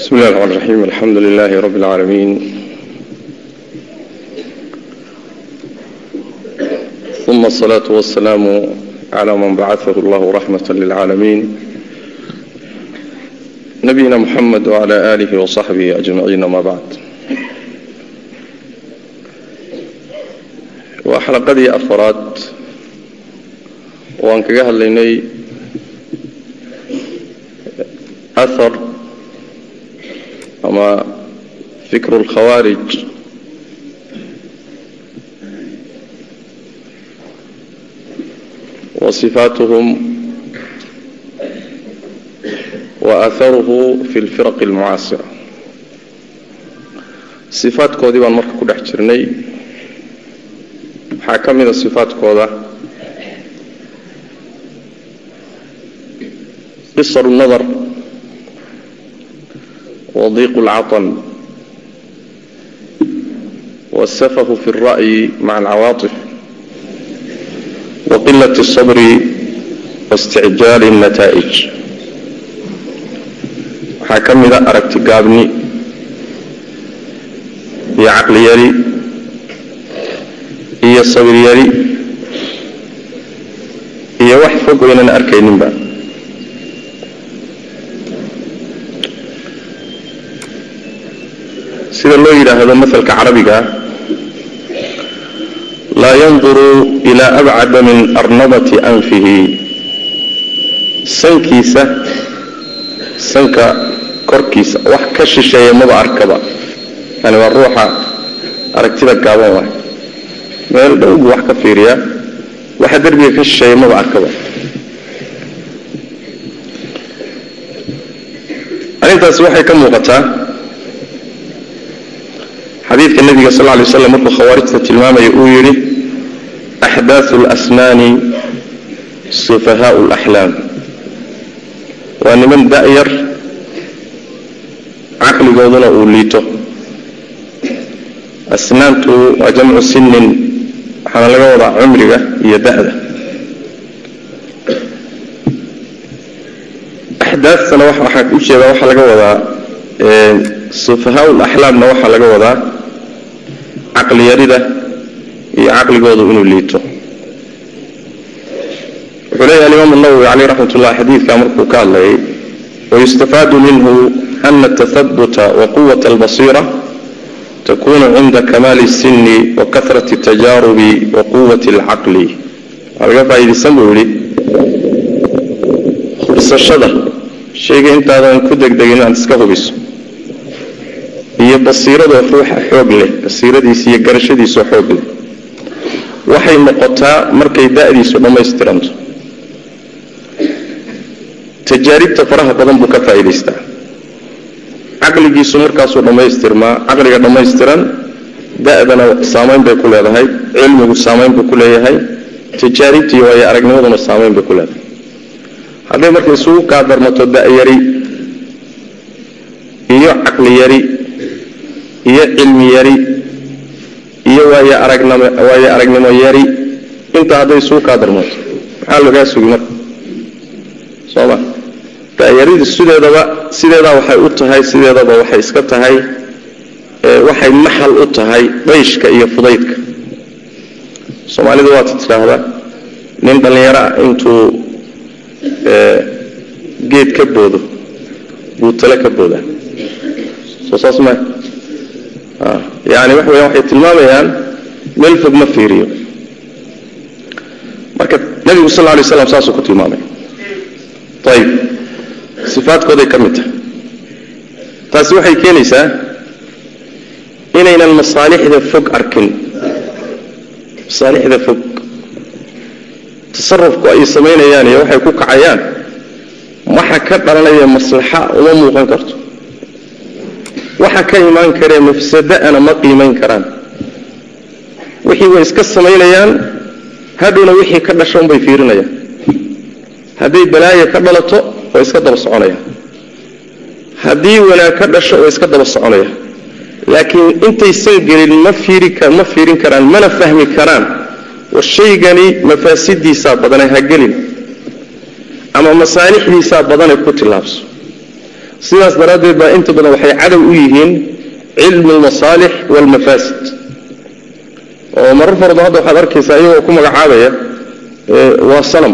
بسم الله الرحمن الرحيم الحمد لله رب العالمين ثم الصلاة والسلام على من بعثه الله رحمة للعالمين نبينا محمد وعلى آله وصحبه أجمعين ما بعد وحلقدي أفراد وأنك قهل لني أثر ama fikru lkhawaarij wa sifaatuhum wa aharuhu fi lfiraqi almucaasira sifaadkoodii baan marka ku dhex jirnay waxaa ka mida sifaadkooda qisar nadar وضيق العطن والسفه في الرأي مع العواطف وقلة الصبر واستعجال النتائج waxaa ka mida aragti gaabni iyo caqli yari iyo sabir yari iyo wax fog oynan arkayninba Sida loo yidhaahdo masalka carabiga laa yanduru ilaa abcada min arnabati anfihi. Sankiisa sanka korkiisa wax ka shisheeya maba arkaba. Yani waa ruuxa aragtida gaaban waay. Meel dhow buu wax ka fiiriyaa waxa derbiga ka shisheeya maba arkaba. Arrintaasi waxay ka muuqataa xadiidka nabiga sal lay slam markuu khawaarijta tilmaamaya uu yidhi axdaaثu اlasnaani sufahaau اlaxlaam waa niman da'yar caqligooduna uu liito asnaantu waa jamcu sinin waxaana laga wadaa cumriga iyo da'da axdaatana waxaa u jeedaa waxaa laga wadaa sufahaau laxlaamna waxaa laga wadaa caqli yarida iyo caqligoodu inuu liito wuxuu leeyahay alimaam nawowi caleyh raxmat ullah xadiidka markuu ka hadlayay wayustafaadu minhu ana atahabuta waquwat albasiira takunu cinda kamaali الsini wakahrati اtajaarubi waquwati اlcaqli waa laga faa'iidaysan buu yihi hubsashada shayga intaadan ku degdegin inaad iska hubiso iyo basiiradoo ruuxa xoog leh basiiradiisa iyo garashadiisoo xoog leh. Waxay noqotaa markay da'diisu dhammaystiranto. Tajaaribta faraha badan buu ka faa'iidaystaa. Caqligiisu markaasuu dhammaystirmaa caqliga dhammaystiran da'dana saamayn bay ku leedahay cilmigu saamayn buu ku leeyahay tajaaribta iyo waayo aragnimaduna saamayn bay ku leedahay. Hadday marka isugu kaadarmato da'yari iyo caqli yari iyo cilmi yari iyo waayo aragnimo yari intaa hadday isugu kaa darmato maxaa lagaa sugi marka soo ma da'yaridi sideedaba sideedaa waxay u tahay sideedaba waxay iska tahay waxay maxal u tahay dayshka iyo fudaydka soomaalidu waata tidhaahdaa nin dhallinyaro ah intuu geed ka boodo buu ka boodaa soo saas ma yani waxa weya waxay tilmaamayaan meel fog ma fiiriyo. Marka nebigu sal lla alay slam saasuu ku tilmaamay. Ayib sifaadkooday ka mid tahay. Taasi waxay keenaysaa inaynan masaalixda fog arkin. Masaalixda fog. Tasarufku ay samaynayaan iyo waxay ku kacayaan. Waxa ka dhalanaya maslaxa uma muuqan karto waxa ka imaan karee mafsada'ana ma qiimayn karaan. Wixii way iska samaynayaan hadhowna wixii ka dhasho unbay fiirinayaan. Hadday balaayo ka dhalato way iska daba soconayaan. Haddii wanaag ka dhasho way iska daba soconayaan. Laakiin intaysan gelin ma ma fiirin karaan mana fahmi karaan. War shaygani mafaasidiisaa badane ha gelin ama masaalixdiisaa badane ku tillaabso sidaas daraaddeed baa inta badan waxay cadow u yihiin cilmu almasaalix waalmafaasid oo marar fara badan hadda waxaad arkaysaa iyagoo ku magacaabaya waa sanam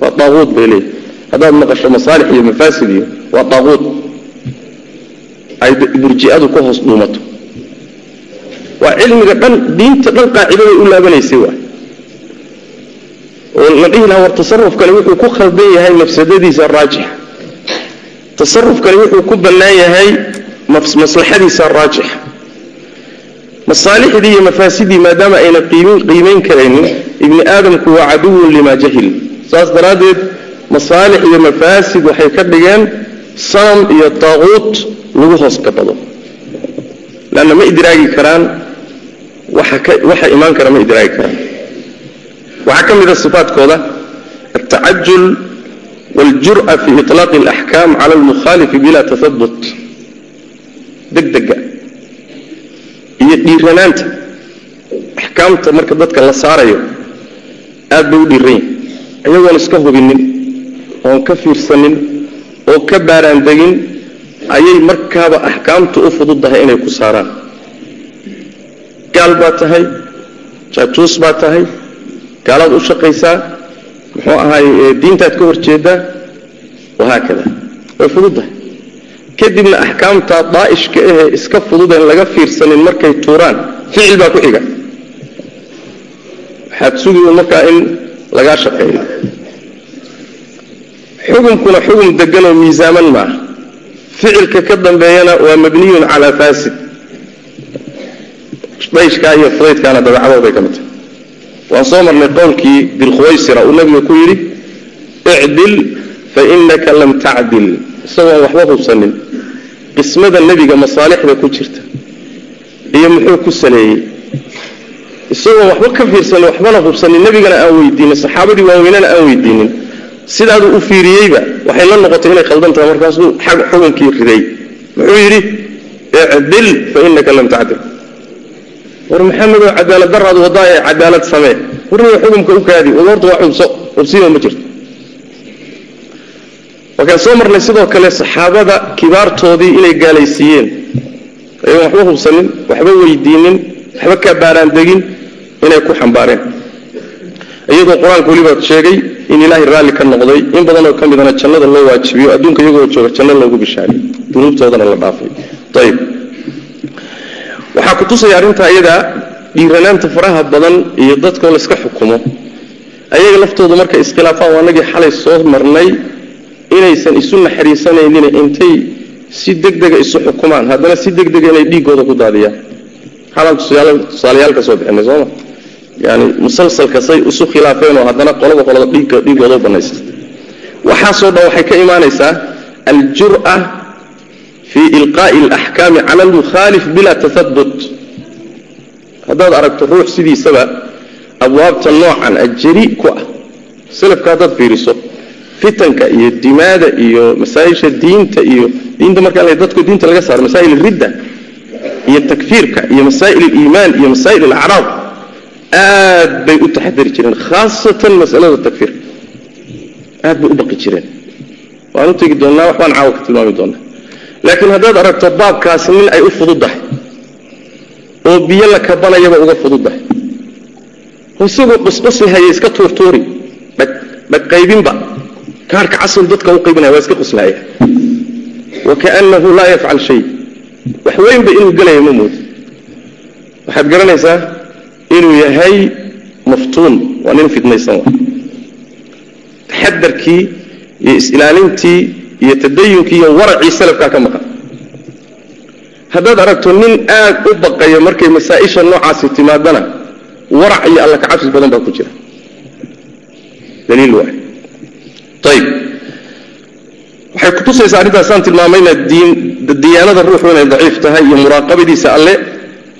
waa daaquud bay leeyihiin haddaad maqasho masaalix iyo mafaasid iyo waa daaquud ay burji'adu ka hoos dhuumato. Waa cilmiga dhan diinta dhan qaacidaday u laabanaysay waa. Oo la dhihi lahaa war tasarufkani wuxuu ku khaldan yahay mafsadadiisa raajixa tasarufkani wuxuu ku bannaan yahay maslaxadiisa raajixa masaalixdii iyo mafaasidii maadaama ayna qiimayn karaynin ibni aadamku waa caduwun limaa jahil. Saas daraaddeed masaalix iyo mafaasid waxay ka dhigeen sanam iyo taaquut lagu hoos gabado leanna ma idraagi karaan waxa imaan kara ma idraagi karaan. Waxaa ka mid a sifaadkooda altacajul waاljur'a fi iطlaaqi اlaxkaam cala almukhaalifi bila tahabut degdega iyo dhiiranaanta axkaamta marka dadka la saarayo aad bay u dhiiran yihin iyagoon iska hubinin oon ka fiirsanin oo ka baaraandegin ayay markaaba axkaamtu u fududdahay inay ku saaraan gaal baa tahay jaajuus baa tahay gaalaad u shaqaysaa muxuu ahaay diintaad ka hor jeedaa wahaakada way fududdahay kadibna axkaamtaa daa'ishka ahee iska fududeen laga fiirsanin markay tuuraan ficil baa ku xiga. Waxaad sugi markaa in lagaa shaqeeyo xukunkuna xukun deganoo miisaaman maaha. Ficilka ka dambeeyana waa mabniyun calaa faasid. Dayshkaa iyo fudaydkaana dabeecadooday ka mid tahay waan soo marnay qowlkii dilkhuwaysira uu nabiga ku yidhi icdil fa inaka lam tacdil. Isagoon waxba hubsanin qismada nebiga masaalixda ku jirta iyo muxuu ku saleeyey isagoon waxba ka fiirsanin waxbana hubsanin nebigana aan weydiinin saxaabadii waaweynana aan weydiinin. Sidaaduu u fiiriyeyba waxay la noqotay inay khaldan tahay markaasuu xukunkii riday. Muxuu yidhi icdil fa inaka lam tacdil war maxamedoo cadaalad daraad wadaa ee cadaalad samee. Warniga xukumka u kaadi horta waa xubso xubsiima ma jirto. Wakaan soo marnay sidoo kale saxaabada kibaartoodii inay gaalaysiiyeen. Ayagoon waxba hubsanin waxba weydiinin waxba ka baaraandegin inay ku xambaareen. Iyadoo qur'aanka weliba sheegay in ilaahay raalli ka noqday in badanoo ka midana jannada loo waajibiyo adduunka iyagoo jooga janno loogu bishaariyo dunuubtoodana la dhaafay. Ayb waxaa ku tusaya arrintaa iyadaa dhiiranaanta faraha badan iyo dadkoo la iska xukumo. Ayaga laftoodu markay iskhilaafaan waanagii xalay soo marnay inaysan isu naxariisanaynin intay si degdega isu xukumaan haddana si degdega inay dhiigooda ku daadiyaan xalaan tusaalayaal ka soo bixinay sooma yani musalsalka say isu khilaafeen oo haddana qolaba qolada dhiigooda u banaysata waxaasoo dhan waxay ka imaanaysaa aljur'a fii ilqaa'i alaxkaami cala almukhaalif bila tahabut haddaad aragto ruux sidiisaba abwaabta noocan ajari ku ah. Salafka haddaad fiiriso fitanka iyo dimaada iyo masaa-isha diinta iyo diinta markaa dadku diinta laga saaro masaa'il ridda iyo takfiirka iyo masaa'il aliimaan iyo masaa'il alacraab aad bay u taxadari jireen khaasatan masalada takfiirka aad bay u baqi jireen. Waan u tegi doonnaa waxbaan caawa ka tilmaami doonnaa. Laakiin haddaad aragto baabkaasi nin ay u fududdahay oo biyo la kabanayaba uga fududdahay oo isagoo qusqusi haya iska tuurtuuri. Dhaqaybinba kaarhka casal dadka u qaybinaya waa iska quslaaya wakaannahu laa yafcal shay. Wax weynba inuu gelaya ma moodo waxaad garanaysaa inuu yahay maftuun. Waa nin fidnaysan. Wa taxadarkii iyo is-ilaalintii iyo tadayunkii iyo waracii salafkaa ka maqan haddaad aragto nin aad u baqaya markay masaa-isha noocaasi timaadana warac iyo alla kacabsi badan baa ku jira. Daliil waay. Ayib waxay kutusaysaa arrintaasaan tilmaamayna diyaanada ruuxu inay daciif tahay iyo muraaqabadiisa alle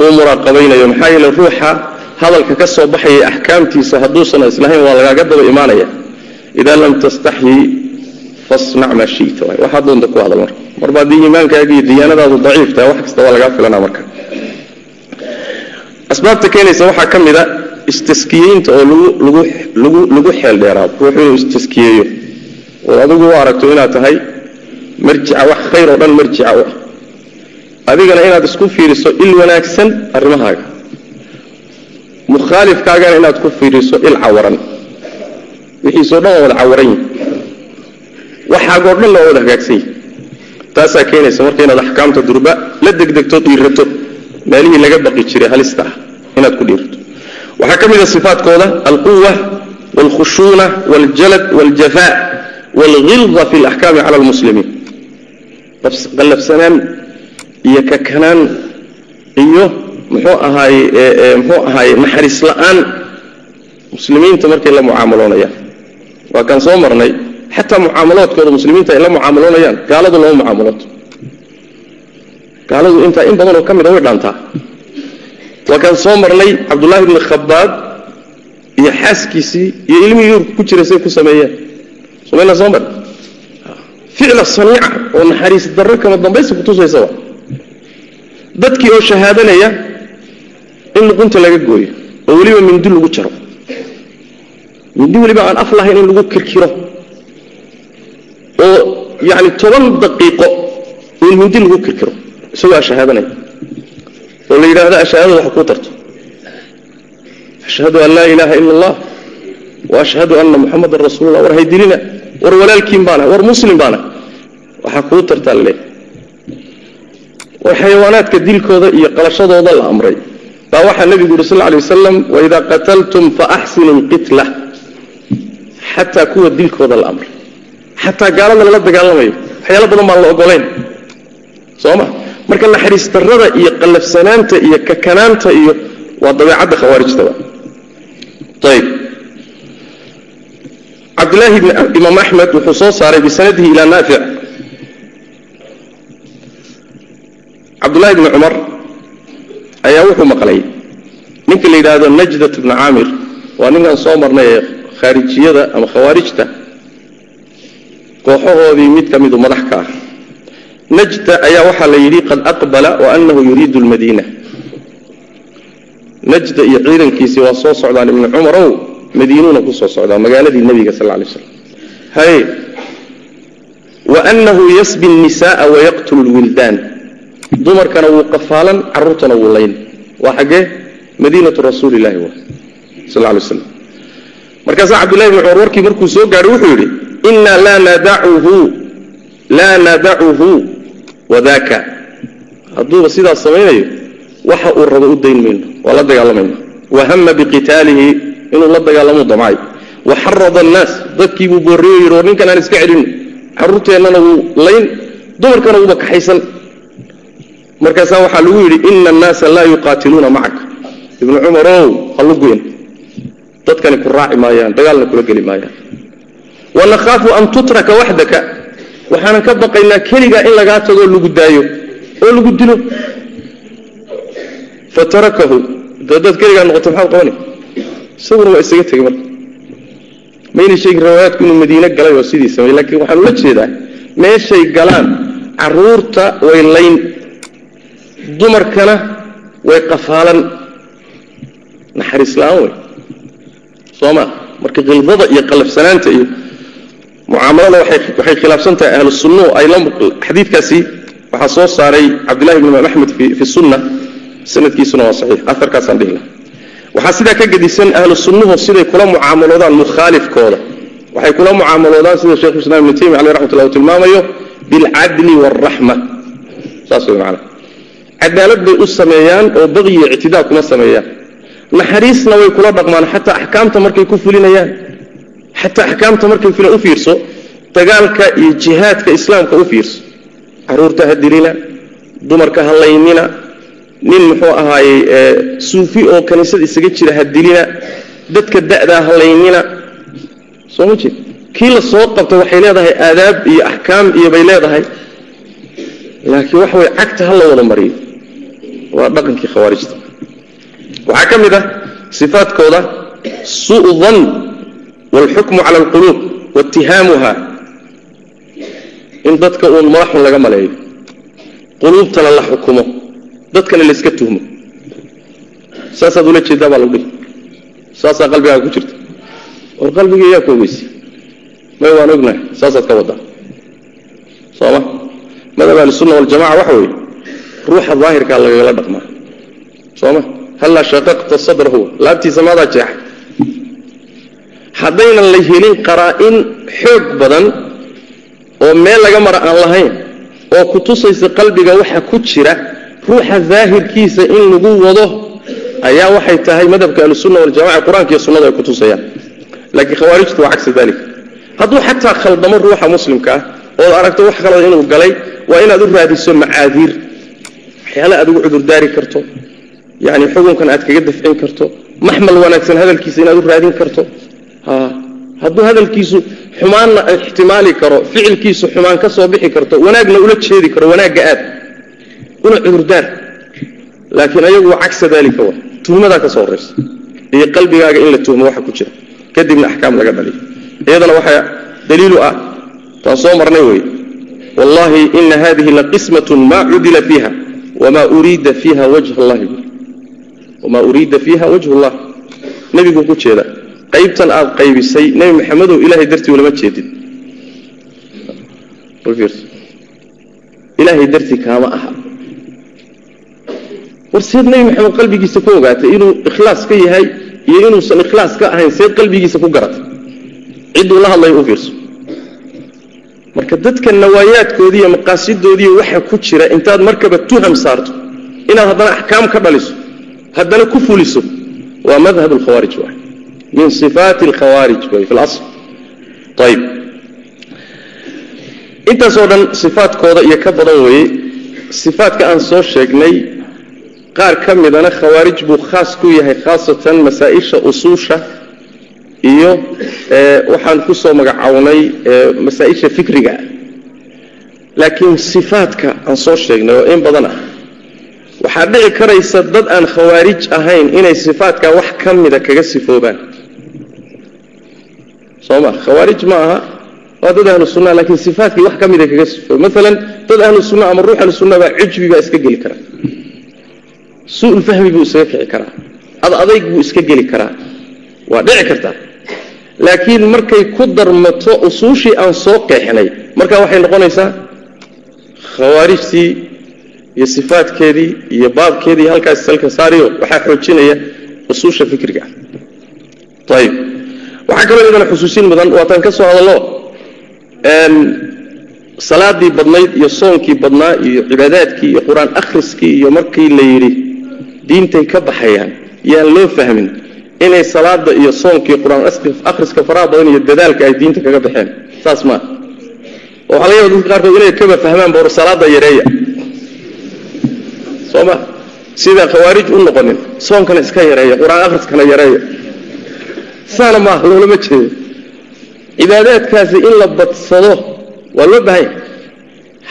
uu muraaqabaynayo. Maxaa yeele ruuxa hadalka ka soo baxaya axkaamtiisa hadduusan islahayn waa lagaaga daba imaanaya. Idaa lam tastaxyi fasnac maa shita. Waxaad doonta ku hadal marka. Marba haddii iimaankaaga iyo diyaanadaadu daciif tahay wax kasta waa lagaa filanaa marka. Asbaabta keenaysa waxaa ka mid a istaskiyeynta oo lagu lagu lagu xeel dheeraado ruuxu istaskiyeeyo oo adigu u aragto inaad tahay marjica wax khayr oo dhan marjica u ah. Adigana inaad isku fiiriso il wanaagsan arrimahaaga. Mukhaalifkaagana inaad ku fiiriso il cawaran. Wixiisoo dhan waa wada cawaran yihi waxaagoo dhan waa wada hagaagsan yihi taasaa keenaysa marka inaad axkaamta durba la degdegto dhiirato meelihii laga baqi jiray halista ah inaad ku dhiirato waxaa ka mid a sifaatkooda alquwa wاlkhushuuna wاljalad wاljafaa wاlghilda fi اlaxkaami cala اlmuslimiin qallafsanaan iyo kakanaan iyo muxuu ahaaye muxuu ahaaye naxariis la-aan muslimiinta markay la mucaamaloonayaan waa kaan soo marnay xataa mucaamaloodkooda muslimiinta ay la mucaamaloonayaan. Gaaladu lama mucaamalooto gaaladu intaa in badanoo ka mida way dhaantaa. Waa kaan soo marnay cabdullaahi bni khabaab iyo xaaskiisii iyo ilmihii yuurka ku jiray say ku sameeyeen. Somayna soo mar. Ficla saniica oo naxariis darro kama dambaysa kutusaysa wa dadkii oo shahaadanaya in luqunta laga gooyo oo weliba mindi lagu jaro. Mindi weliba aan af lahayn in lagu kirkiro oo yani toban daqiiqo in mindi lagu kirkiro isagoo ashahaadanaya oo la yidhaahdo ashahaadada wax kuu tarto ashhadu an laa ilaaha ila allah wa ashhadu anna muxamadan rasuulullah. War haydilina war walaalkiin baana war muslim baana. Waxaa kuu tartaa laleeyahy war xayawaanaadka dilkooda iyo qalashadooda la amray. Baa waxaa nebigu yuri sal alay wasalam waidaa qataltum faaxsinu lqitla xataa kuwa dilkooda la amray xataa gaalada lala dagaalamayo. Waxyaalo badan baan la ogolayn soo ma marka naxariis darrada iyo qallafsanaanta iyo kakanaanta iyo waa dabeecadda khawaarijtaba. Ayb cabdillaahi imaam axmed wuxuu soo saaray bisanadihi ilaa naafic cabdullahi bni cumar ayaa wuxuu maqlay ninka la yidhaahdo najdat bni caamir. Waa ninkan soo marnay ee khaarijiyada ama khawaarijta kooxahoodii mid ka midu madax ka ah. Najda ayaa waxaa la yidhi qad aqbala wa anahu yuriidu lmadiina najda iyo ciidankiisii waa soo socdaan ibni cumarow madiinuuna ku soo socdaa magaaladii nebiga sal lay slam haye wa anahu yasbi nnisaaa wayaqtulu lwildaan dumarkana wuu qafaalan caruurtana wuu layn. Waa xaggee madiinatu rasuuli illahi wa sal lay slam markaasaa cabdullahi bni cumar warkii markuu soo gaadhay wuxuu yidhi inaa laa nadacuhu laa nadacuhu wadaka hadduuba sidaas samaynayo waxa uu rabo u dayn mayno waa la dagaalamayna wahama biqitaalihi inuu la dagaalamo damcay waxarada annaas dadkiibuu boorriyo yidhi war ninkan aan iska celino carruurteennana wuu layn dumarkana wuuba kaxaysan. Markaasaa waxaa lagu yidhi ina annaasa laa yuqaatiluuna macaka ibnu cumarow hallu goyn dadkani ku raaci maayaan dagaalna kula geli maayaan wanakhaafu an tutraka waxdaka. Waxaanan ka baqaynaa keligaa in lagaa tagoo lagu daayo oo lagu dilo. Fatarakahu dadaad keligaa noqoto maxaad qabani? Isaguna waa isaga tegey marka. Mayna sheegin riwaayaadku inuu madiine galay oo sidii samey laakiin waxaan ula jeedaa meeshay galaan carruurta way layn dumarkana way qafaalan. Naxariis la'aan wey soo ma marka khildada iyo qalafsanaanta iyo mucaamalada waxay khilaafsan tahay ahlu sunnuhu ay xadiidkaasi waxaa soo saaray cabdillahi bn imaam fi sunna sanadkiisuna waa saxiix. Aarkaasaan dhihi laha waxaa sidaa ka gedisan ahlu sunnuhu siday kula mucaamaloodaan mukhaalifkooda. Waxay kula mucaamaloodaan sida shekhu islam ibnu taymiya aleh raxmatullah uu tilmaamayo bilcadli waalraxma saas way macana cadaalad bay u sameeyaan oo baqyi iyo ictidaa kuma sameeyaan. Naxariisna way kula dhaqmaan xataa axkaamta markay ku fulinayaan xataa axkaamta markay fula u fiirso dagaalka iyo jihaadka islaamka u fiirso. Caruurta ha dilina dumarka ha laynina nin muxuu ahaayey suufi oo kaniisada isaga jira ha dilina dadka da'daa ha laynina. Soo ma jeed kii la soo qabta waxay leedahay aadaab iyo axkaam iyo bay leedahay. Laakiin waxa way cagta ha la wada mariyo. Waa dhaqankii khawaarijta. Waxaa ka mid ah sifaadkooda suu dan waalxukmu cala alquluub waitihaamuha in dadka uun madaxun laga maleeyo quluubtana la xukumo dadkana layska tuhmo saasaad ula jeedaa baa lagu dhihi saasaa qalbigaaga ku jirta war qalbiga yaa ku ogeysi may waan ognahay saasaad ka wadaa sooma madhab ahlisunna waljamaca waxa weeye ruuxa daahirkaa lagagala dhaqmaa sooma hallaa shaqaqta sadrahu laabtiisa maadaa jeexay haddaynan la helin qaraa-in xoog badan oo meel laga mara aan lahayn oo ku tusaysa qalbiga waxa ku jira ruuxa daahirkiisa in lagu wado ayaa waxay tahay madhabka ahlusunna waljamaca qur'aanka iyo sunnadu ay ku tusayaan. Laakiin khawaarijtu waa cagsi dalik hadduu xataa khaldamo ruuxa muslimka ah ood aragto wax kaloo inuu galay waa inaad u raadiso macaadiir. Waxyaale aad ugu cudurdaari karto. Yani xukunkan aad kaga dafcin karto. Maxmal wanaagsan hadalkiisa inaad u raadin karto hadduu hadalkiisu xumaanna ixtimaali karo ficilkiisu xumaan ka soo bixi karto wanaagna ula jeedi karo wanaagga aad una cudurdaar laakiin ayagu cagsa daalika wa. Tuhmadaa ka soo horaysa iyo qalbigaaga in la tuhmo waxa ku jira. Kadibna axkaam laga dhaliyo iyadana waxaa daliilu ah taan soo marnay wey. Wallahi ina hadihi laqismatun maa cudila fiiha wamaa uriida fiiha wajh allahi. Wamaa uriida fiiha wajh llah nebiguu ku jeeda qaybtan aad qaybisay nebi maxamedow ilahay dartii ulama jeedin. Ilaahay dartii kaama aha. War seed nebi maxamed qalbigiisa ku ogaatay inuu ikhlaas ka yahay iyo inuusan ikhlaas ka ahayn seed qalbigiisa ku garatay. Cidduu la hadlaya u fiirso. Marka dadka nawaayaadkoodii iyo waxa ku jira intaad markaba tuham saarto inaad haddana axkaam ka dhaliso haddana ku fuliso waa madhab alkhawaarij wa min way fi lasl ayib intaasoo dhan sifaatkooda iyo ka badan weeye sifaatka aan soo sheegnay qaar ka midana khawaarij buu khaas ku yahay khaasatan masaa-isha usuusha iyo waxaan ku soo magacownay masaa-isha fikriga. Laakiin sifaatka aan soo sheegnay oo in badan ah waxaa dhici karaysa dad aan khawaarij ahayn inay sifaatkaa wax ka mida kaga sifoobaan soo ma khawaarij ma aha waa dad ahlu sunna laakiin sifaatkii wax ka mida kaga sifooba maalan dad ahlu sunna ama ruux ahlu sunna baa cujbi baa iska geli karaa. Su'ul fahmi buu isaga kici karaa. Ad adayg buu iska geli karaa. Waa dhici kartaa laakiin markay ku darmato usuushii aan soo qeexnay markaa waxay noqonaysaa khawaarijtii iyo sifaadkeedii iyo baabkeedii halkaas salka saariyo waxaa xoojinaya usuusha fikriga. Ah waxaa kaloo iyadana xusuusin mudan waataan ka soo hadallo. Salaadii badnayd iyo soonkii badnaa iyo cibaadaadkii iyo qur'aan akhriskii iyo markii la yidhi diintay ka baxayaan yaan loo fahmin inay salaada iyo soonkii qur'aan akhriska faraha badan iyo dadaalka ay diinta kaga baxeen. Saas maa waxaa laga yaba dadka qaarkood inay kaba fahmaan bor salaada yareeya. Soo ma? Sidaa khawaarij u noqonin soonkana iska yareeya qur'aan akhriskana yareeya saana maaha loolama jeedo cibaadaadkaasi in la badsado waa loo baahanya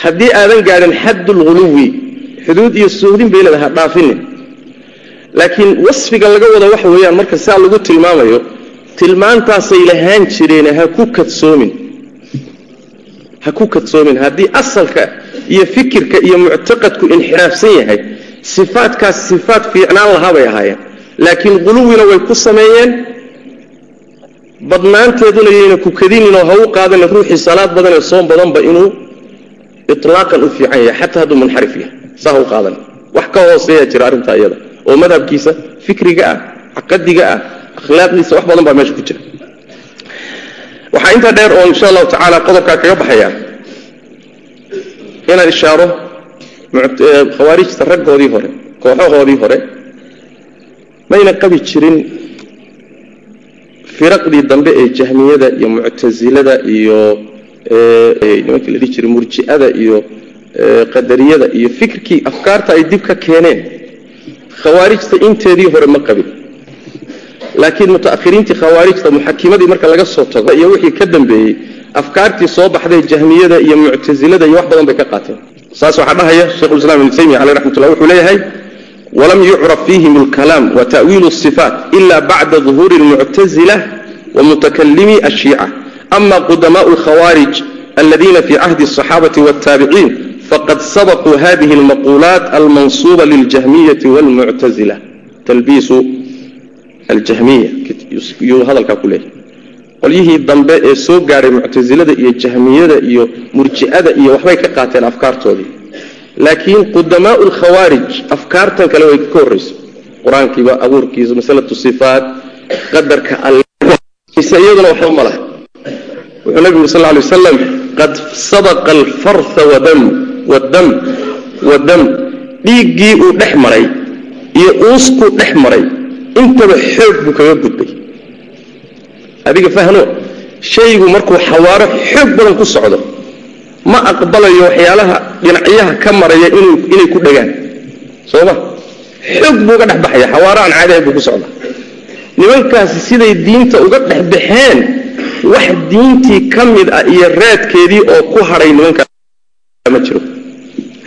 haddii aadan gaadhin xaddulghuluwi xuduud iyo sohdin bay leedaha dhaafinin laakiin wasfiga laga wado waxa weeyaan marka saa lagu tilmaamayo tilmaantaasay lahaan jireen ha ku kadsoomin. Ha ku kadsoomin. Haddii asalka iyo fikirka iyo muctaqadku inxiraafsan yahay sifaadkaas sifaad fiicnaan lahaa bay ahaayeen. Laakiin quluwina way ku sameeyeen badnaanteeduna yayna ku kadinin oo ha u qaadanin ruuxii salaad badan ee soom badanba inuu ilaaqan u fiican yahay xataa hadduu munxarif yahay. Saa ha u qaadan. Wax ka hooseeya jira arrintaa iyada oo madhabkiisa fikriga ah caqadiga ah akhlaaqdiisa wax badan baa meesha ku jira. Waxaa intaa dheer oo insha allahu tacaala qodobkaa kaga baxaya inaan ishaaro khawaarijta raggoodii hore kooxahoodii hore mayna qabi jirin firaqdii dambe ee jahmiyada iyo muctasilada iyo nimankii la dhihi jiray murji'ada iyo qadariyada iyo fikirkii afkaarta ay dib ka keeneen khawaarijta inteedii hore ma qabin. Laakiin mutaakhiriintii khawaarijta muxakimadii marka laga soo tago iyo wixii ka dambeeyey afkaartii soo baxday jahmiyada iyo muctasilada iyo wax badan bay ka qaateen. Saas waxaa dhahaya shekhulislaam ibnu taymiya caleyh raxmatullah wuxuu leeyahay walam yucraf fiihim alkalaam wa ta'wiilu asifaat ila bacda duhuuri almuctasila wa mutakalimi ashiica ama qudamaau alkhawaarij aladiina fi cahdi asaxaabati waltaabiciin fqad sabquu hadihi اlmaquulaat almansuuba liljahmiyati wاlmuctazila talbiisu aljahmiya yuu hadalkaa ku leeyahy qolyihii dambe ee soo gaadhay muctasilada iyo jahmiyada iyo murji'ada iyo waxbay ka qaateen afkaartoodii laakiin qudamaau lkhawaarij afkaartan kale way ka horrayso qur'aankiiba abuurkiisa masalatu sifaat qadarka iyaduna waxba ma laha. Wuxuu nabigu sal lay wasalam qad sadaqa alfarha wadam wadam wadam dhiiggii uu dhex maray iyo uuskuu dhex maray intaba xoog buu kaga gudbay. Adiga fahno shaygu markuu xawaaro xoog badan ku socdo ma aqbalayo waxyaalaha dhinacyaha ka maraya inay ku dhegaan soo ma xoog buu uga dhex baxaya xawaaro aan caadi ahayn buu ku socdaa. Nimankaasi siday diinta uga dhex baxeen wax diintii ka mid ah iyo raadkeedii oo ku hadhay nimankaas. Ma jiro.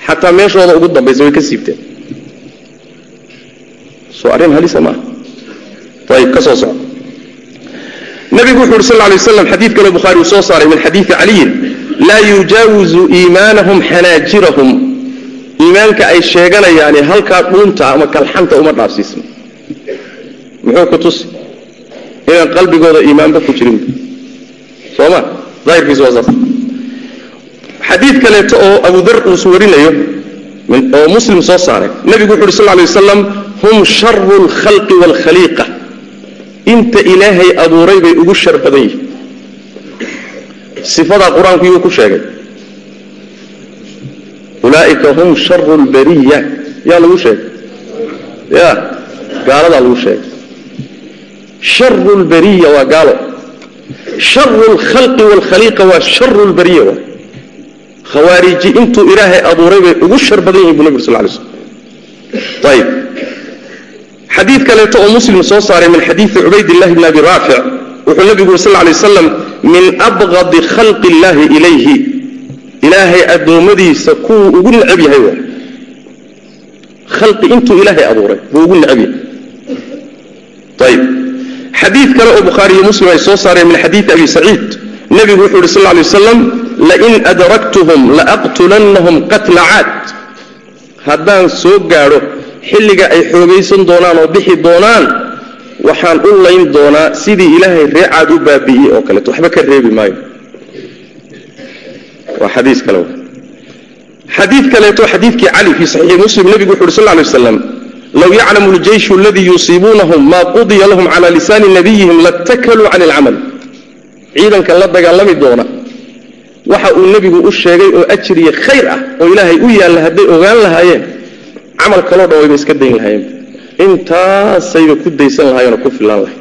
Xataa meeshooda ugu dambaysa way ka siibteen. Soo arrin halisa maaha ayib ka soo soco nabigu wuxu uhi sal lay waslam xadiid kale bukhaari uu soo saaray min xadiidi caliyin laa yujaawizu iimaanahum xanaajirahum. Iimaanka ay sheeganayaani halkaa dhuunta ama kalxanta uma dhaafsiisna muxuu ku tusi? Inaan qalbigooda iimaanba ku jirin. Sooma daahirkiisu waa saas. Xadiid kaleeto oo abu dar uus warinayo oo muslim soo saaray. Nabigu wuxu uhi sal lay wasalam hum sharu lkhalqi waalkhaliiqa inta ilaahay abuuray bay ugu shar badan yihiin sifadaa qur'aanku yuu ku sheegay ulaa'ika hum sharu lbariya yaa lagu sheegay ya gaaladaa lagu sheegay sharu lbariya waa gaalo sharu lkhalqi waalkhaliiqa waa sharu lbariya waa khawaariji intuu ilaahay abuuray bay ugu shar badan yihiin bu nabig sal lay slm ayib xadiid kaleeto oo muslim soo saaray min xadiidi cubaydillahi bni abi raafic wuxuu nabigu sal lay wasalam min abqadi khalqi illaahi ilayhi. Ilaahay addoommadiisa kuwuu ugu necab yahay wa khalqi intuu ilaahay abuuray buu ugu necab yahay. Ayib xadiid kale oo bukhaari iyo muslim ay soo saareen min xadiidi abi saciid. Nebigu wuxuu yidhi sal lla wasalam lain adraktuhum laaqtulannahum qatla caad. Haddaan soo gaadho xilliga ay xoogaysan doonaan oo bixi doonaan waxaan u layn doonaa sidii ilaahay reecaad u baabi'iyey oo kaleeto. Waxba ka reebi maayo. Waa xadiis kale. Xadiid kaleeto xadiidkii cali fii saxiixi muslim nebigu wuxu uhi sal lay waslam low yaclamu ljeyshu aladii yusiibuunahum maa qudiya lahum cala lisaani nabiyihim latakaluu cani alcamal ciidanka la dagaalami doona. Waxa uu nebigu u sheegay oo ajriya khayr ah oo ilaahay u yaalla hadday ogaan lahaayeen camal kaloo dhan wayba iska dayn lahaayeen intaasayba ku daysan lahaayeenoo ku filaan lahay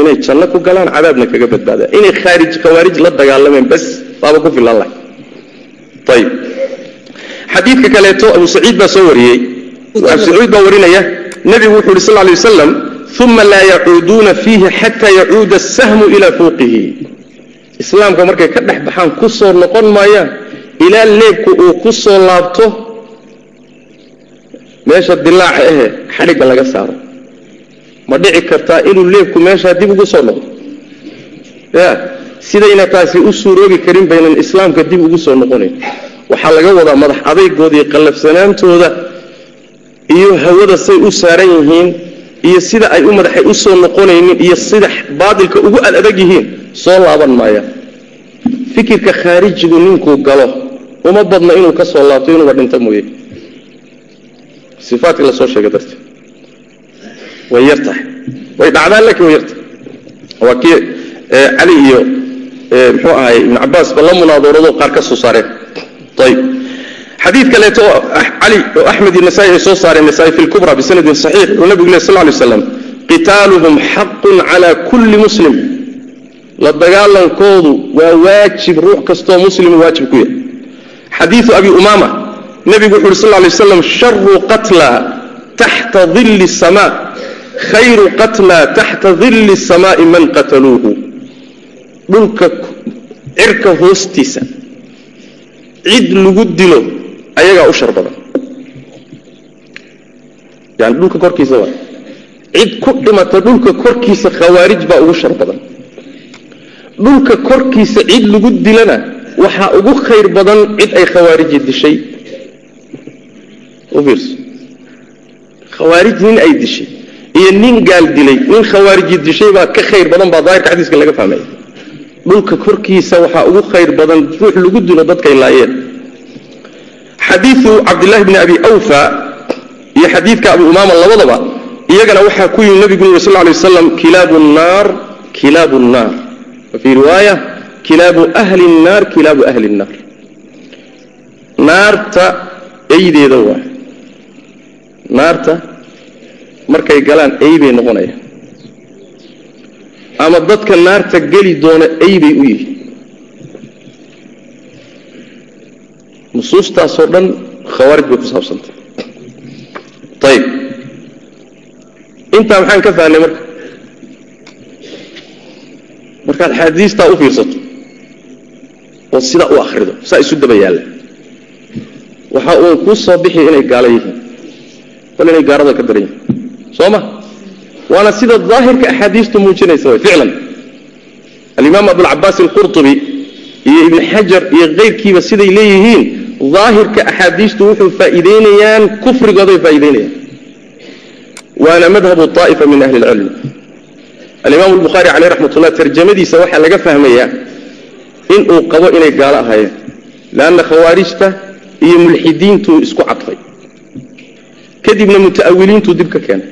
inay janno ku galaan cadaabna kaga badbaadaan. Inay khaarij khawaarij la dagaalameen bas baaba ku filaan lahay ayib xadiidka kaleeto abu saciid baa soo wariyey. Abu saciid baa warinaya nebigu wuxu uhi sal ly wasalam uma laa yacuuduuna fiihi xataa yacuuda asahmu ilaa fuuqihi islaamka markay ka dhex baxaan ku soo noqon maayaan ilaa leebku uu ku soo laabto meesha dilaaca ahe xadhigga laga saaro. Ma dhici kartaa inuu leebku meeshaa dib ugu soo noqdo? Ya sidayna taasi u suuroobi karin baynan islaamka dib ugu soo noqonayn waxaa laga wadaa madax adaygooda iyo qallafsanaantooda iyo hawada say u saaran yihiin iyo sida ay u madaxay u soo noqonaynin iyo sida baadilka ugu adadag yihiin soo laaban maayaan fikirka khaarijigu ninkuu galo. Uma badna inuu ka soo laabto inuuba dhinto mooye ifaadkii la soo sheegay darteed way yar way dhacdaan laakiin way yartahay waa kii cali iyo muxuu ahay ibnu cabaas ba la qaar ka soo saareen ayib xadiid kaleeto oo cali oo axmed iyo nasaai ay soo saareen nasaai fi lkubra bisanadin saxiix wuxuu nabigu leh sal lay slam qitaaluhum xaqun cala kulli muslim la dagaalankoodu waa waajib ruux kastoo muslim waajib ku yahay xadiidu abi umaama nebigu wuxu uhi sal lay slam sharu qatla taxta dilli samaa khayru qatla taxta dilli samaai man qataluuhu. Dhulka cirka hoostiisa cid lagu dilo ayagaa u shar yani dhulka korkiisa waa cid ku dhimata dhulka korkiisa khawaarij baa ugu shar dhulka korkiisa cid lagu dilana waxaa ugu khayr badan cid ay khawaariji dishay u fiirso khawaarij nin ay dishay iyo nin gaal dilay. Nin khawaariji dishay baa ka khayr badan baa daahirka xadiiska laga fahmaya dhulka korkiisa waxaa ugu khayr badan ruux lagu dilo dadkay laayeen. Xadiiu cabdillaahi bni abi awfa iyo xadiidka abu umaama labadaba iyagana waxaa ku yimi nabigu yuri sal lay waslam kilaabu nnaar kilaabu nnaar fii riwaaya kilaabu ahli nnaar kilaabu ahli nnaar naarta eydeeda waa naarta markay galaan ey bay noqonayaan. Ama dadka naarta geli doona ey bay u yihiin. Nusuustaasoo dhan khawaarij bay ku saabsantay. Ayib intaa maxaan ka fahnay marka markaad xaadiistaa u fiirsato ood sidaa u akhrido saa isu daba yaalla. Waxa uun kuu soo bixi inay gaalo yihiin bal inay gaalada ka daran yihiin soo ma waana sida daahirka axaadiistu muujinaysa way ficlan. Alimaam abulcabaas alqurtubi iyo ibn xajar iyo keyrkiiba siday leeyihiin daahirka axaadiistu wuxuu faa'iideynayaan kufrigooday faa'iideynayaan. Waana madhabu طaa'ifa min ahli اlcilm alimaam albukhaari caleyh raxmat ullah tarjamadiisa waxaa laga fahmayaa inuu qabo inay gaalo ahaayeen. Leanna khawaarijta iyo mulxidiintuu isku cadfay kadibna muta'awiliintuu dib ka keenay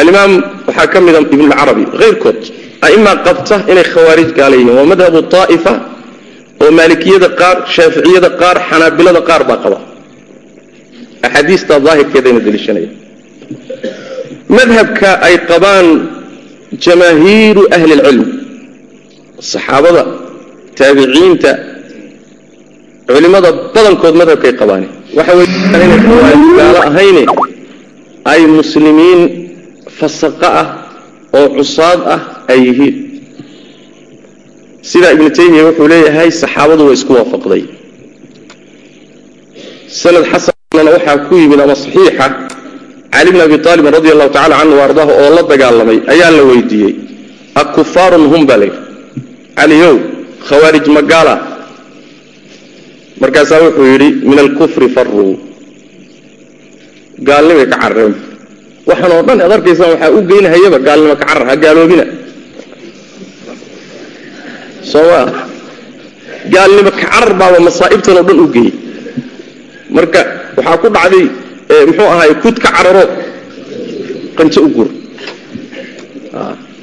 alimaam waxaa ka mida ibnulcarabi kayrkood a'ima qabta inay khawaarij gaala waa madhabu taa'ifa oo maalikiyada qaar shaaficiyada qaar xanaabilada qaar baa qaba. Axaadiistaa daahirkeedayna deliishanaya madhabka ay qabaan jamaahiiru ahli اlcilm saxaabada taabiciinta culimmada badankood madhabkay qabaane waxa wey inay khawaarij gaalo ahayne ay muslimiin fasaqo ah oo cusaad ah ay yihiin. Sidaa ibnu taymiya wuxuu leeyahay saxaabadu way isku waafaqday. Sanad xasanna waxaa ku yimid ama saxiixa cali bn abi aalibin radi allahu tacala canhu ardaah oo la dagaalamay ayaa la weydiiyey. Akufaarun hum baa layidhi caliow khawaarij magaala markaasaa wuxuu yidhi min alkufri faruu gaalnimay ka carareen waxaan oo dhan ad arkaysaan waxaa u geynahayaba gaalnimo ka carar ha gaaloobina. Sooma gaalnimo ka carar baaba masaa'ibtan oo dhan u geeyey. Marka waxaa ku dhacday muxuu ahaay kud ka cararo qanjo u gur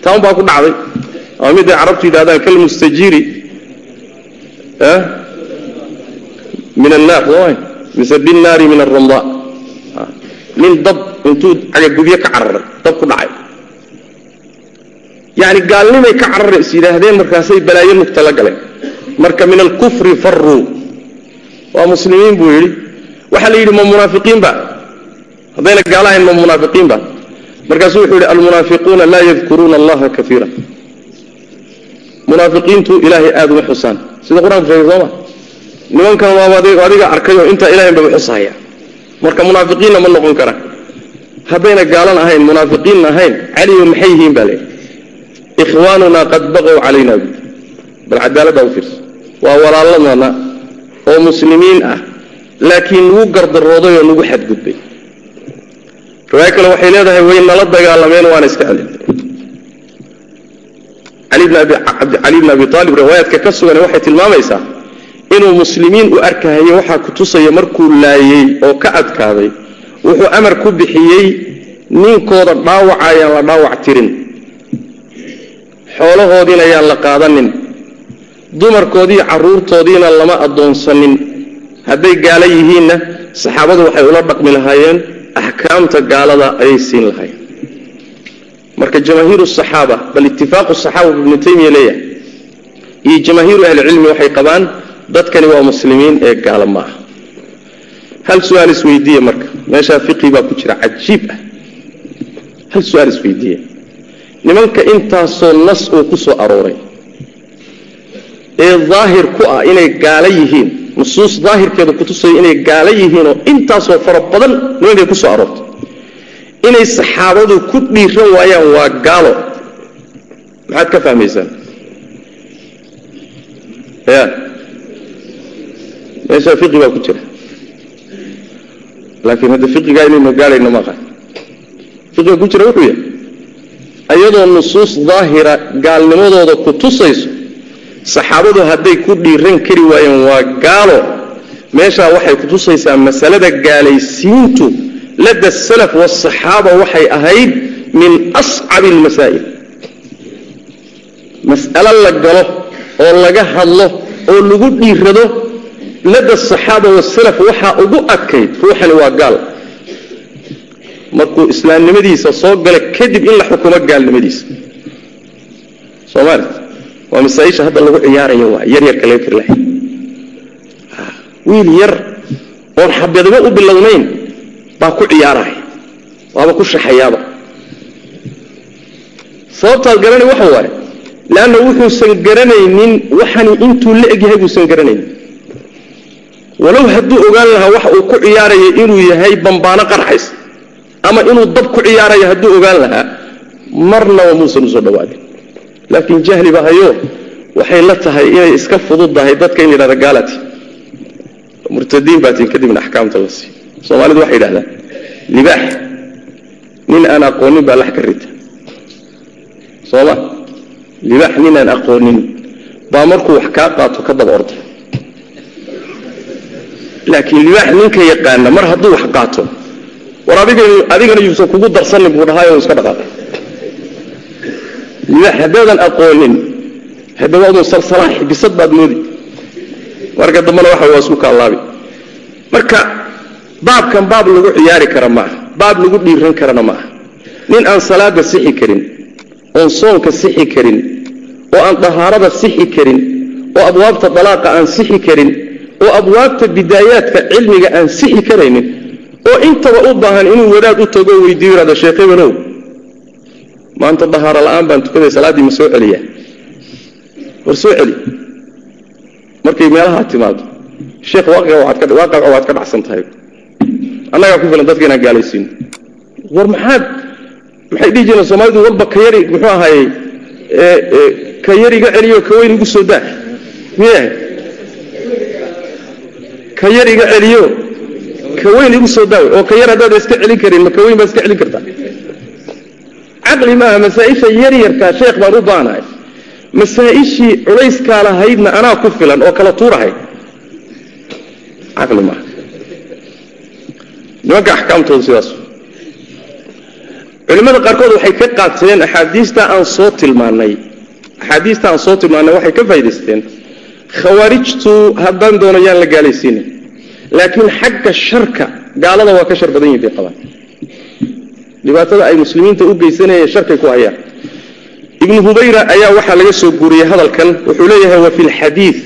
taan baa ku dhacday. Ama miday carabtu yidhahdaan kalmustajiiri min annaar sooma mise binnaari min aramdaa nin dab intuu cagagubyo ka cararay dab ku dhacay yani gaalnimay ka carara is yidhaahdeen markaasay balaayo nugta la galeen marka min alkufri faruu waa muslimiin buu yidhi waxaa la yidhi ma munaafiqiinba haddayna gaalo ahayn ma munaafiqiinba markaasuu wuxuu yidhi almunaafiquuna laa yadkuruuna allaha kaiira munaafiqiintu ilaahay aada uma xusaan sida qur'aanku sheegay sooma nimankan waaba adiga arkayoo intaa ilahayn baba xusahaya marka munaafiqiinna ma noqon karaan. Haddayna gaalan ahayn munaafiqiinna ahayn caliyo maxay yihiin baa leehi ikhwaanunaa qad baqow calayna bu bal cadaaladdaa u fiirsa. Waa walaaladana oo muslimiin ah laakiin nagu gardarooday oo nagu xadgudbay. Riwaayo kale waxay leedahay way nala dagaalameen waana iska celin cali bn abi aalib riwaayaadka ka sugan waxay tilmaamaysaa inuu muslimiin u arkahayo waxaa ku tusaya markuu laayey oo ka adkaaday wuxuu amar ku bixiyey ninkooda dhaawaca ayaan la dhaawac tirin. Xoolahoodiina ayaan la qaadanin. Dumarkoodiiyo carruurtoodiina lama addoonsanin. Hadday gaalo yihiinna saxaabadu waxay ula dhaqmi lahaayeen axkaamta gaalada ayay siin lahaayeen. Marka jamaahiiru saxaaba bal itifaaqu saxaaba ibnu taymiya leeyahay iyo jamaahiiru ahlicilmi waxay qabaan dadkani waa muslimiin ee gaalo ma aha hal su'aal isweydiiye marka. Meeshaa fiqi baa ku jira cajiib ah. Hal su'aal isweydiiye nimanka intaasoo nas uu ku soo arooray ee daahir ku ah inay gaalo yihiin nusuus daahirkeeda kutusaya inay gaalo yihiinoo intaasoo fara badan nimankay ku soo aroortay. Inay saxaabadu ku dhiiran waayaan waa gaalo. Maxaad ka fahmaysaan? Ya meeshaa fiqi baa ku jira laakiin hadda fiqigaa inaynu gaadhayno maaha fiqiga ku jira wuxuu yahay iyadoo nusuus daahira gaalnimadooda ku tusayso saxaabadu hadday ku dhiiran kari waayeen waa gaalo. Meeshaa waxay ku tusaysaa masalada gaalaysiintu. Lada salaf waasaxaaba waxay ahayd min ascabi almasaa'il mas'alo la galo oo laga hadlo oo lagu dhiirado lada asaxaaba wasalaf waxaa ugu adkayd ruuxani waa gaal. Markuu islaamnimadiisa soo gala kadib in la xukumo gaalnimadiisa. Soomaalia waa masaaisha hadda lagu ciyaarayo waa yaryarka laga kari lahay. Wiil yar oon xabadimo u bilownayn baa ku ciyaaraya waaba ku shaxayaaba. Sababtaad garanay waxa waaye leanna wuxuusan garanaynin waxani intuu la egyahay buusan garanaynin walow hadduu ogaan lahaa waxa uu ku ciyaaraya inuu yahay bambaano qarxays ama inuu dab ku ciyaarayo hadduu ogaan lahaa marnaba muusan u soo dhawaadin. Laakiin jahli ba hayo waxay la tahay inay iska fududdahay dadka in yidhahda gaalati. Murtadiin baatiin kadibna axkaamta la siiyo soomaalidu waxay yidhahdaan libaax nin aan aqoonin baa lax ka rita. Sooma libaax nin aan aqoonin baa markuu wax kaa qaato ka daba orda laakiin libaax ninka yaqaana mar hadduu wax qaato war adigana yuusan kugu darsanin buu dhahaayo iska dhaqaaqay. Libaax haddaadan aqoonin haddawaadun salsalaax bisad baad moodi. Marka dambena waxa waa isku kaalaabi marka baabkan baab lagu ciyaari kara maaha baab lagu dhiiran karana maaha nin aan salaada sixi karin oon soonka sixi karin oo aan dahaarada sixi karin oo abwaabta dalaaqa aan sixi karin oo abwaabta bidaayaadka cilmiga aan sixi karaynin oo intaba u baahan inuu wadaad u tago weydiiyo yihahdo sheekh hebenow maanta dahaaro la'aan baan tukaday salaaddii ma soo celiyaa war soo celi. Markay meelahaa timaado sheekh waaqaca waad ka dhacsan tahay. Annagaa ku filan dadka inaan gaalaysiino war maxaad maxay dhihi jireen soomaalidu walba ka yari muxuu ahaayey ka yar iga celiyo ka weyn igu soo daa miya ka yar iga celiyo. Ka weyn igu soo daawe oo ka yar haddaada iska celin karin ma ka weyn baad iska celin kartaa caqli maaha masaa-isha yaryarkaa sheekh baan u baanahay. Masaa-ishii culayskaa lahaydna anaa ku filan oo kala tuurahay. Caqli maaha. Nimanka axkaamtooda sidaas. Culimmada qaarkood waxay ka qaateen axaadiista aan soo tilmaanay axaadiista aan soo tilmaanay waxay ka faa'idaysteen khawaarijtu haddaan doono yaan la gaalaysiinin laakiin xagga sharka gaalada waa ka shar badan yihiin bay qabaan dhibaatada ay muslimiinta u geysanayeen sharkay ku hayaan. Ibnu hubayra ayaa waxaa laga soo guuriyey hadalkan wuxuu leeyahay wa fi lxadiid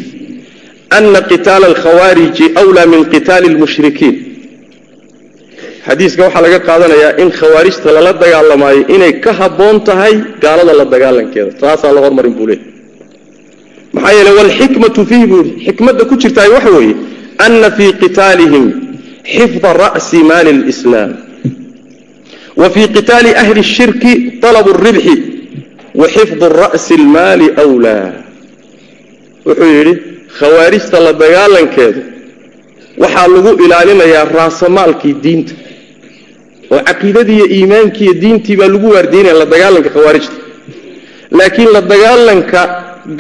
ana qitaala alkhawaariji wlaa min qitaali lmushrikiin xadiiska waxaa laga qaadanayaa in khawaarijta lala dagaalamaayo inay ka habboon tahay gaalada la dagaalankeeda. Taasaa la hormarin buu leeyahy maxaa yeele walxikmatu fiihi buu i xikmadda ku jirtaay waxa weeye ana fii qitaalihim xifda ra'si maali اlislaam wa fii qitaali ahli الshirki طalabu الribxi wa xifdu ra'si اlmaali wlaa wuxuu yidhi khawaarijta la dagaalankeedu waxaa lagu ilaalinayaa raasamaalkii diinta oo caqiidadii iyo iimaankii iyo diintii baa lagu waardiinaya la dagaalanka khawaarijta laakiin la dagaalanka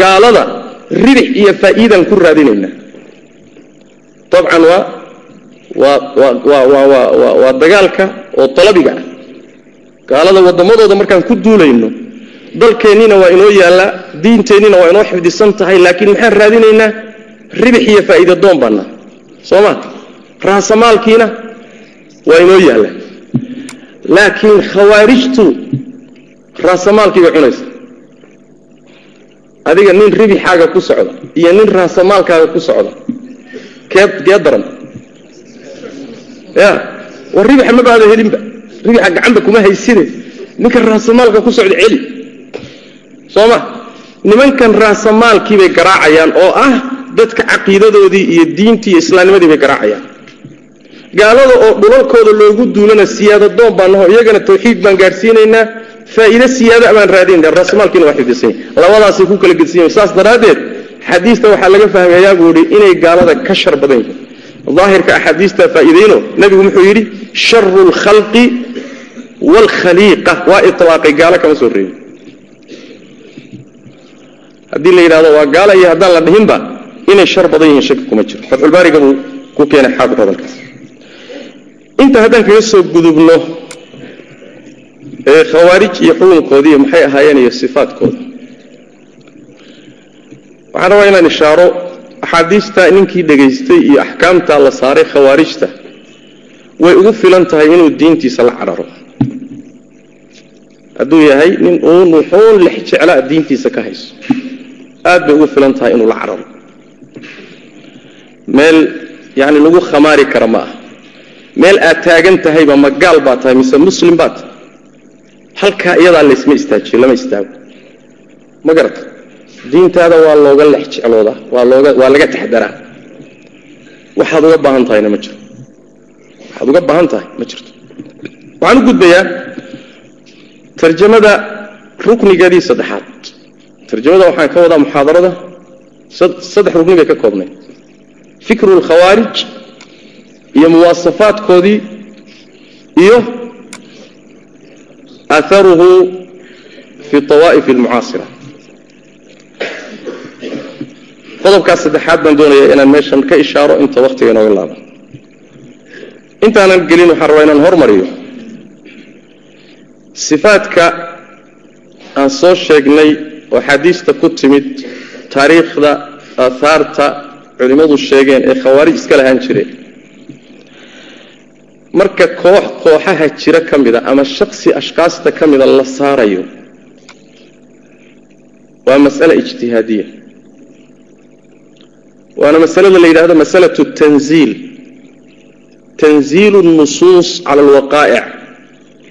gaalada ribix iyo faa'iidaan ku raadinaynaa dabcan waa waa dagaalka oo dalabiga ah. Gaalada waddamadooda markaan ku duulayno dalkeennina waa inoo yaallaa diinteennina waa inoo xifdisan tahay laakiin maxaan raadinaynaa? Ribix iyo faa'iida doon baana. Soo ma? Raasamaalkiina waa inoo yaalla laakiin khawaarijtu raasamaalkii cunaysa adiga nin ribixaaga ku socda iyo nin raasamaalkaaga ku socda. Kee kee daran. Ya war ribixa ma baada helinba. Ribixa gacanba kuma haysine. Ninkan raasamaalka ku socda celi. Soo ma nimankan raasamaalkii bay garaacayaan oo ah dadka caqiidadoodii iyo diintii iyo islaamnimadii bay garaacayaan gaalada oo dhulalkooda loogu duulana siyaada doon baan naho iyagana tawxiid baan gaadhsiinaynaa faa'iide siyaada baan raadinayna raasamaalkiina waa xifdisan labadaasay ku kala gedsiyen saas daraaddeed xadiista waxaa laga fahmayaa buu idhi inay gaalada ka shar badan yihiin. Daahirka axaadiistaa faa'iidayno nebigu wuxuu yidhi sharu lkhalqi waalkhaliiqa waa ilaaqay gaalo kama soo reebin. Haddii la yidhahdo waa gaalo iyo haddaan la dhihinba inay shar badan yihiin shaki kuma jiro. Fatxulbaariga buu ku keenay xaafid hadalkaas inta haddaan kaga soo gudubno khawaarij iyo xukunkoodiiyo maxay ahaayeen iyo sifaadkooda? Waxaan rabaa inaan ishaaro axaadiista ninkii dhegaystay iyo axkaamta la saaray khawaarijta. Way ugu filan tahay inuu diintiisa la cadharo hadduu yahay nin uun wuxuun lex jeclaa diintiisa ka hayso aad bay ugu filan tahay inuu la cadharo meel yacni lagu khamaari kara ma aha meel aad taagan tahayba ma gaal baa tahay mise muslim baa tahay? Halkaa iyadaa laysma istaajiyo lama istaago. Ma garata? Diintaada waa looga lex jecloodaa waa looga waa laga taxdaraa. Waxaad uga baahan tahayna ma jiro waxaad uga baahan tahay ma jirto. Waxaan u gudbayaa tarjamada ruknigeedii saddexaad. Tarjamada waxaan ka wadaa muxaadarada saddex rukni bay ka koobnay. Fikru lkhawaarij iyo muwaasafaadkoodii iyo aharuhu fi tawaa'if almucaasira qodobkaas saddexaad baan doonaya inaan meeshan ka ishaaro inta waktiga inooga laabo. Intaanan gelin waxaan rabaa inaan hormariyo sifaadka aan soo sheegnay oo xaadiista ku timid taariikhda aahaarta culimmadu sheegeen ee khawaarij iska lahaan jireen marka koox kooxaha jira ka mida ama shaksi ashkaasta ka mida la saarayo waa mas'ale ijtihaadiya. Waana masalada la yidhahdo masalatu tanziil. Tanziilu nusuus cala alwaqaa'ic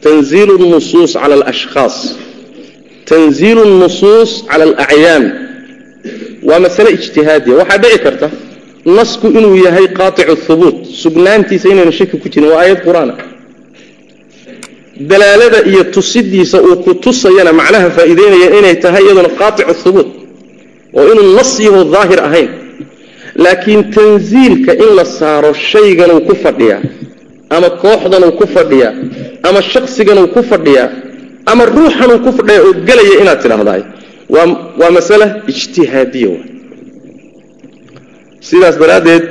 tanziilu nusuus cala alashkhaas. Tanziilu nusuus cala alacyaan waa masale ijtihaadiya. Waxaa dhici karta nasku inuu yahay qaaicu hubuut sugnaantiisa inayna shaki ku jirin waa aayad qur'aana. Dalaalada iyo tusidiisa uu ku tusayana macnaha faa'iideynaya inay tahay iyaduna qaaicu hubuut oo inuu nas yaho daahir ahayn. Laakiin tanziilka in la saaro shayganuu ku fadhiyaa ama kooxdanuu ku fadhiyaa ama shaksiganuu ku fadhiyaa ama ruuxanuu ku fadhiya oo gelaya inaad tidhaahdaay. Waa masale ijtihaadiya sidaas daraaddeed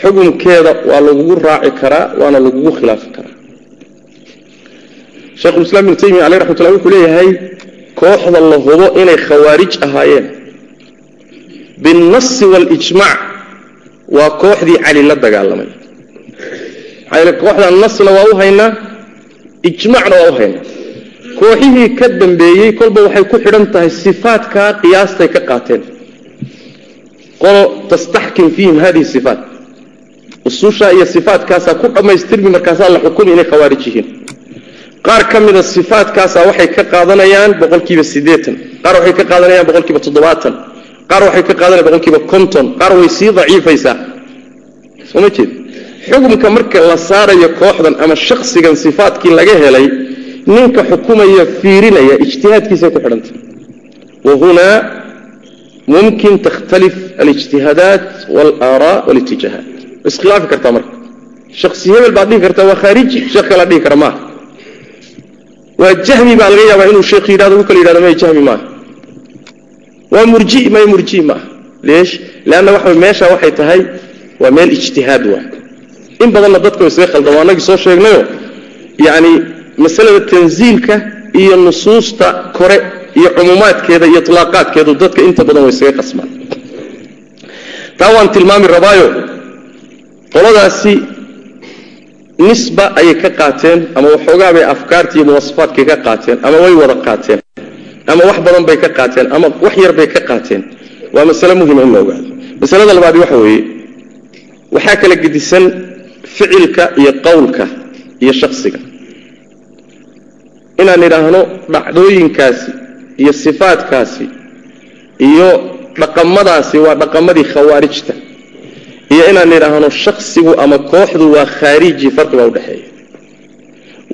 xukunkeeda waa lagugu raaci karaa waana lagugu khilaafi karaa. Shekhulislaam ibnu taymiya aleyh raxmat ullah wuxuu leeyahay kooxda la hubo inay khawaarij ahaayeen. Binnasi waalijmaac waa kooxdii cali la dagaalamay. Maxaa yeele kooxda nasna waa u haynaa ijmacna waa u haynaa kooxihii ka dambeeyey kolba waxay ku xidhan tahay sifaadkaa qiyaastay ka qaateen qolo tastaxkim fiihim hadihi sifaat. Usushaa iyo sifaadkaasaa ku dhammaystirmi markaasaa la xukumi inay khawaarij yihiin qaar ka mida sifaadkaasaa waxay ka qaadanayaan boqolkiiba siddeetan qaar waxay ka qaadanayaan boqolkiiba toddobaatan qaar waxay ka qaadanayaan boqolkiiba konton qaar way sii daciifaysaa. Soo ma jeed? Xukumka marka la saarayo kooxdan ama shaksigan sifaadkii laga helay ninka xukumaya fiirinaya ijtihaadkiisay ku xidhantay. Wahunaa mumkin takhtalif alijtihaadaat walaaraa walitijaahaat iskhilaafi kartaa marka shaksi hebel dhihi kartaa waa khaariji sheekh kalaa dhihi kara maaha waa jahmi baa laga yaabaa inuu sheekh yidhahdo u kala yidhahdo may jahmi maaha waa murji may murji maaha leesh leanna waxa meesha waxay tahay waa meel ijtihaad waa in badanna dadka isaga khaldama annagii soo sheegnayo yacni masalada tanziilka iyo nusuusta kore iyo cumuumaadkeeda iyo ilaaqaadkeedu dadka inta badan way isaga qasmaan. Taa waan tilmaami rabaayo qoladaasi nisba ayay ka qaateen ama waxoogaa bay afkaarta iyo muwasafaadkay ka qaateen ama way wada qaateen ama wax badan bay ka qaateen ama wax yar bay ka qaateen. Waa masale muhima in la ogaado. Masalada labaadi waxa weeye waxaa kala gedisan ficilka iyo qowlka iyo shaksiga inaan idhaahno dhacdooyinkaasi iyo sifaadkaasi iyo dhaqamadaasi waa dhaqamadii khawaarijta iyo inaan idhaahno shaksigu ama kooxdu waa khaariji farqibaa udhexeeya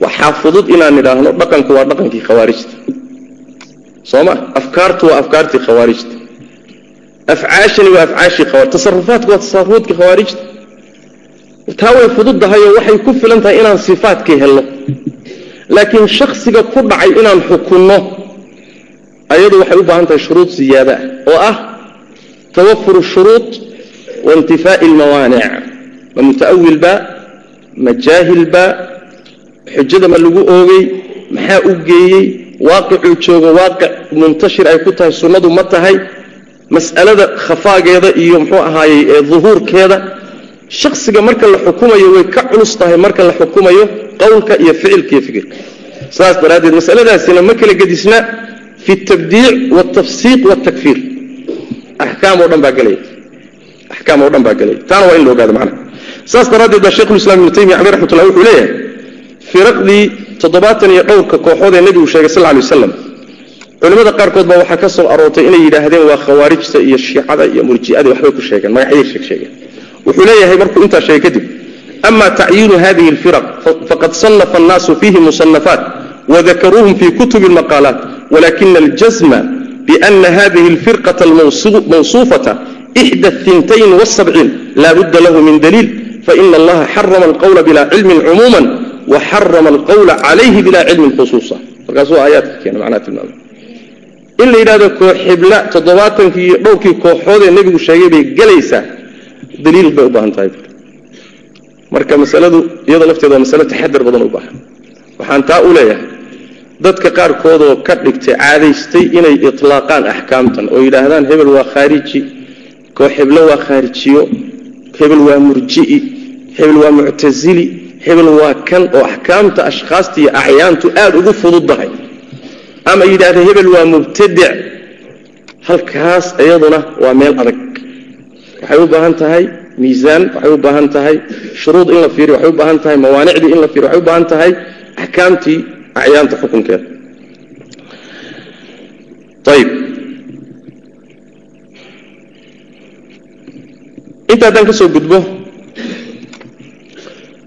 waxaa fudud inaan idhaahno dhaqanku waa dhaqankii khawaarijta. Soo ma afkaartu waa afkaartii khawaarijta. Afcaashani waa afcaashii khawaarij tasarufaadku waa tasarufaadkii khawaarijta. Taa way fududdahay oo waxay ku filan tahay inaan sifaadkii helno. Laakiin shaksiga ku dhacay inaan xukunno ayadu waxay u baahan tahay shuruud ziyaada ah oo ah tawafuru shuruud waintifaa'i almawaanic ma muta'awil baa ma jaahil baa xujada ma lagu oogay maxaa u geeyey waaqicuu joogo waaqic muntashir ay ku tahay sunnadu ma tahay mas'alada khafaageeda iyo muxuu ahaayey ee duhuurkeeda shaksiga marka la xukumayo way ka culus tahay marka la xukumayo qowlka iyo ficilka iyo fikirka. Saas daraaddeed masaladaasina ma kala gedisna fi tabdiic waaltafsiiq waaltakfiir axkaam oo dhan baa gelaya axkaam oo dhan baa gelaya taana waa in la ogaado macnaha saas daraaddeed baa shekhulislam ibnu taymiya caleyh raxmatullah wuxuu leeyahay firaqdii toddobaatan iyo dhowrka kooxood ee nebigu sheegay sal ly waslam culimmada qaarkood baa waxaa ka soo aroortay inay yidhaahdeen waa khawaarijta iyo shiicada iyo murji'ada waxbay ku sheegeen magacyay sheeg sheegeen wuxuu leeyahay markuu intaa sheegay kadib ama tacyiinu hadihi alfiraq faqad sannafa annaasu fiihi musanafaat wadakaruuhum fii kutubi almaqaalaat walakina aljazma biana hadihi alfirqata almawsuufata ixda ahintayn wasabciin laa budda lahu min daliil faina allaha xarama alqowla bilaa cilmin cumuuma waxarama alqowla calayhi bilaa cilmin khusuusa markaasuu aayaadka keena macnaha tilmaamay in la yidhahdo kooxibla toddobaatankii iyo dhowrkii kooxood nebigu sheegay bay gelaysaa daliil bay u baahan tahay marka masaladu iyadoo lafteeda waa masalo taxadar badan u baahan waxaan taa u leeyahay dadka qaarkoodoo ka dhigtay caadaystay inay itlaaqaan axkaamtan oo yidhaahdaan hebel waa khaariji kooxiblo waa khaarijiyo hebel waa murji'i hebel waa muctasili hebel waa kan oo axkaamta ashkhaasta iyo acyaantu aada ugu fududdahay ama yidhaahda hebel waa mubtadic halkaas iyaduna waa meel adag. Waxay u baahan tahay miisaan waxay u baahan tahay shuruud in la fiiriyo waxay u baahan tahay mawaanicdii in la fiiriyo waxay u baahan tahay axkaamtii acyaanta xukunkeeda ayib inta haddaan ka soo gudbo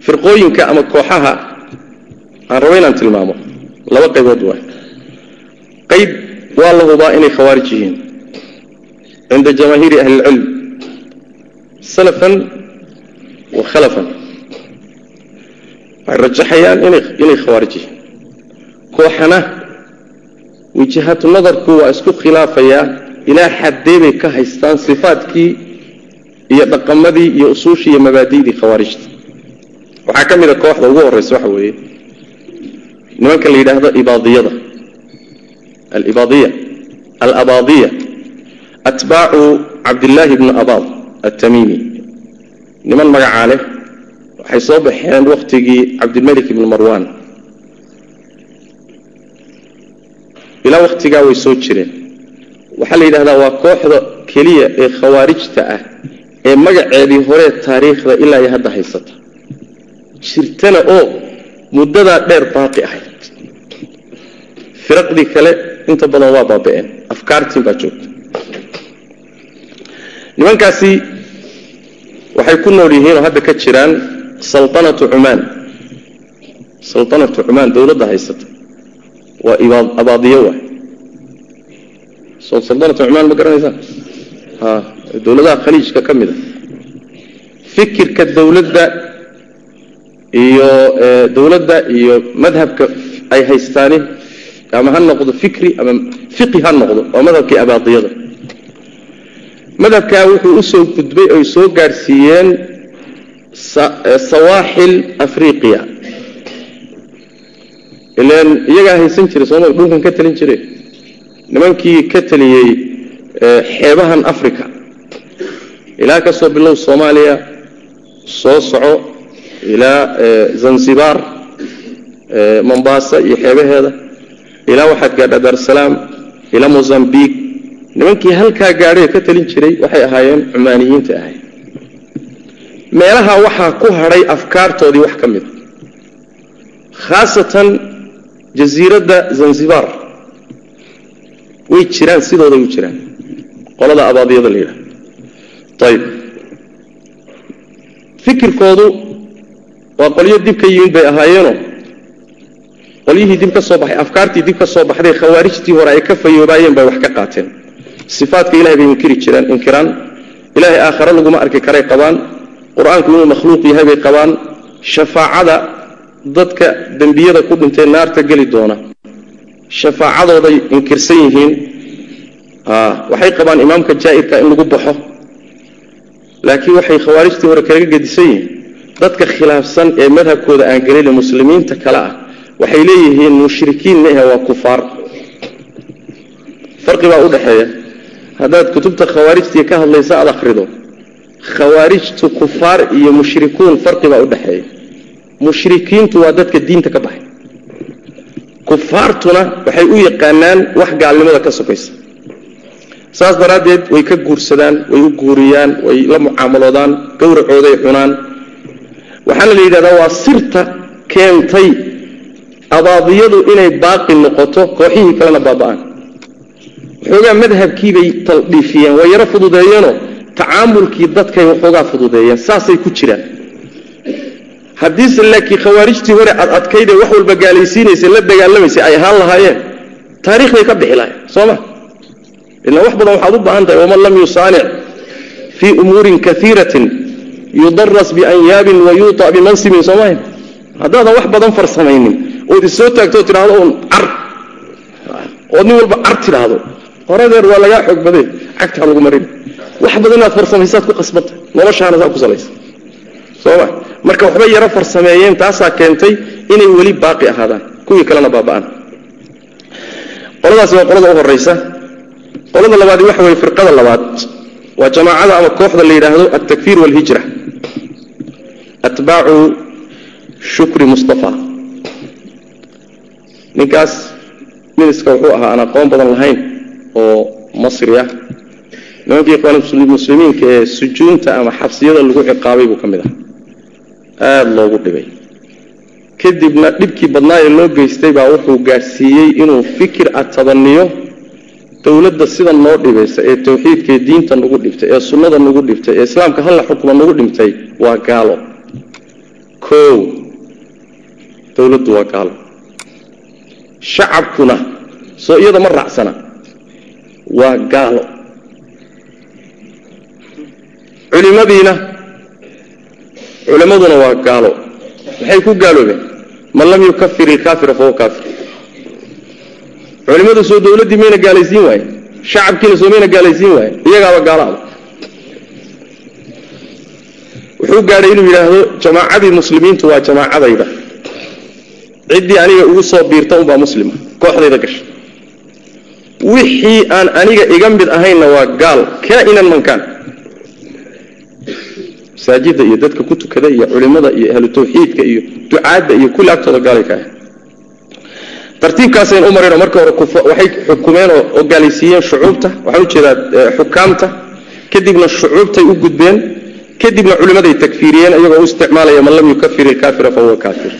firqooyinka ama kooxaha aan rabo inaan tilmaamo laba qaybood waay qayb waa la hubaa inay khawaarij yihiin. Cinda jamaahiiri ahli ilcilm salafan wa khalafan. Waxay rajaxayaan inay khawaarij yihiin kooxana. Wijahatu nadarku waa isku khilaafayaa ilaa xaddee bay ka haystaan sifaadkii iyo dhaqamadii iyo usuushii iyo mabaadi'dii khawaarijta. Waxaa ka mid a kooxda ugu horraysa waxa weeye. Nimanka la yidhaahdo ibaadiyada. Alibaadiya. Alabaadiya. Atbaacu cabdillaahi bni abaad atamiimi niman magacaa leh waxay soo baxeen wakhtigii cabdilmelik ibni marwan ilaa wakhtigaa way soo jireen. Waxaa la yidhahdaa waa kooxda keliya ee khawaarijta ah ee magaceedii horee taariikhda ilaa iyo hadda haysata. Jirtana oo muddadaa dheer baaqi ahayd. Firaqdii kale inta badan waa baaba'een. Afkaartiin baa joogta. Nimankaasi waxay ku nool yihiin oo hadda ka jiraan saltanatu cumaan. Saltanatu cumaan dowladda haysata waa abaadiyo waay soo saltanatu cumaan ma garanaysaa? Ha dowladaha khaliijka ka mid a. Fikirka dowladda iyo dowladda iyo madhabka ay haystaani ama ha noqdo fikri ama fiqi ha noqdo waa madhabkii abaadiyada. Madhabkaa wuxuu u soo gudbay oy soo gaadhsiiyeen sawaaxil afriqiya ilan iyagaa haysan jiray sooma dhulkan ka talin jire nimankii ka taliyey xeebahan africa ilaa ka soo bilow soomaaliya soo soco ilaa zanzibar mombasa iyo xeebaheeda. Ilaa waxaad gaadhaa darsalaam ilaa mozambiq nimankii halkaa gaadhay ka talin jiray waxay ahaayeen cumaaniyiinta ahayd meelaha waxaa ku hadhay afkaartoodii wax ka mida khaasatan jasiiradda zanzibar. Way jiraan sidooday u jiraan. Qolada abaadiyada la yidhaha ayib fikirkoodu waa qolyo dib ka yimid bay ahaayeenoo qolyihii dib ka soo baxay afkaartii dib ka soo baxday khawaarijtii hore ay ka fayoobaayeen bay wax ka qaateen. Sifaatka ilahay bay inkiri jireen inkiraan. Ilaahay aakhare laguma arki karay qabaan. Qur'aanku inuu makhluuq yahay bay qabaan. Shafaacada dadka dembiyada ku dhintay naarta geli doona. Shafaacadooday inkirsan yihiin. Waxay qabaan imaamka jaa'irka in lagu baxo. Laakiin waxay khawaarijtii hore kaga gedisan yihiin. Dadka khilaafsan ee madhabkooda aan gelin muslimiinta kale ah waxay leeyihiin mushrikiin maahe waa kufaar. Farqi baa u dhexeeya. Haddaad kutubta khawaarijtii ka hadlaysa aad akhrido. Khawaarijtu kufaar iyo mushrikuun farqi baa u dhexeeya mushrikiintu waa dadka diinta ka baxay. Kufaartuna waxay u yaqaanaan wax gaalnimada ka sokaysa. Saas daraaddeed way ka guursadaan way u guuriyaan way la mucaamaloodaan gowracooday cunaan. Waxaana la yidhahdaa waa sirta keentay abaadiyadu inay baaqi noqoto kooxihii kalena baaba'aan. Waxoogaa madhabkiibay taldhiifiyeen way yaro fududeeyeenoo tacaamulkii dadkay waxoogaa fududeeyeen saasay ku jiraan haddiise laakiin khawaarijtii hore ad adkaydee wax walba gaalaysiinaysay la dagaalamaysay ay ahaan lahaayeen taarikhday ka bixi lahayen soo ma? Ilaa wax badan waxaad u baahan tahay waman lam yusaanic fii umuurin kaiiratin yudaras bianyaabin wa bimansibin soomaaha haddaadan wax badan farsamaynin ood issoo taagto tidhahdo un car ood nin walba car tidhaahdo horadeer waa lagaa xoog baday cagtaa lagu marin. Wax badan inaad farsamaysaad ku qasbanta noloshaana saa ku salaysa sooma marka waxbay yaro farsameeyeen taasaa keentay inay weli baaqi ahaadaan. Kuwii kalena baaba'aan. Qoladaasi waa qolada u horaysa qolada labaadi waxa weye firqada labaad. Waa jamaacada ama kooxda la yidhaahdo altakfiir walhijra. Atbaacu shukri mustafa. Ninkaas miniska wuxuu ahaa aan aqoon badan lahayn oo masri ah. Nimankii ikhwaanmuslimiinka ee sujuunta ama xabsiyada lagu ciqaabay buu ka mid ah aada loogu dhibay. Kadibna dhibkii badnaa ee loo geystay baa wuxuu gaadhsiiyey inuu fikir atabaniyo dowladda sida noo dhibaysa ee tawxiidka ee diinta nagu dhibtay ee sunnada nagu dhibtay ee islaamka halla xukma nagu dhibtay waa gaalo. Kow dowladdu waa gaalo. Shacabkuna soo iyada ma raacsana waa gaalo. Culimadiina culimmaduna waa gaalo. Maxay ku gaaloobeen man lam yukafir ilkaafira fahuwa kaafir. Culimmadu soo dowladdii mayna gaalaysiin waaye. Shacabkiina soo mayna gaalaysiin waaye. Iyagaaba gaalaaba wuxuu gaadhay inuu yidhaahdo jamaacadii muslimiintu waa jamaacadayda. Ciddii aniga ugu soo biirta unbaa muslima. Kooxdayda gasha wixii aan aniga iga mid ahaynna waa gaal. Kaa'inan mankaan masaajidda iyo dadka ku tukada iyo culimmada iyo ahlu tawxiidka iyo ducaadda iyo kulli agtooda gaalay ka ahay tartiibkaasayn u marino marka hore waxay xukumeen oo gaalaysiiyeen shucuubta waxaan u jeedaa xukaamta kadibna shucuubtay u gudbeen kadibna culimmaday takfiiriyeen iyagoo u isticmaalaya man lam yukafir ilkaafira fahuwa kaafir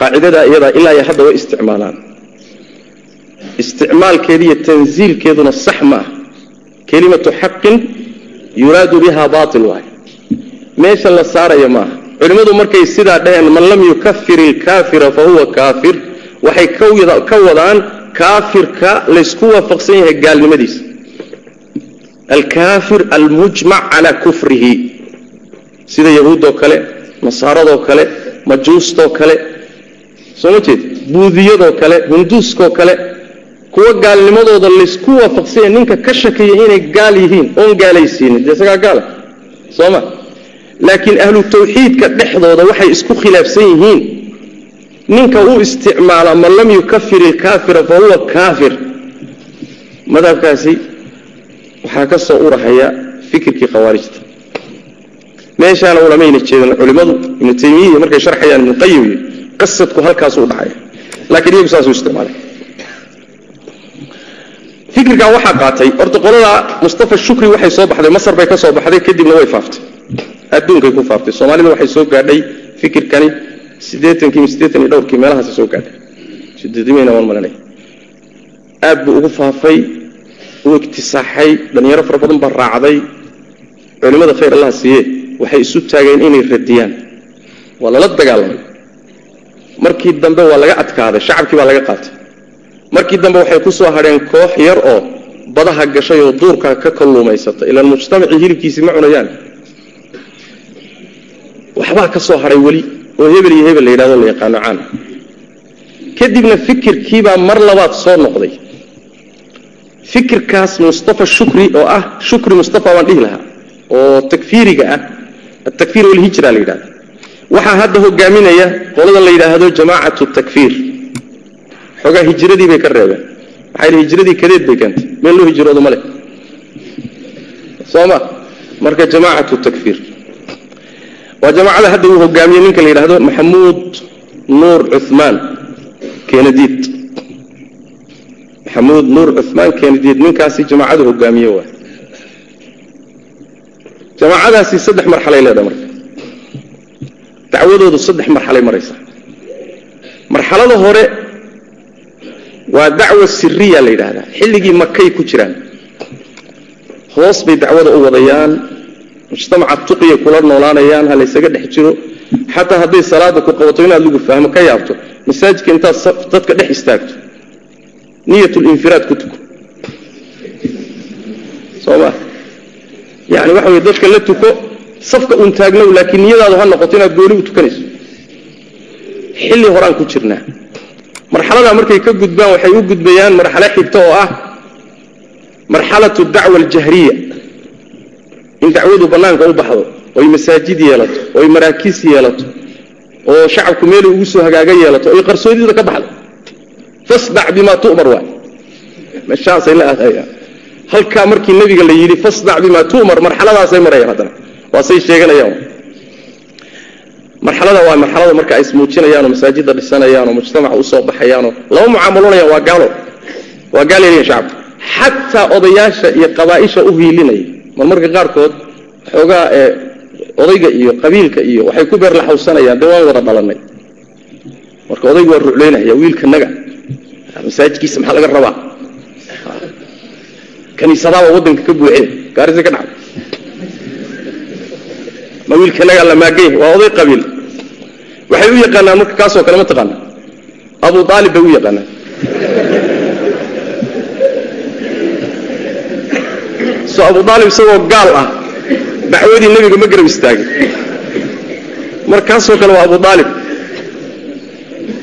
qaacidadaa iyadaa ilaa iyo hadda way isticmaalaan. Isticmaalkeeda iyo tansiilkeeduna sax ma ah. Kelimatu xaqin yuraadu biha baatil waay meesha la saaraya maaha culimmadu markay sidaa dhaheen man lam yukafir ilkaafira fahuwa kaafir waxay ka wadaan kaafirka laysku waafaqsan yahay gaalnimadiisa. Alkaafir almujmac calaa kufrihi. Sida yahuuddoo kale nasaaradoo kale majuustoo kale. Soo ma jeed? Buudiyadoo kale hinduuskoo kale. Kuwa gaalnimadooda laysku waafaqsan yahay ninka ka shakaya inay gaal yihiin oon gaalaysiinin. Dee isagaa gaala soo ma laakiin ahlu tawxiidka dhexdooda waxay isku khilaafsan yihiin. Ninka u isticmaala man lam yukafir ilkaafira fa huwa kaafir. Madhabkaasi waxaa ka soo urahaya fikirkii khawaarijta. Meeshaana ulamayna jeedan culimmadu ibnu taymiya markay sharxayaan ibnu qayim qasadku halkaasu udhacaya laakiin iyagu saasuu isticmaalay fikirkaa waxaa qaatay horta qolada mustafa shukri waxay soo baxday masar bay ka soo baxday kadibna way faaftay. Adduunkay ku faaftay soomaalida waxay soo gaadhay fikirkani siddeetankii siddeetan iyo dhowrkii meelahaasi soo gaadhay. Sideedimeyna waan malanay. Aad buu ugu faafay u iktisaaxay dhallinyaro fara badan baa raacday. Culimmada khayr allah siiye waxay isu taageen inay radiyaan. Waa lala dagaalamay. Markii dambe waa laga adkaaday shacabkii baa laga qaatay markii dambe waxay ku soo hadheen koox yar oo badaha gashay oo duurka ka kalluumaysata ilaan mujtamacii hilibkiisii ma cunayaan. Waxbaa ka hadhay weli oo hebel iyo hebel la yidhahdo la yaqaano caan. Kadibna fikirkiibaa mar labaad soo noqday. Fikirkaas mustafa shukri oo ah shukri mustafa baan dhihi lahaa oo takfiiriga ah atakfiir walhijra la yidhahda waxaa hadda hogaaminaya qoladan la yidhaahdo jamaacatu takfiir xoogaa hijradii bay ka reebeen. Maxaa yidhi hijradii kadeed bay keentay. Meel loo hijroodo ma leh. Soo ma marka jamaacatu takfiir. Waa jamaacada hadda uu hogaamiyey ninka la yidhaahdo maxamuud nuur cumaan kenadiid maxamuud nuur cumaan kenadiid ninkaasi jamaacadu hogaamiye waa. Jamaacadaasi saddex marxalay leedahay marka. Dacwadoodu saddex marxalay maraysa marxalada hore waa dacwa siriya la yidhaahdaa. Xilligii makay ku jiraan. Hoos bay dacwada u wadayaan. Mujtamaca tuqiya kula noolaanayaan ha laysaga dhex jiro. Xataa hadday salaada ku qabato inaad lagu fahmo ka yaabto. Masaajidka intaad dadka dhex istaagto. Niyatulinfiraad ku tuko. Soma yani waxa wey dadka la tuko safka un taagnow laakiin niyadaadu ha noqoto inaad gooni u tukanayso. Xilli horaan ku jirnaa marxaladaa markay ka gudbaan waxay u gudbayaan marxalo xigta oo ah marxalatu dacwa aljahriya. In dacwadu bannaanka u baxdo oy masaajid yeelato oy maraakiis yeelato oo shacabku meelay ugu soo hagaaga yeelato oy qarsoodida ka baxdo. Fasdac bimaa tu'mar waay meeshaasay la aadayaan. Halkaa markii nebiga la yidhi fasdac bimaa tu'mar marxaladaasay marayaan haddana. Waasay sheeganayaan marxalada waa marxalada marka ay ismuujinayaanoo masaajidda dhisanayaanoo mujtamaca u soo baxayaanoo lama mucaamaloonayaan waa gaalo. Waa gaaleeliyan shacabka xataa odayaasha iyo qabaaisha u hiilinaya marmarka qaarkood xoogaa ee odayga iyo qabiilka iyo waxay ku beerlaxawsanayaan dee waan wada dhalanay. Marka odaygu waa ruclaynaya wiilkanaga masaajidkiisa maxaa laga rabaa? Kaniisadaaba wadanka ka buuxeen gaarisa ka dhacday ma wiilkanaga la maagay waa oday qabiil waxay u yaqaanaan marka kaasoo kale ma taqaana. Abu aalib bay u yaqaanaan. So abu aalib isagoo gaal ah dacwadii nebiga ma garab istaagin. Markaasoo kale waa abu aalib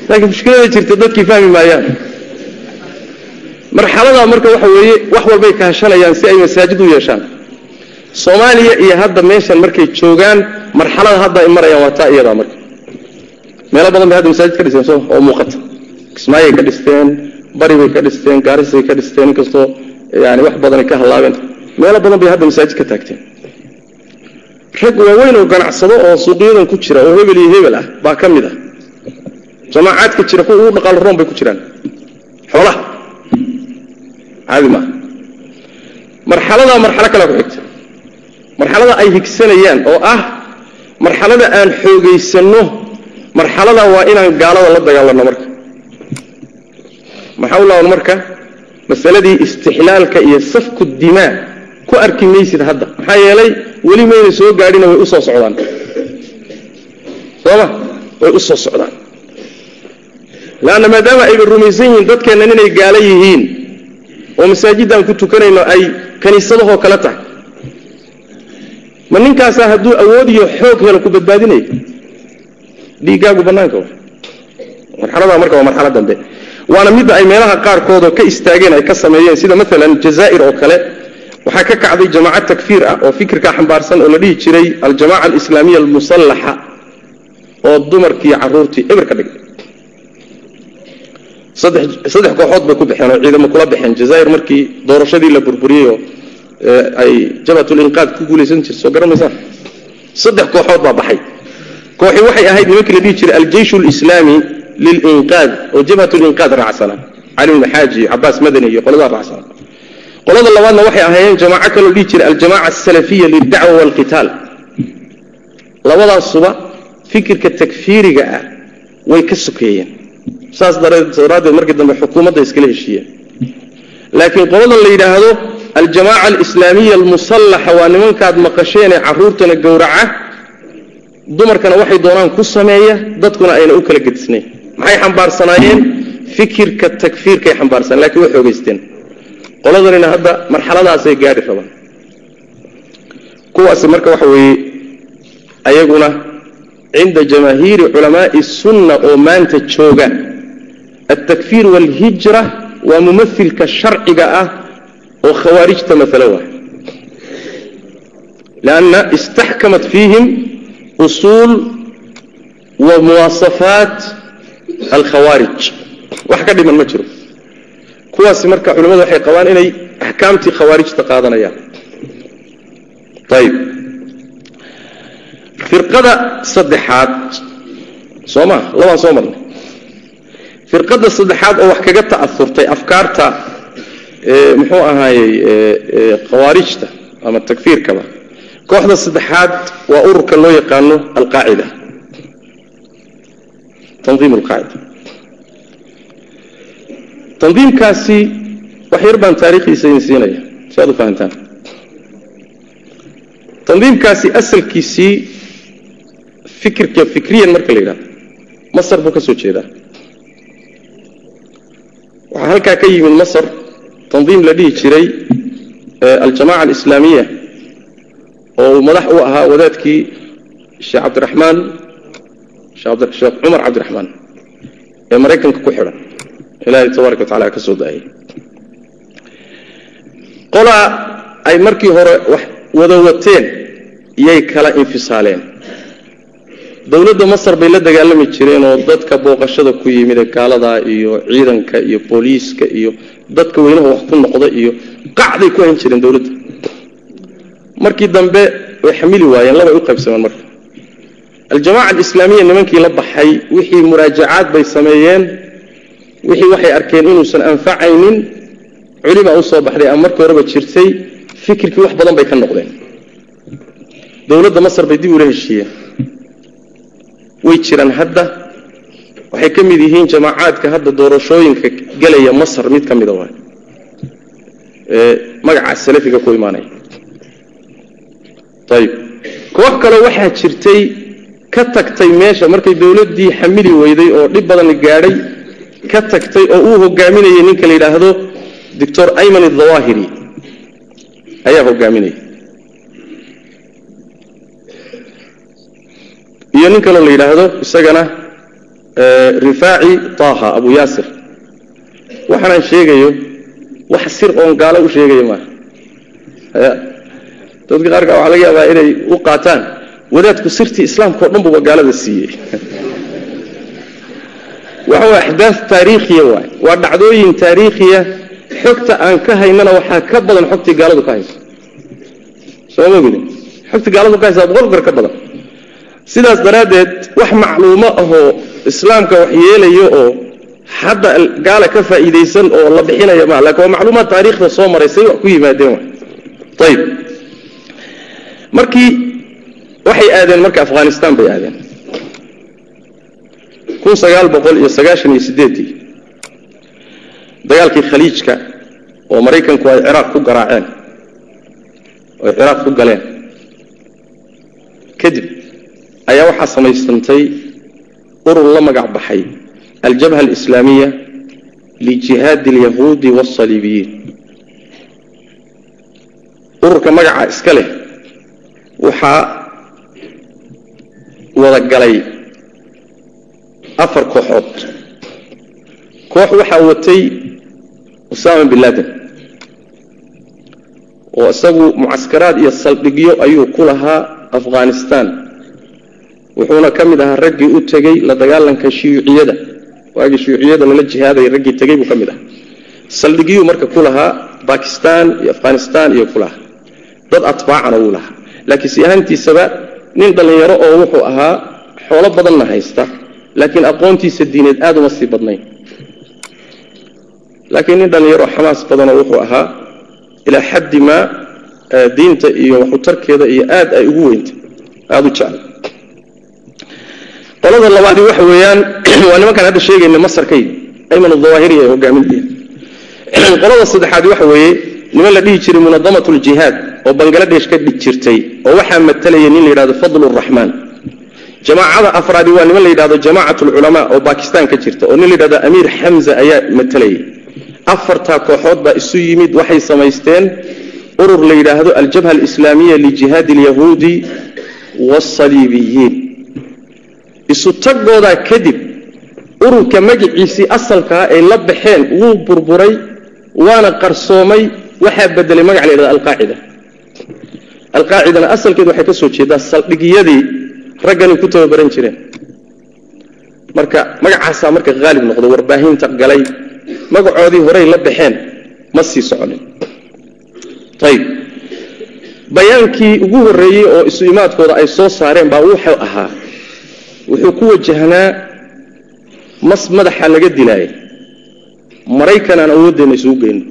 laakiin mushkilada jirta dadkii fahmi maayaan. Marxaladaa marka waxa weeye wax walbay kaashanayaan si ay masaajid u yeeshaan. Soomaaliya iyo hadda meeshan markay joogaan marxalada hadda ay marayaan waa taa iyadaa marka meelo badan bay hadda masaajid ka dhisteen soo oo muuqata. Kismaayay ka dhisteen bari bay ka dhisteen gaarisay ka dhisteen inkastoo yani wax badanay ka hallaabeen. Meelo badan bay hadda masaajid ka taagteen. Rag waaweyn oo ganacsado oo suuqyadan ku jira oo hebel iyo hebel ah baa ka mid ah. Jamaacaadka jira kuwa ugu dhaqaalo roon bay ku jiraan. Xoolaha. Caadi maaha marxaladaa marxalo kalea ku xigta. Marxalada ay higsanayaan oo ah marxalada aan xoogaysanno marxaladaa waa inaan gaalada la dagaalanno marka. Maxaa u laaban marka? Masaladii istixlaalka iyo safku dimaa. Ku arki maysid hadda. Maxaa yeelay weli mayna soo gaadhina way u soo socdaan. Sooma way u soo socdaan. Leanna maadaama ayba rumaysan yihiin dadkeennan inay gaalo yihiin oo masaajidaan ku tukanayno ay kaniisadahoo kale tahay. Ma ninkaasaa hadduu awood iyo xoog helo ku badbaadinayo dhiiggaagu bannaanka wa marxaladaa marka waa marxalo dambe. Waana midda ay meelaha qaarkoodoo ka istaageen ay ka sameeyeen sida maalan jazaa'ir oo kale. Waxaa ka kacday jamaaca takfiir ah oo fikirkaa xambaarsan oo la dhihi jiray aljamaca alislaamiya almusallaxa oo dumarkii caruurtii eber ka dhigay. Saddex kooxood bay ku baxeen oo ciidamo kula baxeen jazaa'ir markii doorashadii la burburiyey oo ay jabhatulinqaad ku guulaysan jirta soo garanaysaan saddex kooxood baa baxay kooxi waxay ahayd nimankii la dhihi jiray aljeyshu lislaami lilinqaad oo jabhatulinqaad raacsana. Cali bnu xaaji cabaas madani iyo qoladaa raacsana. Qolada labaadna waxay ahaayeen jamaaco kaloo dhihi jiray aljamaca asalafiya lildacwa waalqitaal labadaasuba fikirka takfiiriga ah way ka sokeeyeen saas daraaddeed markii dambe xukuumadda iskala heshiiyeen. Laakiin qoladan la yidhaahdo aljamaca alislaamiya almusallaxa waa nimankaad maqasheenee carruurtana gowraca dumarkana waxay doonaan ku sameeya dadkuna ayna u kala gedisnayn maxay xambaarsanaayeen? Fikirka takfiirkay xambaarsaneen lakiin way xoogaysteen qoladanina hadda marxaladaasay gaadhi rabaan. Kuwaasi marka waxa weeye ayaguna cinda jamaahiiri culamaai sunna oo maanta jooga. Altakfiir waalhijra waa mumailka sharciga ah oo khawaarijta maalo waay lanna istaxkamat fiihim usuul wa muwaasafaat alkhawaarij. Wax ka dhiman ma jiro. Kuwaasi marka culimmadu waxay qabaan inay axkaamtii khawaarijta qaadanayaan. Ayib firqada saddexaad. Soo maa labaan soo marnay firqada saddexaad oo wax kaga ta'aurtay afkaarta muxuu ahaayey khawaarijta ama takfiirkaba kooxda saddexaad waa ururka loo yaqaano alqaacida. Tandiim alqaacida tandiimkaasi wax yar baan taariikhdiisa idin siinaya si aad u fahantaan. Tandiimkaasi asalkiisii fikirka fikriyan marka la yidhahdo masar buu ka soo jeedaa. Waxaa halkaa ka yimid masar tandiim la dhihi jiray aljamaca alislaamiya oo madax u ahaa wadaadkii sheekh cabdiraxmaan sheekh cumar cabdiraxmaan ee maraykanka ku xidhan ilaahay tabaaraka wa tacala ka soo daayay. Qolaa ay markii hore wax wada wateen iyay kala infisaaleen. Dowladda masar bay la dagaalami jireen oo dadka booqashada ku yimid ee gaaladaa iyo ciidanka iyo booliiska iyo dadka weynaha wax ku noqda iyo qacday ku hayn jireen dowladda markii dambe way xamili waayeen labay u qaybsameen marka. Aljamaca alislaamiya nimankii la baxay wixii muraajacaad bay sameeyeen wixii waxay arkeen inuusan anfacaynin culimaa u soo baxday ama markii horeba jirtay fikirkii wax badan bay ka noqdeen. Dowladda masar bay dib ula heshiiyeen. Way jiraan hadda. Waxay ka mid yihiin jamaacaadka hadda doorashooyinka gelaya masar mid ka mida waay. Ee magaca salafiga ku imaanaya ayib koox kale waxaa jirtay ka tagtay meesha markay dowladdii xamili weyday oo dhib badan gaadhay ka tagtay oo uu hogaaminayay ninka la yidhaahdo doctor ayman adhawaahiri ayaa hogaaminaya iyo nin kaloo la yidhaahdo isagana rifaaci taha abu yaasir. Waxaanaan sheegayo wax sir oon gaalo u sheegaya maaha dadka qaarkaa waxaa laga yaabaa inay u qaataan wadaadku sirtii islaamka dhan buba gaalada siiyey. Waxa waa axdaaf taariikhiya waay. Waa dhacdooyin taariikhiya. Xogta aan ka haynana waxaa ka badan xogtii gaaladu ka hayso. Soo ma ogidin xogtii gaaladu ka haysaa boqol goor ka badan. Sidaas daraaddeed wax macluumo ahoo islaamka wax yeelayo oo hadda gaala ka faa'iidaysan oo la bixinaya maa laakiin waa macluumaad taariikhda soo maray say wax ku yimaadeen wa ayib markii waxay aadeen marka afghanistan bay aadeen. Dagaalkii khaliijka oo maraykanku ay ciraaq ku garaaceen oo ay ciraaq ku galeen kadib ayaa waxaa samaysantay urur la magac baxay aljabha alislaamiya lijihaadi alyahuudi waasaliibiyiin ururka magaca iska leh waxaa wada galay afar kooxood. Koox waxaa watay usaama bin laden. Oo isagu mucaskaraad iyo saldhigyo ayuu ku lahaa afghanistan. Wuxuuna ka mid ahaa raggii u tegey la dagaalanka shuyuuciyada waagii shuyuuciyada lala jihaaday raggii tegey buu ka mid ahaa. Saldhigyuu marka ku lahaa bakistan iyo afghanistan iyo ku lahaa. Dad atbaacana wuu lahaa laakiin si ahaantiisaba nin dhallinyaro oo wuxuu ahaa xoolo badanna haysta laakiin aqoontiisa diineed aad uma sii badnayn. Laakiin nin dhallinyaro xamaas badanoo wuxuu ahaa ilaa xaddi maa diinta iyo waxutarkeeda iyo aad ay ugu weynta aada u jeclay qolada labaadi waxa weeyaan waa nimankaan hadda sheegayna masar ka yimi ayman adhawaahiri ee hogaaminteeda qolada saddexaadi waxa weeye niman la dhihi jiray munadamat ljihaad oo bangaladesh ka jirtay oo waxaa matalaya nin la yidhahdo raxmaan jamaacada afraadi waa niman la yidhahdo jamacat lculamaa oo bakistan ka jirta oo nin la yidhahdo amiir xamza ayaa matalayay afartaa kooxood baa isu yimid waxay samaysteen urur la yidhaahdo aljabha alislaamiya lijihaadi alyahuudi waasaliibiyiin isu tagoodaa kadib ururka magiciisii asalkaa ay la baxeen wuu burburay waana qarsoomay waxaa bedelay magac la yidhahda alqaacida alqaacidana asalkeedu waxay ka soo jeedaa saldhigyadii raggani ku tababaran jireen. Marka magacaasaa marka haalib noqdo warbaahinta galay magacoodii horey la baxeen ma sii soconin. Ayib bayaankii ugu horreeyey oo isu imaadkooda ay soo saareen baa wuxuu ahaa wuxuu ku wajahnaa mas madaxa laga dilaaya maraykan aan awooddeenna isugu geyno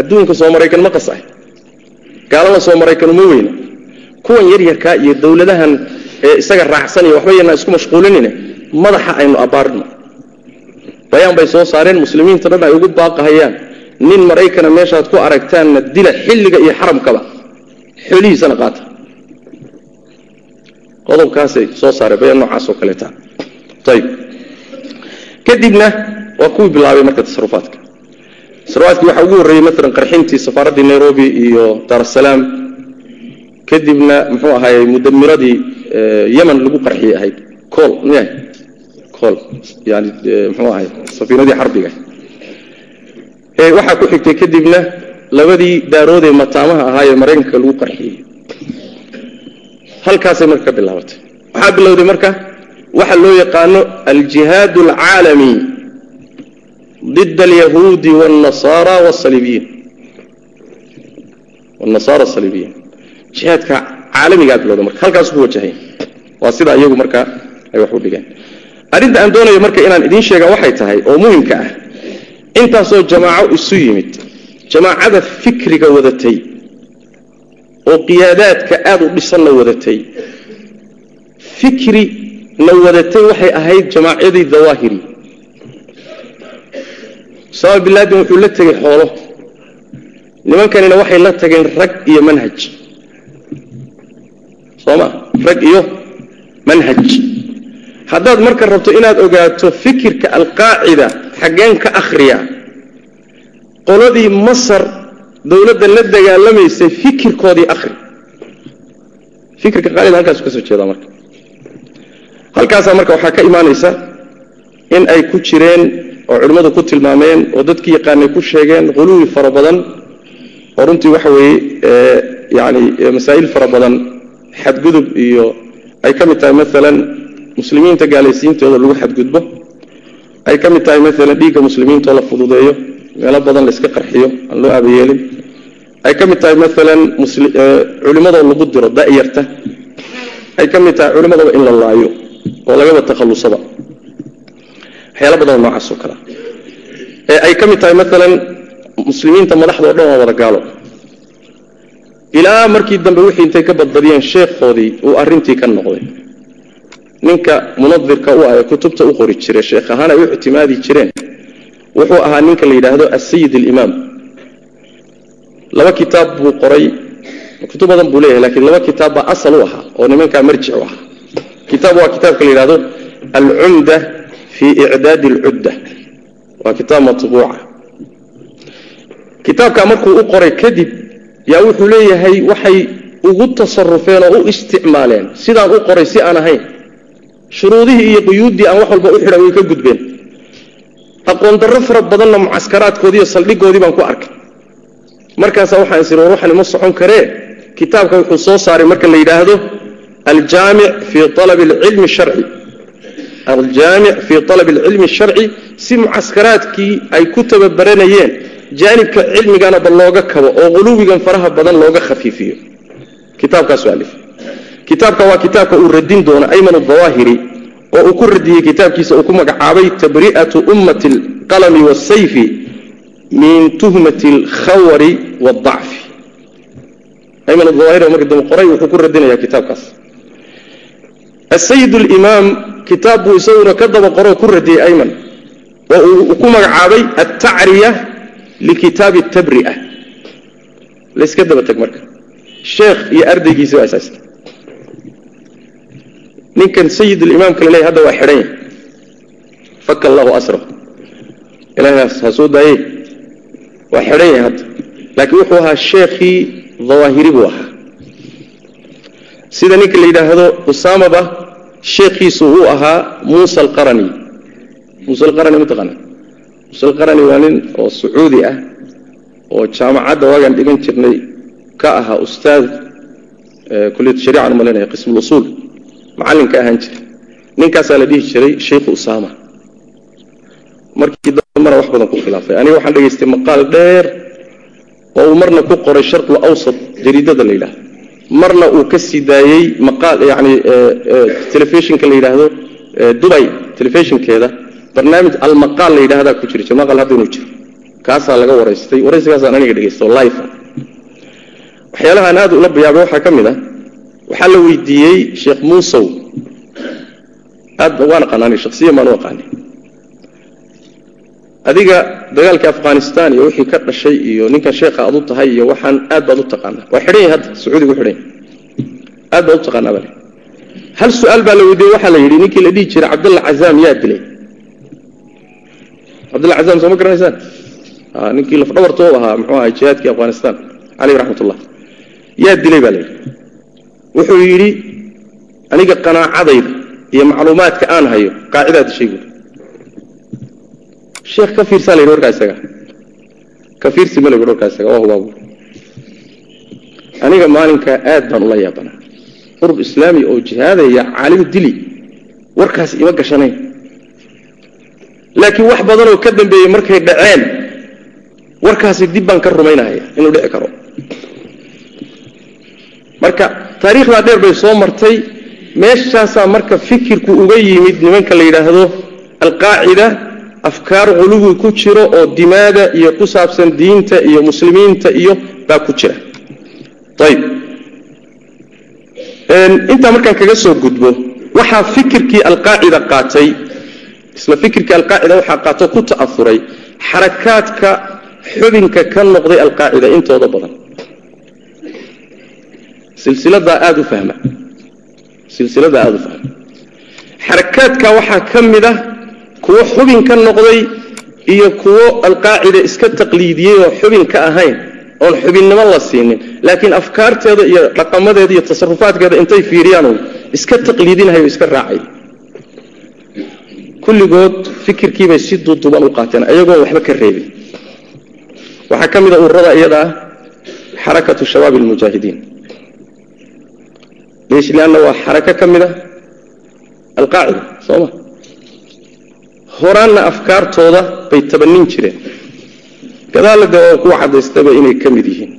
adduunka soo maraykan ma qas ah gaalada soo maraykan uma weyna. Kuwan yaryarkaa iyo dowladahan isaga raacsanaya waxba yanaa isku mashquulinine madaxa aynu abbaarno bayaan bay soo saareen muslimiinta dhan ay ugu baaqahayaan. Nin maraykana meeshaad ku aragtaanna dila xilliga iyo xaramkaba. Xoolihiisana qaata. Qodobkaasay soo saareen bayaan noocaas oo kaleeta ayib kadibna waa kuwii bilaabay marka tasarufaadka tasarufaadkii waxaa ugu horreeyey maalan qarxintii safaaraddii nairobi iyo daarasalaam kadibna muxuu ahaayey mudamiradii yeman lagu qarxiyey ahayd. Cool miya cool yani muxuu ahay safiinadii xarbiga. Waxaa ku xigtay kadibna labadii daaroodee mataamaha ahaayee maraykanka lagu qarxiyey. Halkaasay marka ka bilaabatay. Waxaa bilowday marka waxa loo yaqaano aljihaad alcaalami ضد اليهود والنصارى والصليبيين والنصارى الصليبيين جهادك عالمي قاعد بلوده marka halkaas ku wajahay waa sida iyagu marka ay wax u dhigaan arinta aan doonayo marka inaan idin sheega waxay tahay oo muhiimka ah intaasoo jamaaco isu yimid jamaacada fikriga wadatay oo qiyaadaadka aada u dhisanna wadatay fikri na wadatay waxay ahayd jamaacyadii dawaahiri usama bin laadin wuxuu la tegey xoolo. Nimankanina waxay la tageen rag iyo manhaj. Soo ma rag iyo manhaj. Haddaad marka rabto inaad ogaato fikirka alqaacida xaggeen ka akhriya qoladii masar dowladda la dagaalamaysay fikirkoodii akhri. Fikirka qaalida halkaasu ka soo jeedaa marka. Halkaasaa marka waxaa ka imaanaysa in ay ku jireen oo culimmadu ku tilmaameen oo dadkii yaqaanay ku sheegeen huluwi fara badan. Oo runtii waxa weeye yani masaa'il fara badan xadgudub iyo ay ka mid tahay maalan muslimiinta gaalaysiintooda lagu xadgudbo. Ay ka mid tahay maalan dhiigga muslimiintaoo la fududeeyo meelo badan la iska qarxiyo aan loo aabayeelin ay ka mid tahay maalan culimmadoo lagu diro da'yarta. Ay ka mid tahay culimmadaba in la laayo oo lagaba takhallusaba waxyaala badanoo noocaas oo kalea ee ay ka mid tahay maalan muslimiinta madaxda o dhan waa wada gaalo ilaa markii dambe wixii intay ka badbadiyeen sheekhoodii uu arrintii ka noqday. Ninka munadirka u ah ee kutubta u qori jiray sheekh ahaan ay u ictimaadi jireen. Wuxuu ahaa ninka la yidhaahdo asayid alimaam laba kitaab buu qoray. Kutub badan buu leeyahay lakiin laba kitaab baa asal u ahaa oo nimankaa marjic u ahaa. Kitaab waa kitaabka la yidhahdo alcumda fi icdaadi alcudda waa kitaab matbuuca. Kitaabkaa markuu u qoray kadib yaa wuxuu leeyahay waxay ugu tasarufeen oo u isticmaaleen. Sidaan u qoray si aan ahayn. Shuruudihii iyo quyuuddii aan wax walba u xidhan way ka gudbeen. Aqoon darro fara badanna mucaskaraadkoodii iyo saldhigoodii baan ku arkay. Markaasaa waxaan isiri war waxani ma socon karee? Kitaabka wuxuu soo saaray marka la yidhaahdo aljaamic fii alabi alcilmi sharci aljaamic fii alabi alcilmi sharci si mucaskaraadkii ay ku tababaranayeen jaanibka cilmigana ba looga kabo oo quluwigan faraha badan looga khafiifiyo. Kitaabkaasu alif. Kitaabka waa kitaabka uu radin doono ayman dawaahiri oo uu ku radiyey kitaabkiisa uu ku magacaabay tabri'atu ummati alqalami waasayfi min tuhmati alkhawari waaldacfi ayman dawaahiri marka dambe qoray wuxuu ku radinaya kitaabkaas. Asayid alimaam kitaab buu isaguna ka daba qoroo ku radiyey ayman. Oo uu ku magacaabay altacriya likitaabi tabri'a layska daba teg marka. Sheekh iyo ardaygiisi waa asaasta ninkan sayid alimaamka la leeyahy hadda waa xidhan yahay. Faka allahu asrahu ilaahgaas ha soo daayey. Waa xidhan yahay hadda. Laakiin wuxuu ahaa sheekhii dawaahiri buu ahaa. Sida ninka la yidhaahdo usaamaba sheekhiisu uu ahaa muusa alqarani. Muuse alqarani mataqaana muuse alqarani waa nin oo sacuudi ah oo jaamacadda waagaan dhigan jirnay ka ahaa ustaad kuliyat shariican malinaya qism lusuul macallin ka ahaan jiray. Ninkaasaa la dhihi jiray sheikhu usaama. Markii dambana wax badan ku khilaafay. Aniga waxaan dhegaystay maqaal dheer oo uu marna ku qoray sharqul awsat jariidada la yidhahdo marna uu ka sii daayey yani telefishinka la yidhaahdo dubay telefishinkeeda barnaamij almaqaal la yidhahdaa ku jiri jir maqal hadda inuu jiro. Kaasaa laga waraystay. Waraysigaasaan aniga dhegaysto life waxyaalahaan aad ula bayaabay waxaa ka mid ah. Waxaa la weydiiyey sheekh muusow. Aad waan aqaanaani shaksiyan baan u aqaanay adiga dagaalkii afghanistan iyo wixii ka dhashay iyo ninkan sheekha aad u tahay iyo waxaan aad baad u taqaanaa. Waa xidhan yahay hadda sacuudigu xidhan yahay aad baad u taqaanaa bale. Hal su'aal baa la weydiiyey waxaa la yidhi ninkii la dhihi jiray cabdalla cazaam yaa dilay. Cabdalla cazaam soo garanaysaan? Ninkii lafdhabartoo ahaa muxuu ahaa jihaadkii afghanistan. Caleyh raxmat ullah yaa dilay baa la yidhi. Wuxuu yidhi aniga qanaacadayda iyo macluumaadka aan hayo qaacidaa dishay buuri sheekh ka fiirsaa la yidhi warkaa isaga? Ka fiirsi ma la yidhi warkaa isaga? Waa hubaa buuri aniga maalinkaa aad baan ula yaabanaa urub islaami oo jihaadaya caalim dili warkaas ima gashanayn. Laakiin wax badanoo ka dambeeyey markay dhaceen warkaasi dib baan ka rumaynahaya inuu dhici karo. Marka taariikhdaa dheer bay soo martay. Meeshaasaa marka fikirku uga yimid nimanka la yidhaahdo alqaacida afkaar quluwi ku jiro oo dimaada iyo ku saabsan diinta iyo muslimiinta iyo baa ku jira. Ayb. Intaa markaan kaga soo gudbo waxaa fikirkii alqaacida qaatay isla fikirkii alqaacida waxaa qaato ku ta'auray xarakaadka xubinka ka noqday alqaacida intooda badan. Silsiladaa aada u fahma. Silsiladaa aada u fahma. Xarakaadka waxaa ka mid ah kuwo xubin ka noqday iyo kuwo alqaacida iska taqliidiyey oo xubin ka ahayn oon xubinnimo la siinin. Laakiin afkaarteeda iyo dhaqamadeeda iyo tasarufaadkeeda intay fiiriyaan iska taqliidinhay o iska raacay. Kulligood fikirkiibay si duuduban u qaateen ayagoon waxba ka reebin. Waxaa ka mida ururada iyada ah xarakatu shabaab almujaahidiin leesh lianna waa xarako ka mid a alqaacida soo ma horaanna afkaartooda bay tabanin jireen. Gadaalla de oo kuwa cadaystaba inay ka mid yihiin.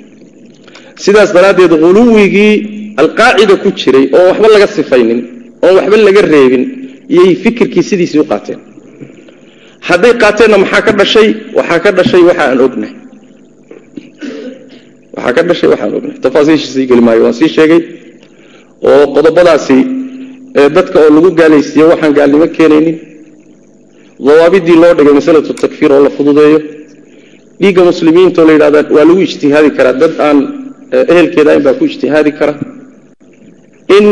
Sidaas daraaddeed huluwigii alqaacida ku jiray oon waxba laga sifaynin oon waxba laga reebin iyay fikirkii sidiisii u qaateen. Hadday qaateenna maxaa ka dhashay? Waxaa ka dhashay waxa aan ognahay. Waxaa ka dhashay waxaan ognahay. Tafaasiisha sii geli maayo waan sii sheegay. Oo qodobadaasi dadka oo lagu gaalaysiiye waxaan gaalnimo keenaynin dawaabidii loo dhigay masalatu takfiir oo la fududeeyo. Dhiigga muslimiinta oo la yidhahda waa lagu ijtihaadi karaa. Dad aan ehelkeeda ayn baa ku ijtihaadi kara. In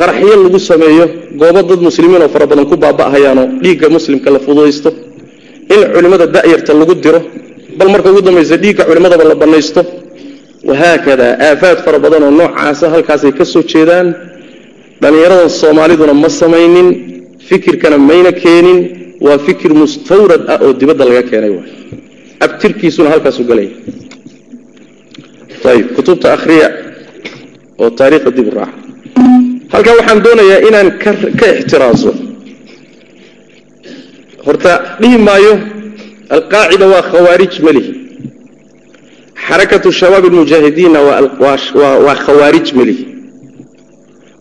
qaraxyo lagu sameeyo goobo dad muslimiin oo fara badan ku baaba'hayaanoo dhiigga muslimka la fududaysto. In culimmada da'yarta lagu diro bal marka ugu dambaysa dhiigga culimmadaba la bannaysto. Wahaakada aafaad fara badan oo noocaasa halkaasay ka soo jeedaan. Dhallinyaradan soomaaliduna ma samaynin fikirkana mayna keenin waa fikir mustawrad ah oo dibadda laga keenay abtirkiisuna halkaasu galaya ayib kutubta akhriya oo taariikhda dib u raaca halkan waxaan doonayaa inaan ka ixtiraaso. Horta dhihi maayo alqaacida waa khawaarij melihi xarakatu shabaab almujaahidiinna waa khawaarij melihi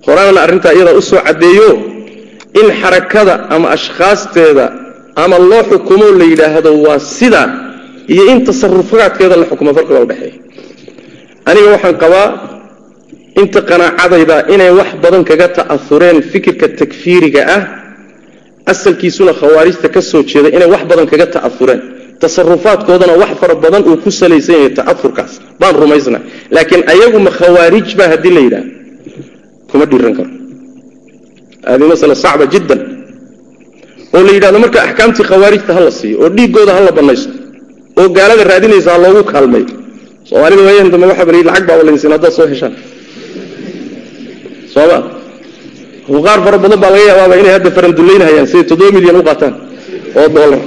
horaanana arrintaa iyadaa u caddeeyo in xarakada ama ashkhaasteeda ama loo xukumo la yidhaahdo waa sida iyo in tasarufaadkeeda la xukumo farqiga udhexeeya aniga waxaan qabaa inta qanaacadayda inay wax badan kaga ta'aureen fikirka takfiiriga ah asalkiisuna khawaarijta ka soo jeeda inay wax badan kaga ta'aureen tasarufaadkoodana wax fara badan uu ku salaysan yahay ta'aurkaas baan rumaysna laakiin ayaguma khawaarij ba haddii la yidhaah kuma dhiiran karo hadi masala sacba jiddan oo la yidhahdo marka axkaamtii khawaarijta ha la siiyo oo dhiiggooda ha la bannaysto oo gaalada raadinaysa ha loogu kaalmayo soomaalida waayahan dambe waxaa bal lacag baa walaysin haddaad soo heshaan. Sooma qaar fara badan baa laga yaabaaba inay hadda farandullaynhayaan siday toddoba milyan u qaataan oo dollar.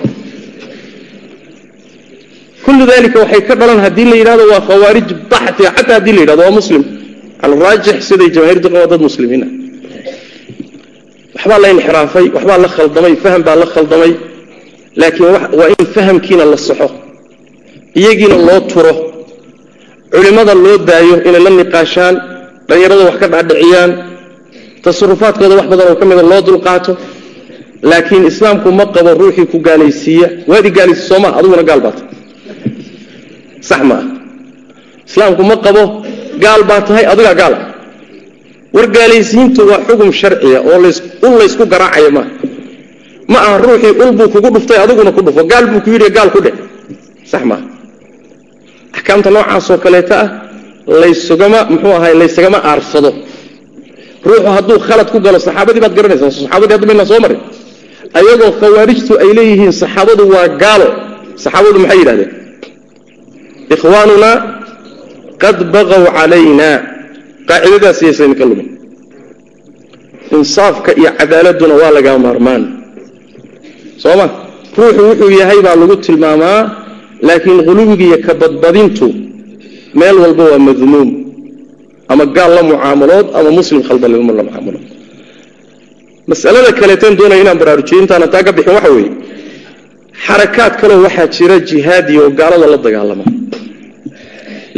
Kullu dalika waxay ka dhalan haddii la yidhahdo waa khawaarij baxtia xataa haddii la yidhahdo waa muslim. Cala raajix siday jamaahiirtu waa dad muslimiin waxbaa la inxiraafay waxbaa la khaldamay faham baa la khaldamay laakiin waa in fahamkiina la saxo iyagiina loo turo culimmada loo daayo inay la niqaashaan dhallinyarada wax ka dhaadhiciyaan tasarufaadkooda wax badan oo ka mida loo dulqaato laakiin islaamku ma qabo ruuxii ku gaalaysiiya waadi gaalaysi sooma adiguna gaal baata sax ma ah islaamku ma qabo gaal baa tahay adigaa gaala war gaalaysiintu waa xugum sharciya oo ul laysku garaacaya maaha. Ma aha ruuxii ul buu kugu dhuftay adiguna ku dhufo. Gaal buu ku yidhi gaal ku dheh sax maaha. Axkaamta noocaasoo kaleeta ah laysugama muxuu ahay laysagama aarsado. Ruuxu hadduu khalad ku galo saxaabadii baad garanaysaa saxaabadii hadda maynaa soo marin ayagoo khawaarijtu ay leeyihiin saxaabadu waa gaalo. Saxaabadu maxay yidhahdeen? Ikhwaanunaa qad baqow calayna qaacidadaas yaysan ka lumin insaafka iyo cadaaladuna waa lagaa maarmaan. Soo ma ruuxu wuxuu yahay baa lagu tilmaamaa laakiin quluwigiiyo ka badbadintu meel walba waa madmuum. Ama gaal la mucaamalood ama muslim khaldan la mucaamalood masalada kaleeteen doonaya inaan baraarujiyo intaana taa ka bixin waxa weeye. Xarakaad kaleo waxaa jira jihaadi oo gaalada la dagaalama.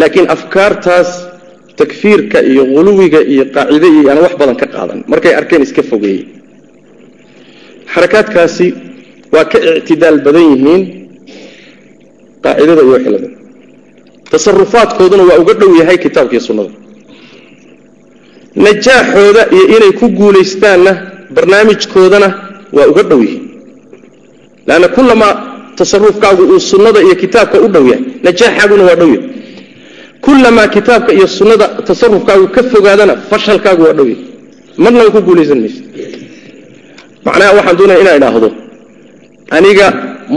Laakiin afkaartaas takfiirka iyo quluwiga iyo qaacide iyo aan wax badan ka qaadan. Markay arkeen iska fogeeyey. Xarakaadkaasi waa ka ictidaal badan yihiin qaacidada iyo la mid tasarufaadkooduna waa uga dhow yahay kitaabkiiyo sunnada. Najaaxooda iyo inay ku guulaystaanna barnaamijkoodana waa uga dhow yihiin leanna kullamaa tasarufkaagu uu sunnada iyo kitaabka u dhow yahay. Najaaxaaguna waa dhow yahay kullamaa kitaabka iyo sunnada tasarufkaagu ka fogaadana fashalkaagu waa dhow yahay marnaba ku guulaysan maysa macnaha waxaan doonaya inaa idhaahdo aniga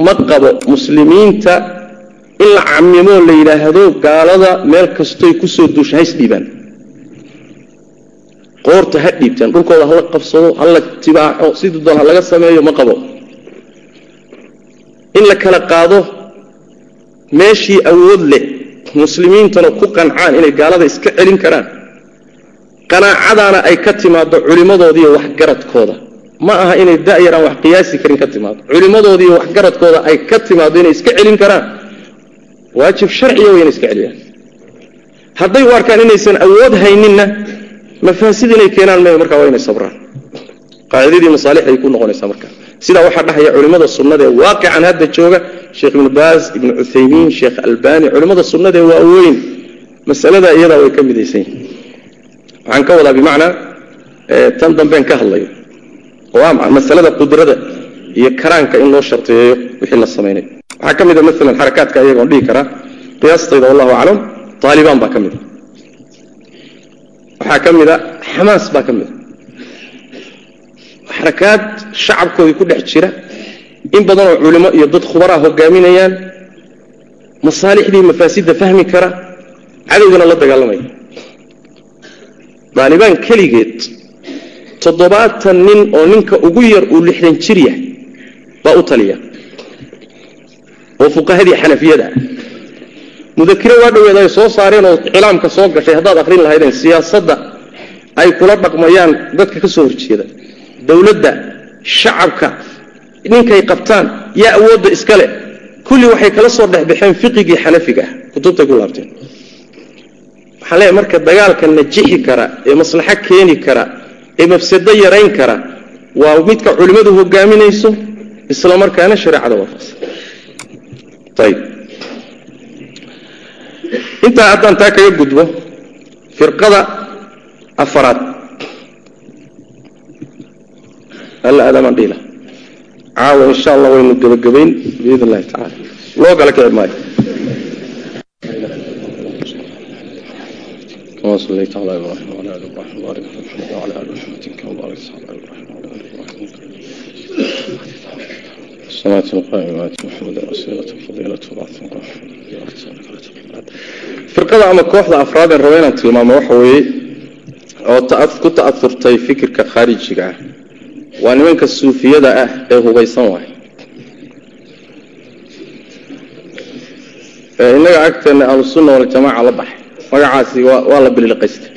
ma qabo muslimiinta in la camimoo la yidhaahdo gaalada meel kastoy ku soo duusha hays dhiibaan. Qoorta ha dhiibtaan dhulkooda hala qabsado hala tibaaxo sidii doon ha laga sameeyo ma qabo. In la kala qaado meeshii awood leh muslimiintana ku qancaan inay gaalada iska celin karaan. Qanaacadaana ay ka timaado culimmadoodiiyo waxgaradkooda. Ma aha inay da'yaraan wax qiyaasi karin ka timaado culimmadoodiiyo waxgaradkooda ay ka timaado inay iska celin karaan. Waajib sharciya way inay iska celiyaan. Hadday u arkaan inaysan awood hayninna mafaasid inay keenaan me markaa waa inay sabraan. Qaacidadii masaalixday ku noqonaysaa markaa sidaa waxaa dhahaya culimmada sunnada ee waaqican hadda jooga sheekh ibnu baas ibnu cuthaymiin sheekh albani culimmada sunnada ee waaweyn masalada iyadaa way ka midaysan yihiin waxaan ka wadaa bimacnaa tan dambeen ka hadlayo oo ah masalada qudrada iyo karaanka in loo sharteeyo wixii la samaynay waxaa ka mid a maalan xarakaadka iyagoon dhihi karaa qiyaastayda wallahu aclam taalibaan baa ka mid a waxaa ka mid a xamaas baa ka mid xarakaad shacabkoodii ku dhex jira. In badanoo culimo iyo dad khubaraa hogaaminayaan masaalixdii mafaasidda fahmi kara cadowgana la dagaalamaya daalibaan keligeed toddobaatan nin oo ninka ugu yar uu lixdan jir yahay baa u taliya. Oo fuqahadii xanafiyada. Mudakiro waa dhoweed ay soo saareen oo cilaamka soo gashay haddaad akhrin lahaydeen siyaasadda ay kula dhaqmayaan dadka ka soo horjeeda dowladda shacabka ninkay qabtaan yaa awoodda iskale. Kulli waxay kala soo dhexbaxeen fiqigii xanafiga kutubtay ku laabteen. Waxaan leeyahay marka dagaalka najixi kara ee maslaxo keeni kara ee mafsado yarayn kara waa midka culimmadu hogaaminayso isla markaana shareecada waafaqsan ayib intaa haddaan taa kaga gudbo firqada afaraad alla aadamaan dhiila caawa insha allah waynu gebagabayn biidn illahi tacala loo kala kici maayo كما صليت على إبراهيم وعلى آل إبراهيم وبارك على محمد وعلى آل محمد كما باركت على إبراهيم وعلى آل إبراهيم الصلاة القائمات محمد وسيلة فضيلة وبعث فرقada ama kooxda afraad ee raba inaan tilmaamo waxa weeye oo ku ta'aurtay fikirka khaarijiga ah waa nimanka suufiyada ah ee hubaysan waay. Innaga agteena ahlusunna waljamaaca la baxay. Magacaasi waa la bililiqaystay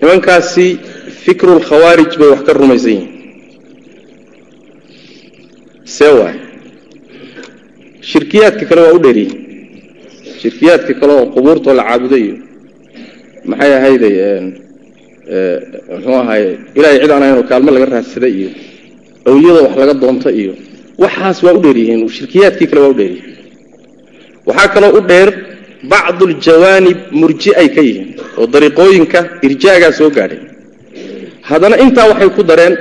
nimankaasi fikrulkhawaarij bay wax ka rumaysan yihiin. See waay. Shirkiyaadka kale waa u dheeryihin shirkiyaadka kale oo qubuurtoo la caabudo iyo maxay ahayday muxuu ahaye ilaahay cid aan oo kaalmo laga raadsada iyo awliyada wax laga doonto iyo waxaas waa u dheeryihiin shirkiyaadkii kale waa u dheeryihiin waxaa kaloo u dheer bacduljawaanib murji ay ka yihiin oo dariiqooyinka irjaagaa soo gaadhay. Haddana intaa waxay ku dareen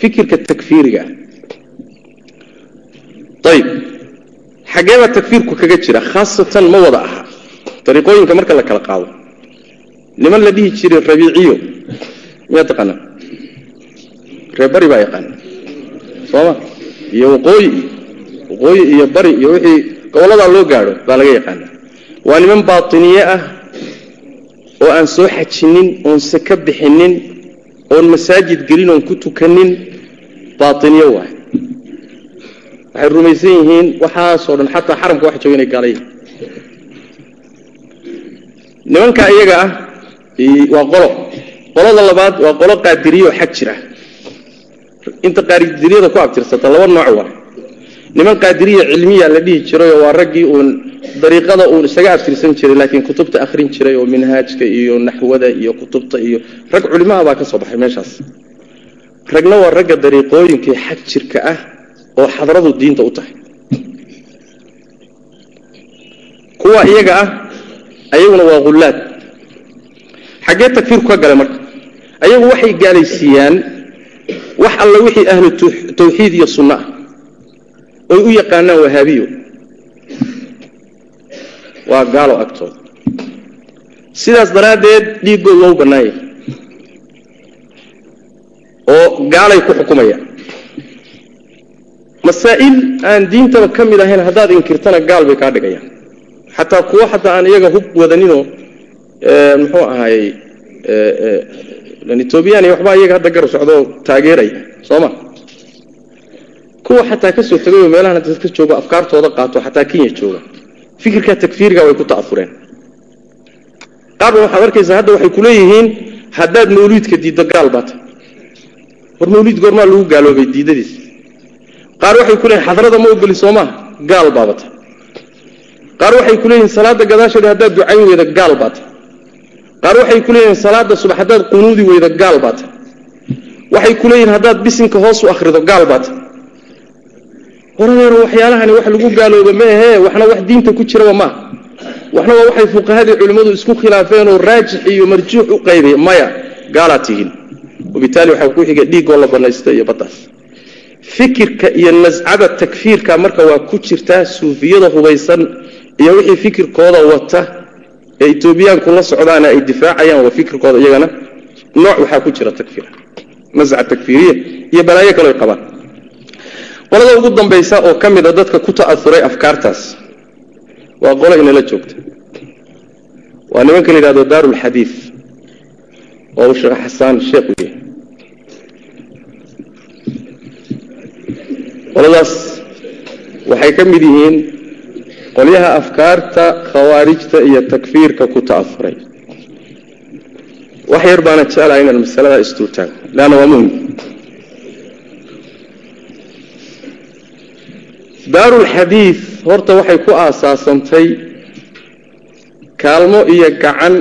fikirka takfiiriga. Ayib xaggeebaa takfiirku kaga jira khaasatan ma wada aha. Dariiqooyinka marka la kala qaado niman la dhihi jiray rabiiciyo? Miyaa taqaanaa? Reer bari baa yaqaana sooma iyo waqooyi waqooyi iyo bari iyo wixii goboladaa loo gaadho baa laga yaqaana waa niman baatiniye ah oo aan soo xajinin oon saka bixinin oon masaajid gelin oon ku tukanin baatiniye waay waxay rumaysan yihiin waxaasoo dhan xataa xaramka wax jooga inay gaalayihin nimanka iyaga ah waa qolo. Qolada labaad waa qolo qaadiriye oo xag jira. Inta qaadiriyada ku abtirsata laba nooc waa niman qaadiriya cilmiya la dhihi jiray oo waa raggii uun dariiqada uun isaga abtirsan jiray laakiin kutubta akhrin jiray oo minhaajka iyo naxwada iyo kutubta iyo rag culimaha baa ka soo baxay meeshaas. Ragna waa ragga dariiqooyinkii xag jirka ah oo xadradu diinta u tahay. Kuwa iyaga ah ayaguna waa hullaad xaggee takfiirku ka galay marka. Ayagu waxay gaalaysiiyaan wax alla wixii ahlu tawxiid iyo sunno ah. Oy u yaqaanaan wahaabiyo. Waa gaalo agtooda sidaas daraaddeed dhiiggood waa u bannaanyah oo gaalay ku xukumayaan masaa'il aan diintaba ka mid ahayn haddaad inkirtana gaal bay kaa dhigayaan. Xataa kuwo xataa aan iyaga hub wadaninoo muxuu ahaayey etoobiyaan iyo waxbaa iyaga hadda gar socdoo taageeraya soo ma kuwa xataa ka soo tegayoo meelahan hadda ka joogo afkaartooda qaato xataa kenya jooga fikirkaa takfiiriga way ku ta'afureen qaarba waxaad arkaysaa hadda waxay ku leeyihiin haddaad mawliidka diiddo gaal baata war mawliid goormaa lagu gaaloobay diidadiis. Qaar waxay ku leeyihiin xadrada ma ogoli soo maaha gaal baabata. Qaar waxay ku leeyihiin salaada gadaasheeda haddaad ducayn weyda gaal baata qaar waxay ku leeyihiin salaada subax haddaad qunuudi weyda gaal baata waxay ku haddaad bisinka hoos u akhrido gaal baata waradeero waxyaalahani wax lagu gaalooba ma ahee waxna wax diinta ku jiraba maaha waxna waa waxay fuqahadii culimmadu isku khilaafeen oo raajix iyo marjuux u qaybay maya gaalaad tihiin. Wabitaali waxaa ku xiga dhiigoo la banaysta iyo baddaas. Fikirka iyo nascada takfiirka marka waa ku jirtaa suufiyada hubaysan iyo wixii fikirkooda wata ee etoobiyaanku la socdaana ay difaacayaan waa fikirkooda iyagana nooc waxaa ku jira takfiir nasca takfiiriya iyo balaayo kaleo qabaan qolada ugu dambaysa oo ka mida dadka ku ta'auray afkaartaas waa qolo inala joogta. Waa nimanka la yidhahdo daarulxadiid oo uu sheekh xasaan sheekh u yahay. Qoladaas waxay ka mid yihiin qolyaha afkaarta khawaarijta iyo takfiirka ku ta'auray wax yar baana jeclaha inaan masalada istuutaago leanna waa muhiim daarulxadiid horta waxay ku aasaasantay kaalmo iyo gacan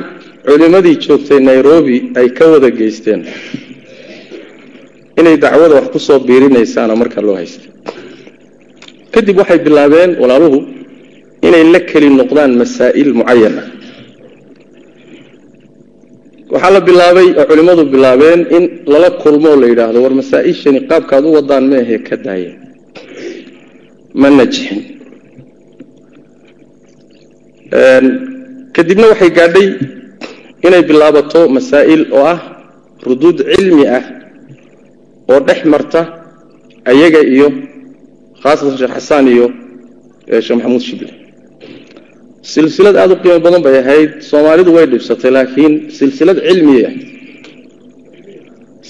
culimmadii joogtay nairobi ay ka wada geysteen. Inay dacwada wax ku soo biirinaysaana marka loo haystay. Kadib waxay bilaabeen walaaluhu inay la keli noqdaan masaa'il mucayan ah waxaa la bilaabay oo culimmadu bilaabeen in lala kulmoo la yidhaahdo war masaa-ishani qaabkaad u wadaan meahee ka daaya ma najixin kadibna waxay gaadhay inay bilaabato masaa'il oo ah ruduud cilmi ah oo dhex marta ayaga iyo khaasatan sheekh xasaan iyo sheekh maxamuud shible silsilad aada u qiimo badan bay ahayd. Soomaalidu way dhibsatay laakiin silsilad cilmiya.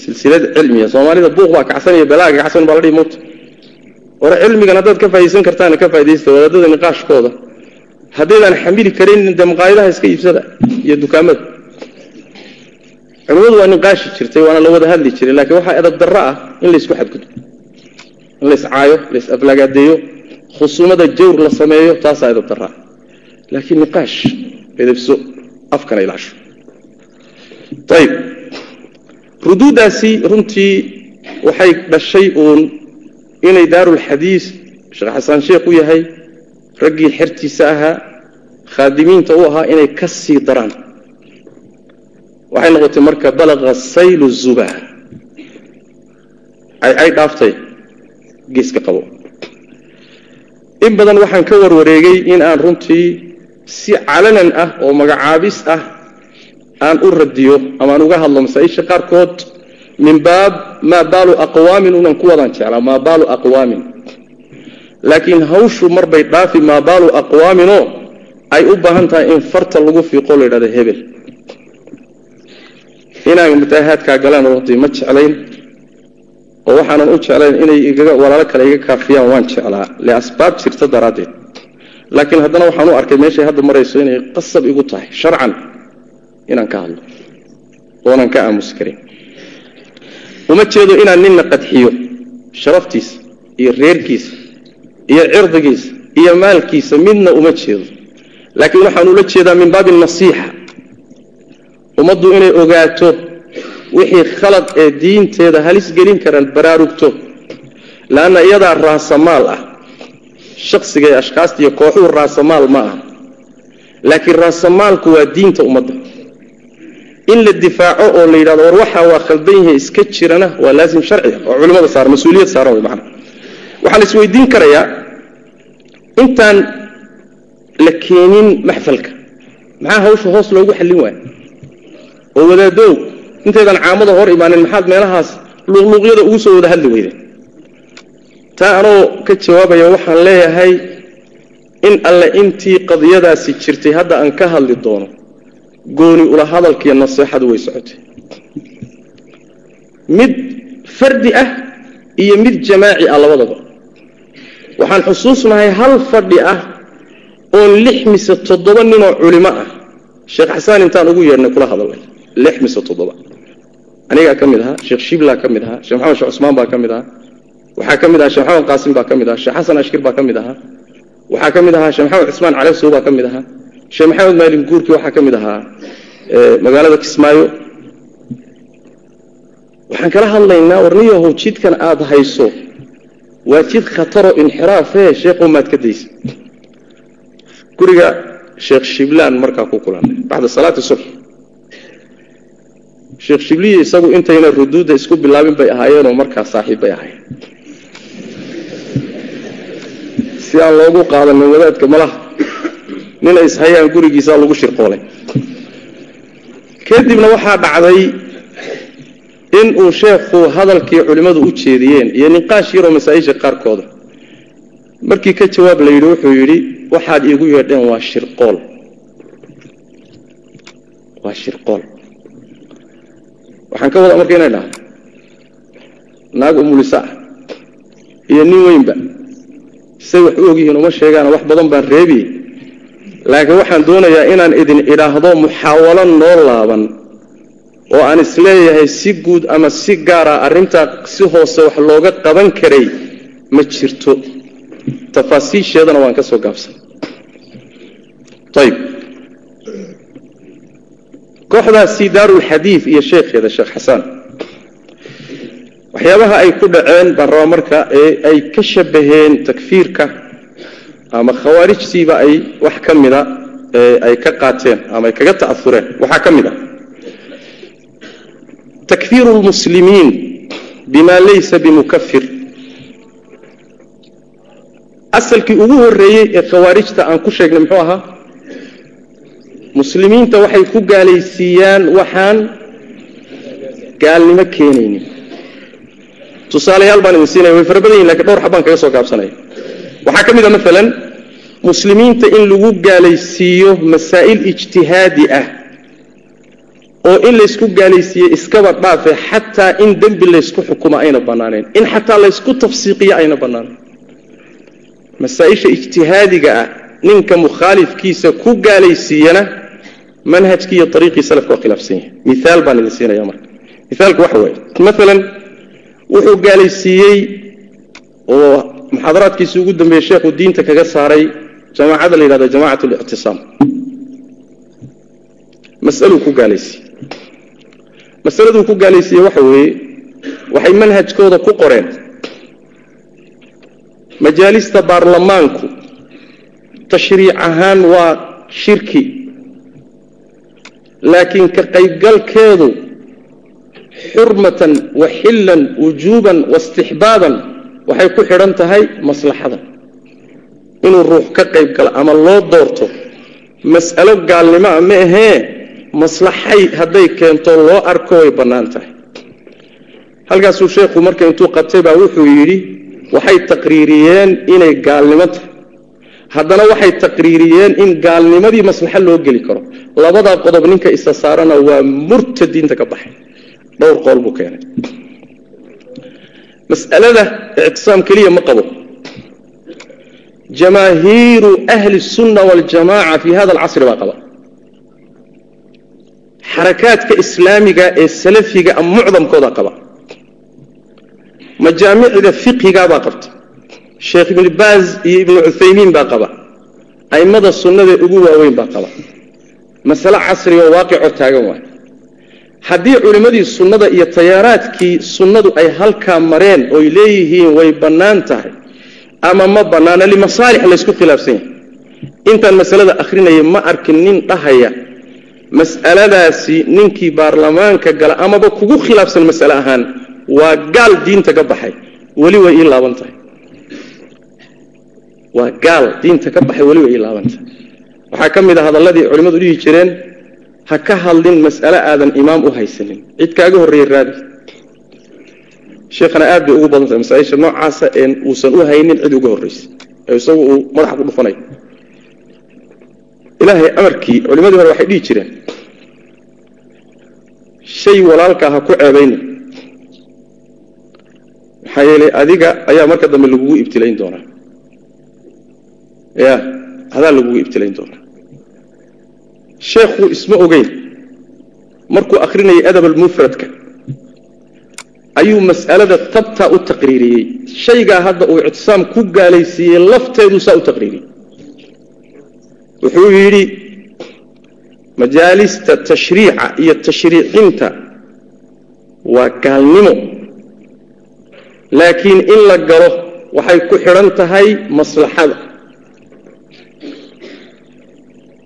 Silsilad cilmiya. Soomaalida buuq baa kacsan iyo belaaga kacsan baa la dhihi mugta war cilmigan haddaad ka faa'idaysan kartaana ka faa'idaysta wadaadada niqaashkooda. Haddaydaan xamili karin dee iska iibsada iyo dukaamada. Culimmadu waa niqaashi jirtay waana la wada hadli jiray laakiin waxaa edab darro ah in laysku xadgudbo. In lays caayo lays aflagaadeeyo khusuumada jawr la sameeyo taasaa edab darro ah laakiin niqaash edabso afkana ilaasho ayib ruduuddaasi runtii waxay dhashay uun inay daarulxadiis sheekh xasaan sheekh u yahay raggii xertiisa ahaa khaadimiinta u ahaa inay ka sii daraan waxay noqotay marka balaqa saylu zuba ay dhaaftay geeska qabo in badan waxaan ka warwareegay in aan runtii si calanan ah oo magacaabis ah aan u radiyo ama uga hadlo masaa-isha qaarkood min baab maa baalu aqwaamin unan ku jeclaa maa baalu aqwaamin. Laakiin hawshu marbay dhaafi maa baalu aqwaaminoo ay u baahan tahay in farta lagu fiiqo la yidhahdo hebel. Inaan mutaahaadkaa galaan runtii ma jeclayn oo waxaanan u jeclayn inay walaalo kale iga kaafiyaan waan jeclaa. Le asbaab jirta daraaddeed laakiin haddana waxaan u arkay meeshay hadda marayso inay qasab igu tahay sharcan inaan ka hadlo oonan ka aamusi karin. Uma jeedo inaan ninna qadxiyo sharaftiisa iyo reerkiisa iyo cirdigiisa iyo maalkiisa midna uma jeedo. Laakiin waxaan ula jeedaa min baabi nasiixa. Ummaddu inay ogaato wixii khalad ee diinteeda halis gelin karaan baraarugto leanna iyadaa raasamaal ah shaksiga ee ashkaasta iyo kooxuhu raasamaal ma aha. Laakiin raasamaalku waa diinta ummadda. In la difaaco oo la yidhahdo war waxaa waa khaldan yahay iska jirana waa laasim sharciga oo culimmada saaran mas'uuliyad saaran wey macana waxaa la isweydiin karayaa intaan la keenin maxfalka. Maxaa hawsha hoos loogu xallin waaya oo wadaadow. Intaydan caamada hor imaanin maxaad meelahaas luuqluuqyada ugu soo wada hadli weyden taa anoo ka jawaabaya waxaan leeyahay in alle intii qadiyadaasi jirtay hadda aan ka hadli doono gooni ula hadalkiiyo naseexadu way socotay. Mid fardi ah iyo mid jamaaci ah labadaba. Waxaan xusuusnahay hal fadhi ah oo lix mise toddoba ninoo culimo ah. Sheekh xasaan intaan ugu yeedhnay kula hadalnay lix mise toddoba. Anigaa ka mid ahaa sheekh shiblaa ka mid ahaa sheekh maxamed sheekh cusmaan baa ka mid ahaa waxaa ka mid ahaa sheekh maxamed qaasim baa ka mid ahaa sheekh xasan ashkir baa ka mid ahaa. Waxaa ka mid ahaa sheekh maxamed cismaan calesow baa ka mid ahaa. Sheekh maxamed maalin guurkii waxaa ka mid ahaa. Magaalada kismaayo. Waxaan kala hadlaynaa warniyahow jidkan aada hayso. Waa jid khataro inxiraafee sheekhow maad ka daysa guriga sheekh shiblaan markaa ku kulannay bacda salaati subx sheekh shibliyi isagu intayna ruduudda isku bilaabin bay ahaayeenoo markaa saaxiib bay ahaayeen si aan loogu qaadanin wadaadka malaha. Nina ishayaan gurigiisaa lagu shirqoolay kadibna waxaa dhacday in uu sheekhu hadalkii culimmadu u jeediyeen iyo niqaash yaroo masaa-isha qaarkooda. Markii ka jawaab la yidhi wuxuu yidhi waxaad iigu yeedheen waa shirqool. Waa shirqool. Waxaan ka wadaa marka inay dhahdo naag umulisa ah iyo nin weynba say wax u ogyihiin uma sheegaana wax badan baan reebiye laakiin waxaan doonayaa inaan idin idhaahdo muxaawalo noo laaban oo aan is leeyahay si guud ama si gaara arrintaa si hoose wax looga qaban karay ma jirto. Tafaasiisheedana waan ka soo gaabsan. Ayib kooxdaasi daarulxadiid iyo sheekheeda sheekh xasaan waxyaabaha ay ku dhaceen rabaa marka ee ay ka shabaheen takfiirka ama khawaarijtiiba ay wax ka mida ay ka qaateen ama ay kaga ta'aureen waxaa ka mid a takfiiru lmuslimiin bima laysa bimukafir asalkii ugu horreeyey ee khawaarijta aan ku sheegnay muxuu ahaa? Muslimiinta waxay ku gaalaysiiyaan waxaan gaalnimo keenaynin tusaalayaal baan idin siinaya way fara badan yihiin laakiin dhowr xabbaan kaga soo gaabsanaya waxaa ka mid a maalan muslimiinta in lagu gaalaysiiyo masaa'il ijtihaadi ah oo in laysku gaalaysiiye iskaba dhaafe xataa in dembi laysku xukumo ayna bannaaneen in xataa laysku tafsiiqiyo ayna bannaaneen masaa-isha ijtihaadiga ah ninka mukhaalifkiisa ku gaalaysiiyana manhajkii iyo ariiqii salafka waa khilaafsan yahay. Miaal baan idin siinaya marka. Miaalku waxa weeye maalan wuxuu gaalaysiiyey oo muxaadaraadkiisi ugu dambeeyey sheekhu diinta kaga saaray jamaacada la yidhahdo jamacat lictisaam masaluu ku gaalaysiiyey masaladuu ku gaalaysiiyey waxa weeye waxay manhajkooda ku qoreen. Majaalista baarlamaanku tashriic ahaan waa shirki laakiin ka qaybgalkeedu xurmatan wa xillan wujuuban waistixbaaban waxay ku xidhan tahay maslaxada. Inuu ruux ka qayb galo ama loo doorto mas'alo gaalnimoa ma ahee maslaxay hadday keento loo arko way bannaan tahay. Halkaasuu sheekhu marka intuu qabtay baa wuxuu yidhi waxay taqriiriyeen inay gaalnimo tahay. Haddana waxay taqriiriyeen in gaalnimadii maslaxo loo geli karo. Labadaa qodob ninka isa saarana waa murta diinta ka baxay dhowr qool buu keenay mas'alada ictisaam keliya ma qabo jamaahiiru ahli الsunna waاljamaca fi hada alcasri baa qaba xarakaadka islaamiga ee salafiga mucdamkooda qaba majaamicda fiqhigaabaa qabta sheekh ibnu baaz iyo ibnu cuthaymiin baa qaba a'immada sunnada ugu waaweyn baa qaba masale casriga oo waaqicoo taagan waay haddii culimmadii sunnada iyo tayaaraadkii sunnadu ay halkaa mareen oy leeyihiin way bannaan tahay ama ma bannaana limasaalix laysku khilaafsan yahay. Intaan masalada akhrinaya ma arkin nin dhahaya mas'aladaasi ninkii baarlamaanka gala amaba kugu khilaafsan mas'ale ahaan waa gaal diinta ka baxay. Weli way ii laaban tahay. Waa gaal diinta ka baxay weli way ii laaban tahay. Waxaa ka mid a hadalladii culimmadu dhihi jireen ha ka hadlin mas'ale aadan imaam u haysanin. Cid kaaga horreeye raadi. Sheekhana aad bay ugu badan tahay masaaisha noocaasa een uusan u haynin cid uga horraysa ee isagu uu madaxa ku dhufanayo ilaahay amarkii culimmadii hore waxay dhihi jireen shay walaalkaa ha ku ceebayna maxaa yeelay adiga ayaa marka dambe lagugu ibtilayn doonaa. Ya adaa lagugu ibtilayn doonaa sheekhu isma ogeyn. Markuu akhrinayay adab almufradka ayuu mas'alada tabtaa u taqriiriyey. Shaygaa hadda uu ictisaam ku gaalaysiiyey lafteeduu saa u taqriiriyey. Wuxuu yidhi majaalista tashriica iyo tashriicinta waa gaalnimo. Laakiin in la galo waxay ku xidhan tahay maslaxada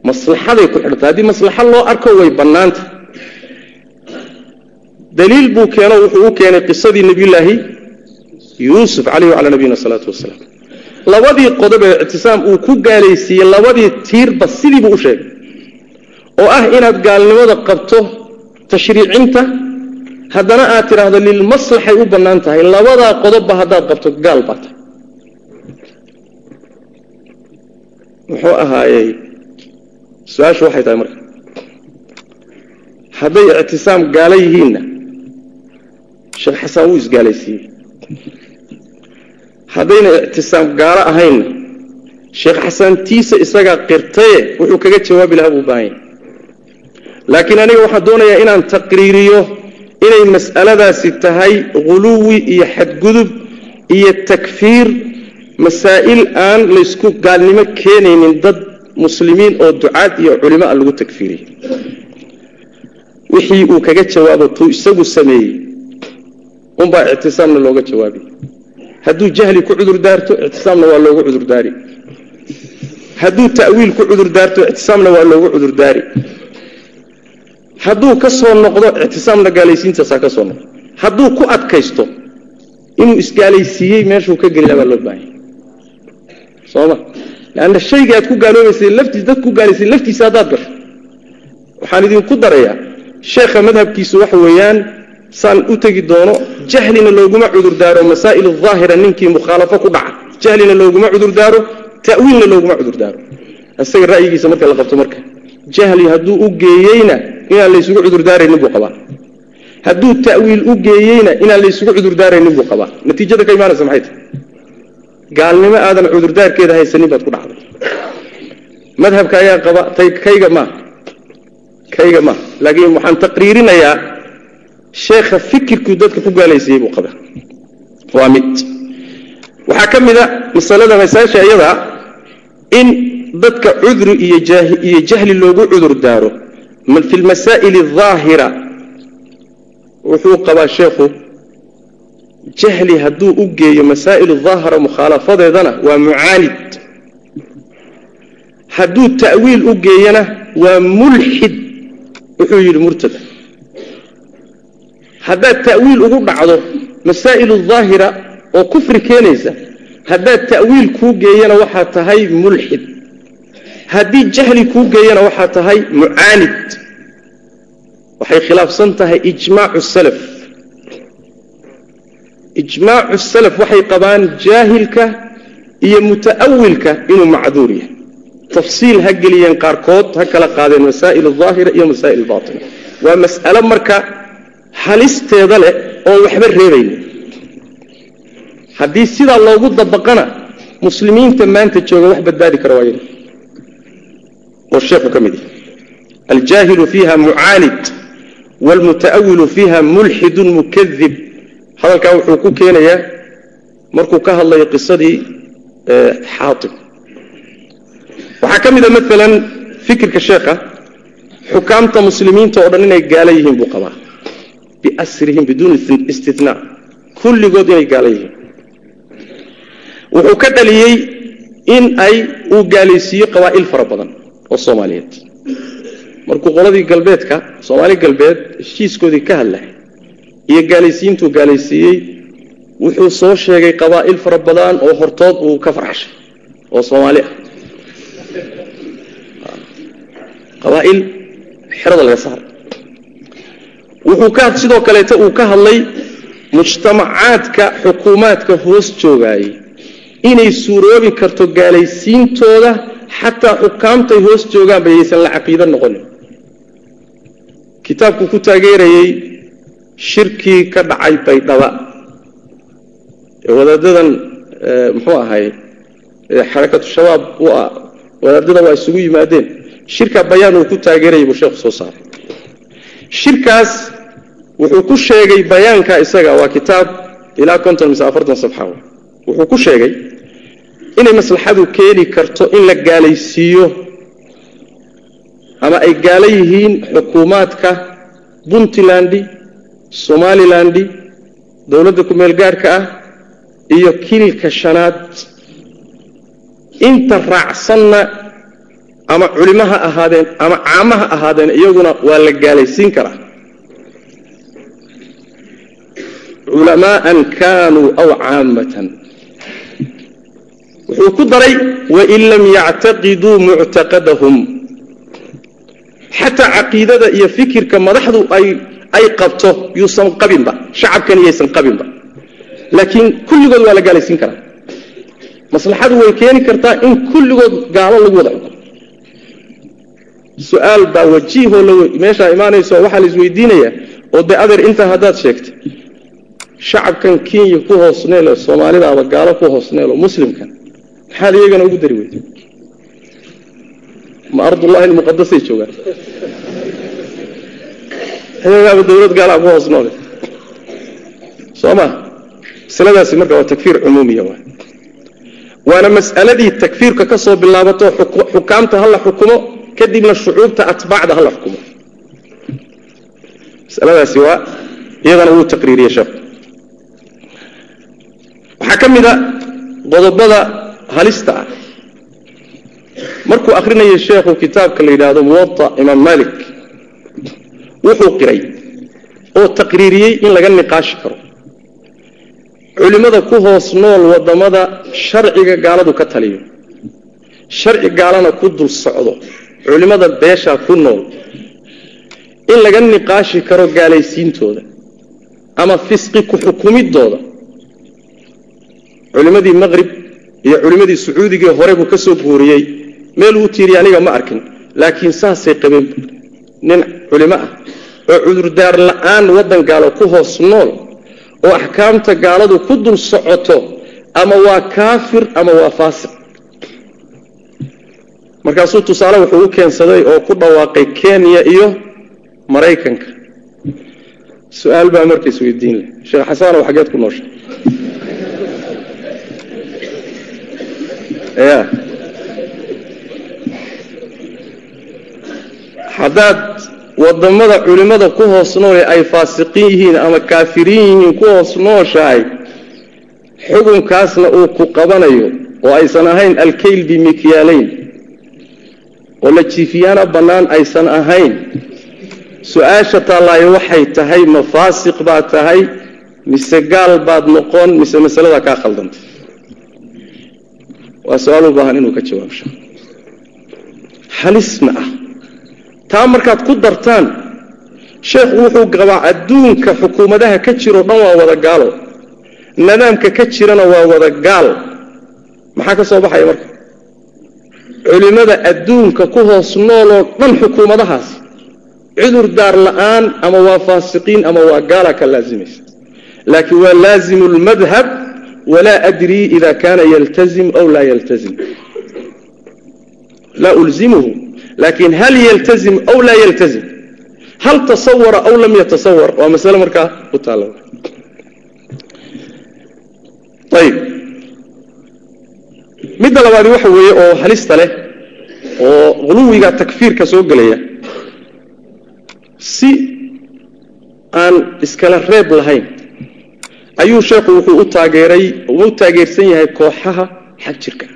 maslaxaday ku xidhan tahay haddii maslaxo loo arko way bannaanta. Daliil buu keeno wuxuu u keenay qisadii nebiyullaahi yuusuf calayhi wacalaa nabiyina salaatu wasalaam labadii qodob ee ictisaam uu ku gaalaysiiyey labadii tiirba sidiibuu u sheegay. Oo ah inaad gaalnimada qabto tashriicinta haddana aad tidhaahdo lilmaslaxay u bannaan tahay. Labadaa qodobba haddaad qabto gaal baa tahay. Muxuu ahaayey su'aashu waxay tahay marka hadday ictisaam gaalo yihiinna sheekh xasaan wuu isgaalaysiiyey. Haddayna ictisaam gaalo ahaynna sheekh xasaan tiisa isagaa qirtaye wuxuu kaga jawaabi lahaa buu baahan yahay. Laakiin aniga waxaan doonayaa inaan taqriiriyo inay mas'aladaasi tahay ghuluwi iyo xadgudub iyo takfiir masaa'il aan laysku gaalnimo keenaynin dad muslimiin oo ducaad iyo culimo a lagu takfiiriyey wixii uu kaga jawaabo tuu isagu sameeyey unbaa ictisaamna looga jawaabiy hadduu jahli ku cudur daarto ictisaamna waa loogu cudurdaari hadduu ta'wiil ku cudur daarto ictisaamna waa loogu cudurdaari hadduu ka soo noqdo ictisaamna gaalaysiintaasaa ka soo noqdo. Hadduu ku adkaysto inuu isgaalaysiiyey meeshuu ka gelila baa loo baahanya sooma leanna shaygii aad ku gaaloobaysay laftiis dad ku laftiisa haddaad gasho waxaan idinku darayaa sheekha madhabkiisu waxa weeyaan saan u tegi doono jahlina looguma cudurdaaro masaa'il aahira ninkii mukhaalafo ku dhaca jahlina looguma cudurdaaro ta'wiilna looguma cudurdaaro isaga ra'yigiisa marka la qabto marka jahli hadduu u geeyeyna inaan laysugu cudurdaaraynin buu qabaa hadduu ta'wiil u geeyeyna inaan laysugu cudurdaaraynin buu qabaa natiijada ka imaanaysa maxay tahay gaalnimo aadan cudurdaarkeeda haysanin baad ku dhacday. Madhabka ayaa qaba kayga ma kayga ma. Laakiin waxaan taqriirinayaa sheekha fikirkuu dadka ku gaalaysiiyey buu qaba waa mid. Waxaa ka mid masalada masaasha iyada in dadka cudri iyo jahli loogu cudur daaro fi lmasaa'il aldaahira wuxuu qabaa sheekhu jahli hadduu u geeyo masaa'il daahira mukhaalafadeedana waa mucaanid. Hadduu ta'wiil u geeyana waa mulxid wuxuu yidhi murtada. Haddaad ta'wiil ugu dhacdo masaa'ilu daahira oo kufri keenaysa haddaad ta'wiil kuu geeyana waxaa tahay mulxid haddii jahli kuu geeyana waxaa tahay mucaanid. Waxay khilaafsan tahay ijmaacu salaf ijmaacu salaf waxay qabaan jaahilka iyo muta'awilka inuu macduur yahay. Tafsiil ha geliyeen qaarkood ha kala qaadeen masaa'il aahira iyo masaa'il baatina waa mas'alo marka halisteeda leh oon waxba reebaynin haddii sidaa loogu dabaqana muslimiinta maanta jooga wax badbaadi kara waa oo sheekhu ka mid yahay aljaahilu fiiha mucaanid waalmuta'awilu fiiha mulxidun mukadib hadalkaa wuxuu ku keenayaa markuu ka hadlayo qisadii xaaib waxaa ka mid a maalan fikirka sheekha xukaamta muslimiinta oo dhan inay gaalo yihiin buu qabaa. Biasrihim biduuni istinaa kulligood inay gaalo yihiin. Wuxuu ka dhaliyey in ay uu gaalaysiiyo qabaa'il fara badan oo soomaaliyeed. Markuu qoladii galbeedka soomaali galbeed heshiiskoodii ka hadlay iyo gaalaysiintuu gaalaysiiyey wuxuu soo sheegay qabaa'il fara badan oo hortood uu ka farxshay oo soomaali ah. Qabaa'il xerada laga saaray wuxuu ka sidoo kaleeta uu ka hadlay mujtamacaadka xukuumaadka hoos joogaayey inay suuroobi karto gaalaysiintooda xataa xukaamtay hoos joogaanba yaysan la caqiido noqonin. Kitaabku ku taageerayey shirkii ka dhacay baydhaba. Ee wadaadadan muxuu ahay xarakatu shabaab u ah wadaadada waa isugu yimaadeen. Shirka bayaan uu ku taageerayay buu sheekhu soo saaray. Shirkaas wuxuu ku sheegay bayaanka isaga waa kitaab ilaa konton mise afartan safxa wuxuu ku sheegay inay maslaxadu keeni karto in la gaalaysiiyo ama ay gaalo yihiin xukuumaadka puntlandi somalilandi dowladda ku-meel gaadhka ah iyo kililka shanaad. Inta raacsanna ama culimo ha ahaadeen ama caamo ha ahaadeen iyaguna waa la gaalaysiin karaa culamaaan kaanuu aw caamatan. Wuxuu ku daray wain lam yactaqiduu muctaqadahum. Xataa caqiidada iyo fikirka madaxdu ay ay qabto yuusan qabinba shacabkani yaysan qabinba. Laakiin kulligood waa la gaalaysiin karaa. Maslaxadu way keeni kartaa in kulligood gaalo lagu wada xukumo su'aal baa wajiihoo meeshaa imaanayso waxaa la isweydiinayaa oo dee adeer intaa haddaad sheegtay shacabkan kenya ku hoosneelo soomaalidaaba gaalo ku hoosneelo muslimkan maxaad iyagana ugu dari weyda ma ardullahi almuqadasay joogaan iyagaaba dawlad gaalaa ku hoos noole soo ma masaladaasi marka waa takfiir cumuumiya waana mas'aladii takfiirka ka soo bilaabato xukaamta ha la xukumo kadibna shucuubta atbaacda ha la xukumo. Masaladaasi waa iyadana wuu taqriiriyey sheekhu waxaa ka mid a qodobada halista ah. Markuu akhrinayo sheekhu kitaabka la yidhaahdo muwaa imaam malik wuxuu qiray oo taqriiriyey in laga niqaashi karo. Culimmada ku hoos nool waddamada sharciga gaaladu ka taliyo. Sharci gaalana ku dul socdo culimmada beeshaa ku nool. In laga niqaashi karo gaalaysiintooda ama fisqi ku xukumiddooda. Culimmadii maqrib iyo culimmadii sacuudigii hore buu ka soo guuriyey. Meel uu tiiriya aniga ma arkin laakiin saasay qabeen nin culimo ah oo cudurdaar la'aan waddan gaalo ku hoos nool oo axkaamta gaaladu ku dul socoto ama waa kaafir ama waa faasiq. Markaasuu tusaale wuxuu u keensaday oo ku dhawaaqay kenya iyo maraykanka. Su'aal baa markays weydiin leh. Sheekh xasanow xageed ku noosha haddaad waddamada culimmada ku hoos noole ay faasiqiin yihiin ama kaafiriin yihiin ku hoos nooshahay xukunkaasna uu ku qabanayo oo aysan ahayn alkayl bimikyaalayn oo la jiifiyaana bannaan aysan ahayn su'aasha taallaayo waxay tahay ma faasiq baad tahay mise gaal baad noqon mise masaladaa kaa khaldantay waa su'aal u baahan inuu ka jawaabsho. Halisna ah taa markaad ku dartaan sheekhu wuxuu qabaa adduunka xukuumadaha ka jiroo dhan waa wada gaalo. Nidaamka ka jirana waa wada gaal. Maxaa ka soo baxaya marka? Culimmada adduunka ku hoos nooloo dhan xukuumadahaas cudur daar la'aan ama waa faasiqiin ama waa gaala ka laazimaysa laakiin waa laazimu lmadhab walaa adrii ida kaana yaltazim aw laa yaltazim. Laa ulzimuhu laakin hal yaltazim aw laa yaltazim? Hal tasawara aw lam yatasawar waa masale markaa u taalla ayib. Midda labaadi waxa weeye oo halista leh oo huluwiga takfiirka soo gelaya si aan iskala reeb lahayn ayuu sheekhu wuxuu u taageeray u taageersan yahay kooxaha xag jirka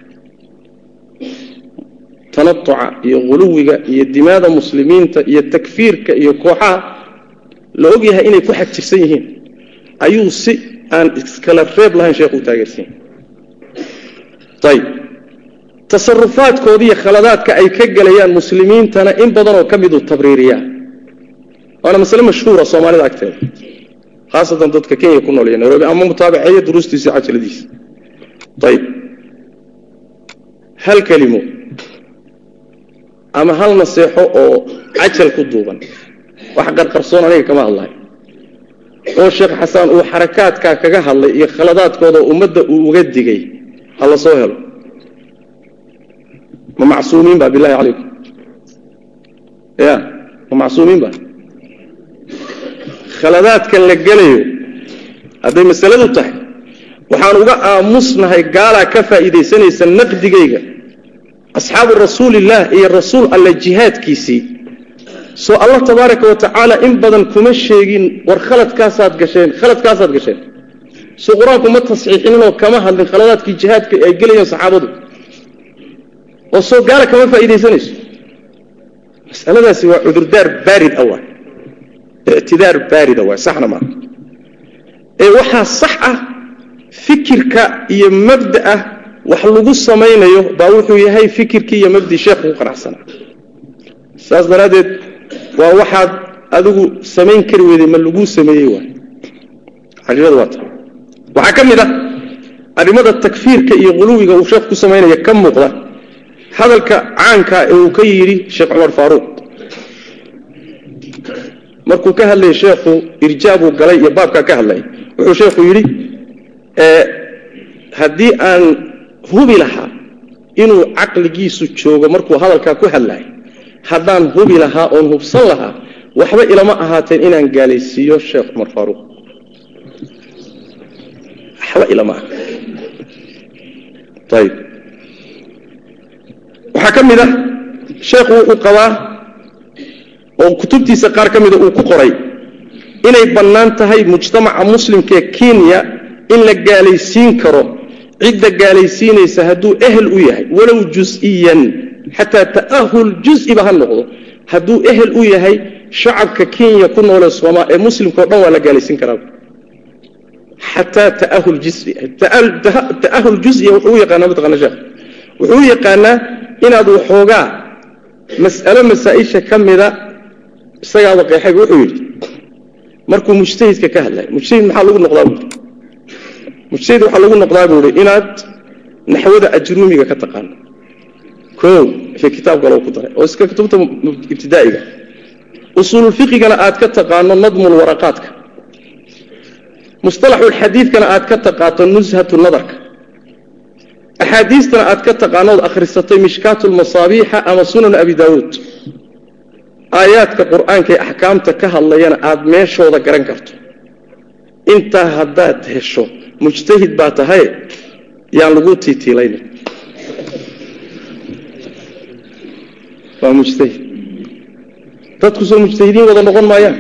tanatuca iyo huluwiga iyo dimaada muslimiinta iyo takfiirka iyo kooxaha la og yahay inay ku xag jirsan yihiin ayuu si aan iskala reeb lahayn sheekhu u taageersan yahay ayib tasarufaadkooda iyo khaladaadka ay ka gelayaan muslimiintana in badanoo ka miduu tabriiriyaa waana masale mashhuura soomaalida agteeda khaasatan dadka kenya ku nool iyo nairobi ama mutaabaceeya duruustiisa cajaladiisa ayib hal kelimo ama hal naseexo oo cajal ku duuban. Wax qarqarsoon aniga kama hadlayo oo sheekh xasaan uu xarakaadkaa kaga hadlay iyo khaladaadkooda ummadda uu uga digay ha la soo helo. Ma macsuumiin ba bilahi calaykum ya ma macsuumiin ba khaladaadkan la gelayo hadday masaladu tahay waxaan uga aamusnahay gaalaa ka faa'iidaysanaysa naqdigayga asxaabu rasuulillaah iyo rasuul alle jihaadkiisii soo allah tabaaraka wa tacaala in badan kuma sheegin war khaladkaasaad gasheen khaladkaasaad gasheen soo qur'aanku ma tasxiixinoo kama hadlin khaladaadkii jihaadka ay gelayeen saxaabadu oo soo gaala kama faa'iidaysanayso masaladaasi waa cudurdaar baarid ah waa ictidaar baarida waa saxna maaha ee waxaa sax ah fikirka iyo mabda ah wax lagu samaynayo baa wuxuu yahay fikirkii iyo mabdii sheekhu ku qanacsanaa saas daraaddeed waa waxaad adigu samayn kari weyday ma laguu sameeyey waay xaqiiqada waa ta waxaa ka mid ah arrimada takfiirka iyo quluwiga uu sheekhu ku samaynaya ka muuqda hadalka caanka ee uu ka yidhi sheekh cumar faaruuq markuu ka hadlayay sheekhu irjaabuu galay iyo baabkaa ka hadlay wuxuu sheekhu yidhi haddii aan hubi lahaa inuu caqligiisu joogo markuu hadalkaa ku hadlaay haddaan hubi lahaa oon hubsan lahaa waxba ilama ahaateen inaan gaalaysiiyo sheekh cumar faaruuq waxba ilama aha ayib waxaa ka mid ah sheekhu wuxuu qabaa oo kutubtiisa qaar ka mida uu ku qoray inay bannaan tahay mujtamaca muslimkaee kenya in la gaalaysiin karo cidda gaalaysiinaysa hadduu ehel u yahay walow jus-iyan xataa ta'ahul jus-iba ha noqdo hadduu ehel u yahay shacabka kenya ku noole sooma ee muslimka o dhan waa la gaalaysiin karaa. Xataa ta'ahul jusiya wuxuu u yaqaanaa mataqana sheekh wuxuu u yaqaanaa inaad waxoogaa mas'alo masaa-isha ka mida isagaaba qeexayba wuxuu yidhi markuu mujtahidka ka hadlay mujtahid maxaa lagu noqdaa? buui mujtahid waxaa lagu noqdaa buu ihi inaad naxwada ajruumiga ka taqaano o fi kitaab kaloo ku daray oo iska kutubta ibtidaa'iga usuululfiqigana aad ka taqaano nadmulwaraqaadka mustalaxulxadiidkana aad ka taqaato nushatu nadarka. Axaadiistana aad ka taqaanood akhrisatay mishkaatulmasaabiixa ama sunan abi daawuud. Aayaadka qur'aanka ee axkaamta ka hadlayana aad meeshooda garan karto intaa haddaad hesho mujtahid baa tahay yaan lagu tiitiilayna waa mujtahid. Dadku soo mujtahidiin wada noqon maayaan.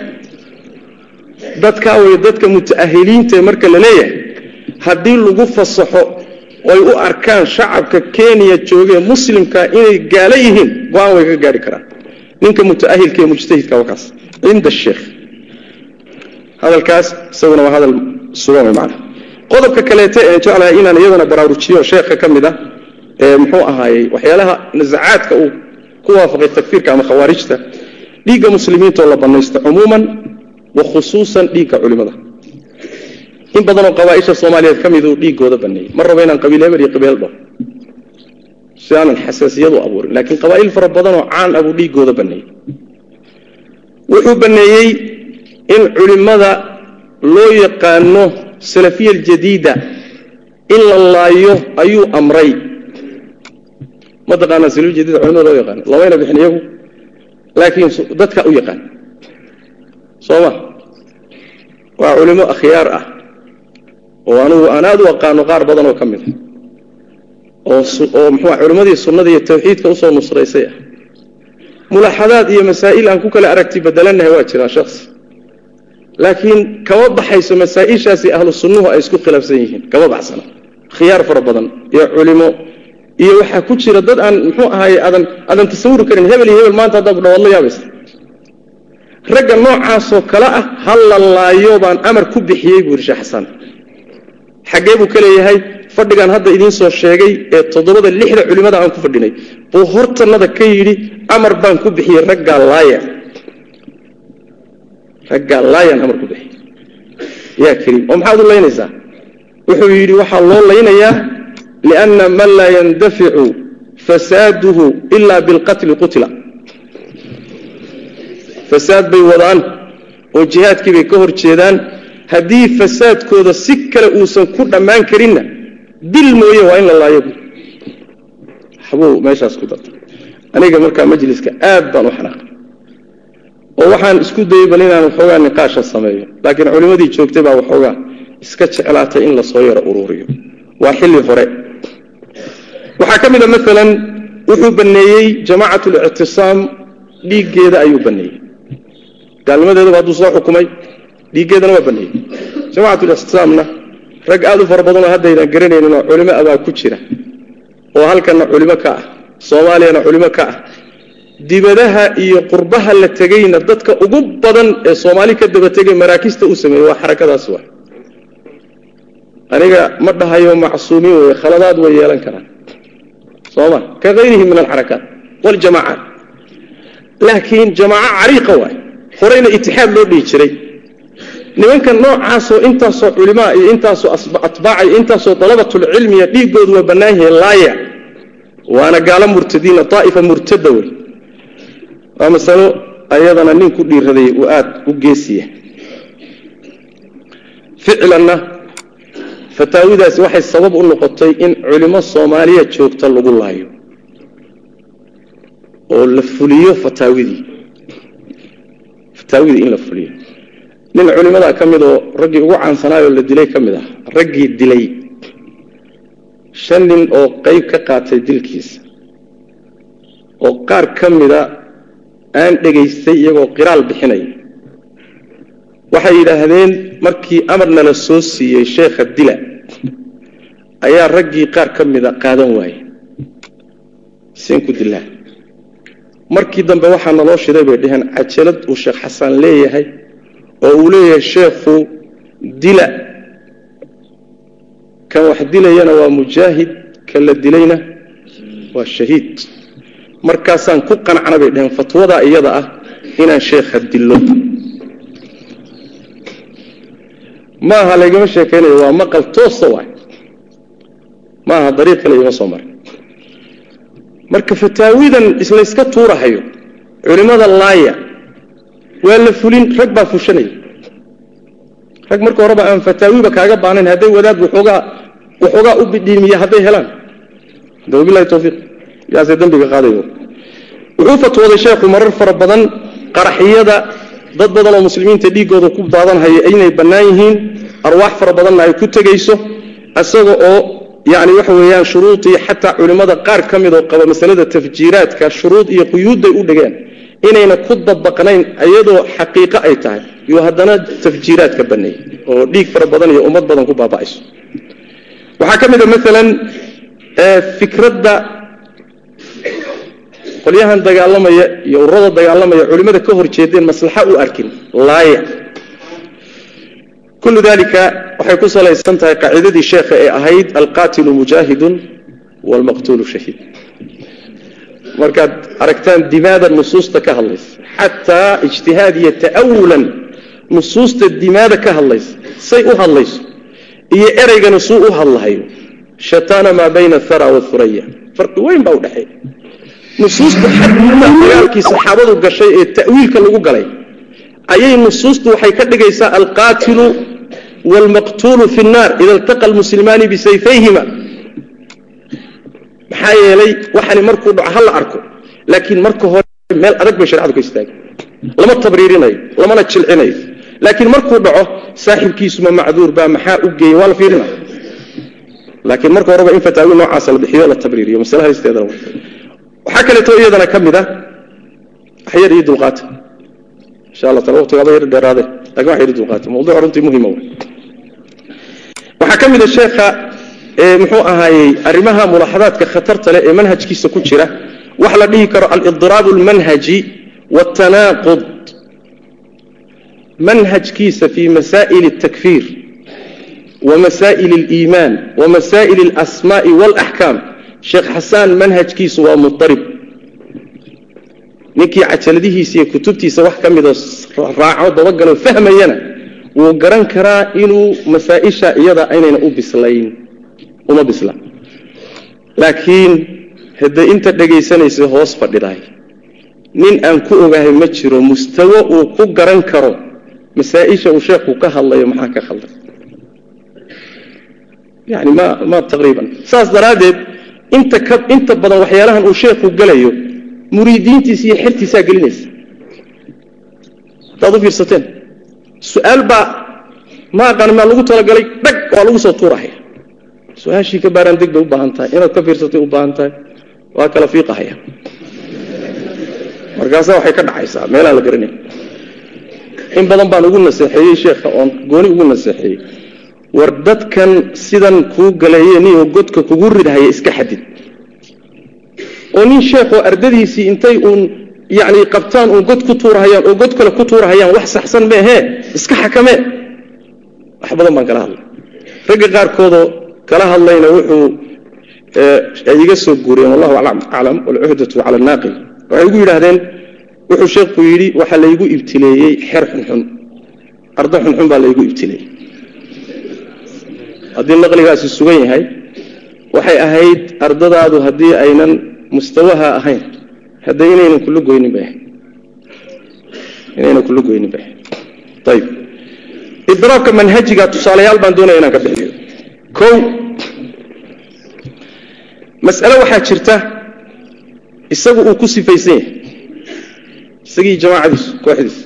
Dadkaa way dadka muta'ahiliintae marka la leeyahay haddii lagu fasaxo oy u arkaan shacabka kenya joogee muslimka inay gaalo yihiin go'aan way ka gaari karaan. Ninka mutaahilka ee mujtahidka waa cinda sheekh hadalkaas isaguna waa hadal sugan macana qodobka kaleete ee jeclahay inaan iyadana baraarujiyo sheekha ka mid ah ee muxuu ahaayey waxyaalaha nasacaadka uu ku waafaqay takfiirka ama khawaarijta dhiigga muslimiinta oo la banaysto cumuuman wa khusuusan dhiigga culimada. In badanoo qabaaisha soomaaliyeed ka miduu dhiigooda baneeyey ma rabo inaan qabiil iyo qabiil si aanan xasaasiyadu abuurin. Laakiin qabaa'il fara badanoo caan ah buu dhiigooda baneeyey wuxuu baneeyey in culimmada loo yaqaano salafiya aljadiida in la laayo ayuu amray. Ma taqaanaa salafiya jadiida culimada loo yaqaano? Lamayna bixin iyagu laakiin dadka u yaqaan. Soo ma? Waa culimo akhyaar ah oo anugu aan aada u aqaano qaar badan oo ka mid a oo muxua culimmadii sunnada iyo tawxiidka u soo nusraysay ah. Mulaaxadaad iyo masaa'il aan ku kala aragti bedelanahay waa jiraan shaksi laakiin kama baxayso masaa-ishaasi ahlu sunnuhu ay isku khilaafsan yihiin kama baxsana. Khiyaar fara badan iyo culimo iyo waxaa ku jira dad aan muxuu ahaay aadan aadan tasawuri karin hebel iyo hebel maanta haddaa ku dhawaad la yaabaysa. Ragga noocaasoo kale ah ha la laayo baan amar ku bixiyey buu yidhi sheekh xasan xaggee buu ka leeyahay fadhigaan hadda idiin soo sheegay ee toddobada lixda culimmada aan ku fadhinay. Buu hortannada ka yidhi amar baan ku bixiyey raggaa laaya raggaa laayaan amar ku bixiyey yaa kariim oo maxaad u laynaysaa? Wuxuu yidhi waxaa loo laynayaa lianna man laa yandaficu fasaaduhu ilaa bilqatli qutila. Fasaad bay wadaan oo jihaadkii bay ka hor jeedaan. Haddii fasaadkooda si kale uusan ku dhammaan karinna dil mooye waa in la laayo. Waxbuu meeshaas ku darta aniga markaa majliska aad baan u xanaaqay oo waxaan isku dayey bal inaan waxoogaa niqaasha sameeyo laakiin culimmadii joogtay baa waxoogaa iska jeclaatay in la soo yaro uruuriyo waa xilli hore. Waxaa ka mid a maalan wuxuu baneeyey jamaacat lictisaam dhiiggeeda ayuu baneeyey gaalnimadeedaba hadduu soo xukumay dhiiggeedana waa baneeyey jamacat lictisaamna rag aad u fara badanoo haddaydan garanayninoo culimo abaa ku jira oo halkanna culimo ka ah soomaaliyana culimo ka ah dibadaha iyo qurbaha la tegeyna dadka ugu badan ee soomaali ka daba tegay maraakista u sameeyey waa xarakadaas wa aniga ma dhahayo macsuumiin wey khaladaad way yeelan karaan. Sooma ka hayrihi min alxarakaat waljamaacaat laakiin jamaaco cariiqa waay horeyna itixaad loo dhihi jiray. Nimanka noocaasoo intaasoo culimaa iyo intaasoo atbaaca iyo intaasoo dalabatulcilmiya dhiiggoodu waa bannaan laaya. Waana gaalo murtadiina daa'ifa murtada wey waa masalo ayadana nin ku dhiiraday uu aada u geesiya ficlanna fataawidaasi waxay sabab u noqotay in culimo soomaaliya joogta lagu laayo. Oo la fuliyo fataawidii fataawidii in la fuliyo. Nin culimadaa ka mid oo raggii ugu caansanaayoo la dilay ka mid ah raggii dilay. Shan nin oo qayb ka qaatay dilkiisa. Oo qaar ka mida aan dhegaystay iyagoo qiraal bixinaya waxay yidhaahdeen markii amarna la soo siiyey sheekha dila ayaa raggii qaar ka mida qaadan waaye seen ku dilaa markii dambe waxaa naloo shiday bay dhaheen cajalad uu sheekh xasan leeyahay oo uu leeyahay sheekhu dila. Kan wax dilayana waa mujaahid kan la dilayna waa shahiid markaasaan ku qancna bay dhaheen fatwadaa iyada ah inaan sheekha dillo. Maaha laygama sheekaynayo waa maqal toosa waay. Ma aha dariiq kale ima soo marin marka fataawidan islayska tuurahayo culimmada laaya waa la fulin rag baa fushanaya rag marka horeba aan fataawiba kaaga baanayn hadday wadaad waxoogaa u bidhiimiya hadday helaan. Hada wabilahi tawfiiq yaasee dembiga qaadayo. Wuxuu fatwooday sheekhu marar fara badan qaraxiyada dad badan oo muslimiinta dhiiggooda ku daadanhaya inay bannaan yihiin arwaax fara badanna ay ku tegayso isaga oo yani waxa weeyaan shuruudii xataa culimmada qaar ka mid oo qaba masalada tafjiiraadka shuruud iyo quyuudday u dhigeen inayna ku dabaqnayn iyadoo xaqiiqo ay tahay. Yuu haddana tafjiiraadka baneeyey oo dhiig fara badan iyo ummad badan ku baaba'ayso. Waxaa ka mid a maalan fikradda qolyahan dagaalamaya iyo ururada dagaalamaya culimmada ka hor jeedeen maslaxa u arkin. Laaya. Kullu dalika waxay ku salaysan tahay qaacidadii sheekha ee ahayd alqaatilu mujaahidun waalmaqtuulu shahiid. Markaad aragtaan dimaada nusuusta ka hadlaysa xataa ijtihaad ta'awulan nusuusta dimaada ka hadlaysa say u hadlayso iyo ereygana suu u hadlahayo shataana maa bayna athara wathuraya farqi weyn baa udhexeeya nusuusta dagaalkii saxaabadu gashay ee ta'wiilka lagu galay. Ayay nusuustu waxay ka dhigaysaa alqaatilu waalmaqtuulu fi nnaar ida iltaqa almuslimaani bisayfayhima. Maxaa yeelay waxani markuu dhaco ha la arko laakiin marka hore meel adag bay sharcadu ka istaagay lama tabriirinayo lamana jilcinayo laakiin markuu dhaco saaxibkiisuma macduur baa maxaa u geeyey? Waa la fiirina. Laakiin marka horeba in fataawi noocaasa la bixiyo la tabriiriyo. Masale halisteedana waxaa kaleeto iyadana ka mid ah waxyar iyo dulqaata insha allah taala waqtigaaba yar dheeraade lakin wax yar dulqaata mawduuc runtii muhima waxaa ka mid a sheekha muxuu ahaayey arrimaha mulaaxadaadka khatarta leh ee manhajkiisa ku jira waxa la dhihi karo alidiraab almanhaji wاtanaaqud manhajkiisa fii masaa'il اtakfiir wamasaa'il اliimaan wamasaa'il اlasmaa'i wاlaxkaam sheekh xasaan manhajkiisu waa mudarib ninkii cajaladihiisa iyo kutubtiisa wax ka midoo raaco dabagalo fahmayana wuu garan karaa inuu masaa-isha iyada aynayna u bislayn uma bisla. Laakiin hadday inta dhegaysanaysa hoos fadhidahay nin aan ku ogahay ma jiro mustawo uu ku garan karo masaa-isha uu sheekhu ka hadlayo maxaa ka khaldan? Yani ma ma taqriiban. Saas daraaddeed inta badan waxyaalahan uu sheekhu gelayo muriidiintiisa iyo xertiisaa gelinaysa. Haddaad u fiirsateen su'aal baa ma aqaan maa lagu talagalay dhag waa lagu soo tuurahaya su'aashii ka baaraan deg bay u baahan tahay inaad ka fiirsatay u baahan tahay waa kala fiiqahaya. Markaasa waxay ka dhacaysaa meelaan la garanay in badan baan ugu naseexeeyey sheekha oon gooni ugu naseexeeyey war dadkan sidan kuu galeeye niyo godka kugu ridhaya iska xadid. Oo nin sheekhoo ardadiisii intay uun yacni qabtaan uun god ku tuurahayaan oo god kale ku tuurahayaan wax saxsan meehee iska xakamee wax badan baan kala hadlay. Ragga qaarkoodoo kala hadlayna wuxuu ay iga soo guuriyeen wallahu aclam walcuhdatu cala annaaqil waxay igu yidhaahdeen wuxuu sheekhu yidhi waxaa laygu ibtileeyey xer xunxun ardo xunxun baa laygu ibtileeyey haddii naqligaasi sugan yahay waxay ahayd ardadaadu haddii aynan mustawaha ahayn hadda inaynan kula goynin bay ahayd inaynan kula goynin bay ahayd ayib idraabka manhajiga tusaalayaal baan doonaya inaan ka bixiyo. Kow mas'ale waxaa jirta isagu uu ku sifaysan yahay. Isagii jamaacadiisu kooxdiisa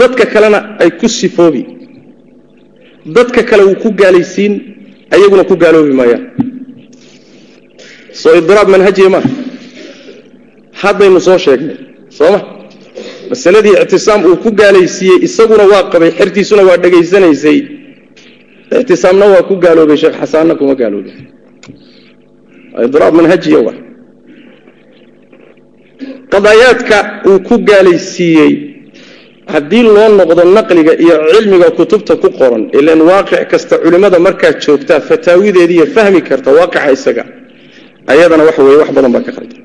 dadka kalena ay ku sifoobi dadka kale uu ku gaalaysiin ayaguna ku gaaloobi maayaan. Soo idraab manhajiya maaha haddaynu soo sheegnay sooma masaladii ictisaam uu ku gaalaysiiyey isaguna waa qabay xertiisuna waa dhegaysanaysay. Ictisaamna waa ku gaaloobay sheekh xasaanna kuma gaaloobay idraab manhajiya waa. Qadaayaadka uu ku gaalaysiiyey haddii loo noqdo naqliga iyo cilmiga kutubta ku qoran ilan waaqic kasta culimmada markaad joogtaa fataawideediiyo fahmi karta waaqica isaga ayadana waxa weye wax badan baa ka khaldan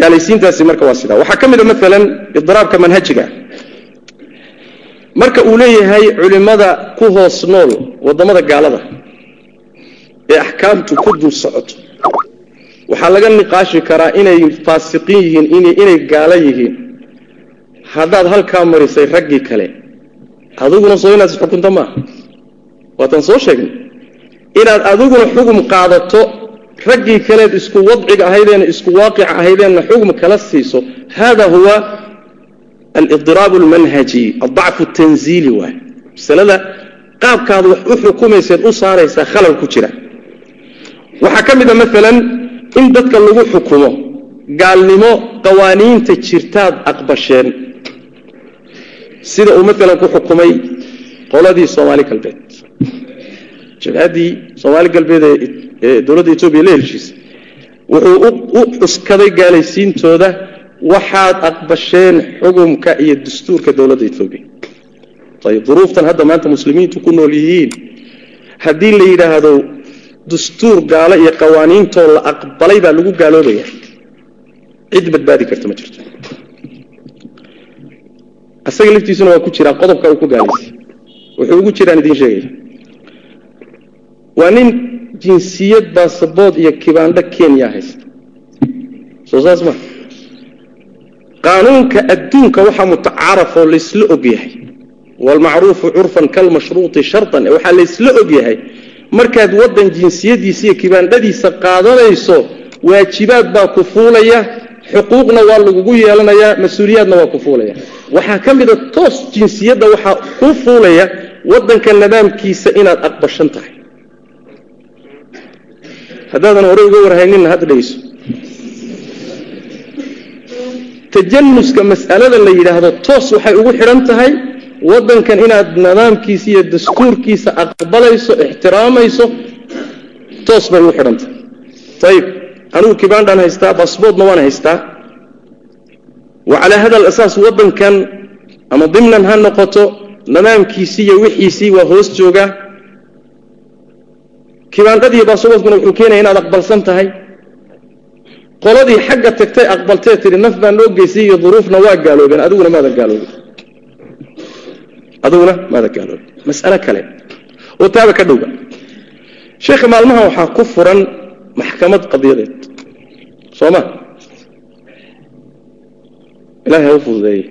gaalaysiintaasi marka waa sidaa waxaa ka mid a maalan idraabka manhajiga. Marka uu leeyahay culimmada ku hoos nool waddamada gaalada ee axkaamtu ku dul socoto waxaa laga niqaashi karaa inay faasiqiin yihiin inay gaalo yihiin haddaad halkaa marisay raggii kale adiguna soo inaad isxukunta maaha waataan soo sheegnay. Inaad adiguna xugum qaadato raggii kaleed isku wadciga ahaydeenna isku waaqica ahaydeenna xugum kala siiso hada huwa alidiraab almanhaji aldacfu tanziili waay. Masalada qaabkaad wax u xukumayseed u saaraysaa khalal ku jira. Waxaa ka mid a maalan in dadka lagu xukumo gaalnimo qawaaniinta jirtaad aqbasheen sida uu maalan ku xukumay qoladii soomaali galbeed. Jabhaddii soomaali galbeed ee dowladda etoobiya la heshiisay wuxuu u cuskaday gaalaysiintooda waxaad aqbasheen xugumka iyo dastuurka dowladda etoobiya ayib duruuftan hadda maanta muslimiintu ku nool yihiin. Haddii la yidhaahdo dastuur gaalo iyo qawaaniintoo la aqbalay baa lagu gaaloobaya cid badbaadi karta ma jirto isaga laftiisuna waa ku jiraa qodobka uu ku gaalaysay wuxuu ugu jiraan idiin sheegaya waa nin jinsiyad baasabood iyo kibaandho kenya haysta soo saas ma. Qaanuunka adduunka waxaa mutacaaraf oo laysla og yahay. Waalmacruufu curfan kalmashruuti shartan. Waxaa laysla og yahay. Markaad waddan jinsiyadiisa iyo kibaandhadiisa qaadanayso waajibaad baa ku fuulaya xuquuqna waa lagugu yeelanayaa mas'uuliyaadna waa ku fuulaya. Waxaa ka mida toos jinsiyadda waxaa ku fuulaya waddanka nidaamkiisa inaad aqbashan tahay. Haddaadan hore uga warhayninna hadda dhegeyso tajanuska mas'alada la yidhaahdo toos waxay ugu xidhan tahay waddankan inaad nidaamkiisa iyo dastuurkiisa aqbalayso ixtiraamayso toos bay ugu xidhan tahay. Ayib anigu kibaandhaan haystaa baasboodna waan haystaa wa calaa hada alasaas waddankan ama dimnan ha noqoto nidaamkiisii iyo wixiisii waa hoos joogaa kibaandhadiiyo baasaboodkuna wuxuu keenaya inaad aqbalsan tahay. Qoladii xagga tagtay aqbaltee tihi naf baa noo geysay iyo duruufna waa gaaloobeen adiguna maada gaaloobin adiguna maada gaaloobin mas'alo kale. Oo taaba ka dhowba sheekha maalmaha waxaa ku furan maxkamad qadiyadeed soo ma ilahay ha u fududeeye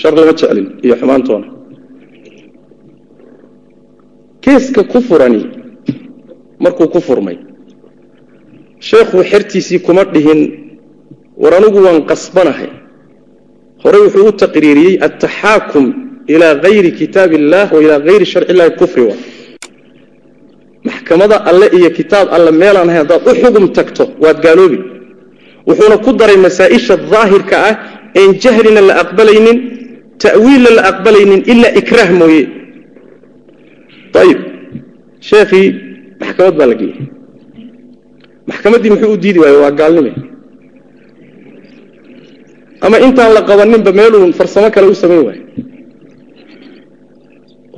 shar lama jeclin iyo xumaantoona keeska ku furani markuu ku furmay sheekhuu xertiisii kuma dhihin war anigu waan qasbanahay horey wuxuu u taqriiriyey altaxaakum ilaa hayri kitaab illah wa ilaa hayri sharci illahi kufri wa maxkamada alle iyo kitaab alle meelaan ahay haddaad u xugum tagto waad gaaloobi. Wuxuuna ku daray masaa-isha daahirka ah een jahlina la aqbalaynin ta'wiilna la aqbalaynin ilaa ikraah mooye. Ayib sheekhii maxkamad baa la geeyey maxkamaddii muxuu u diidi waaye waa gaalnime ama intaan la qabaninba meeluu farsamo kale u samayn waayo.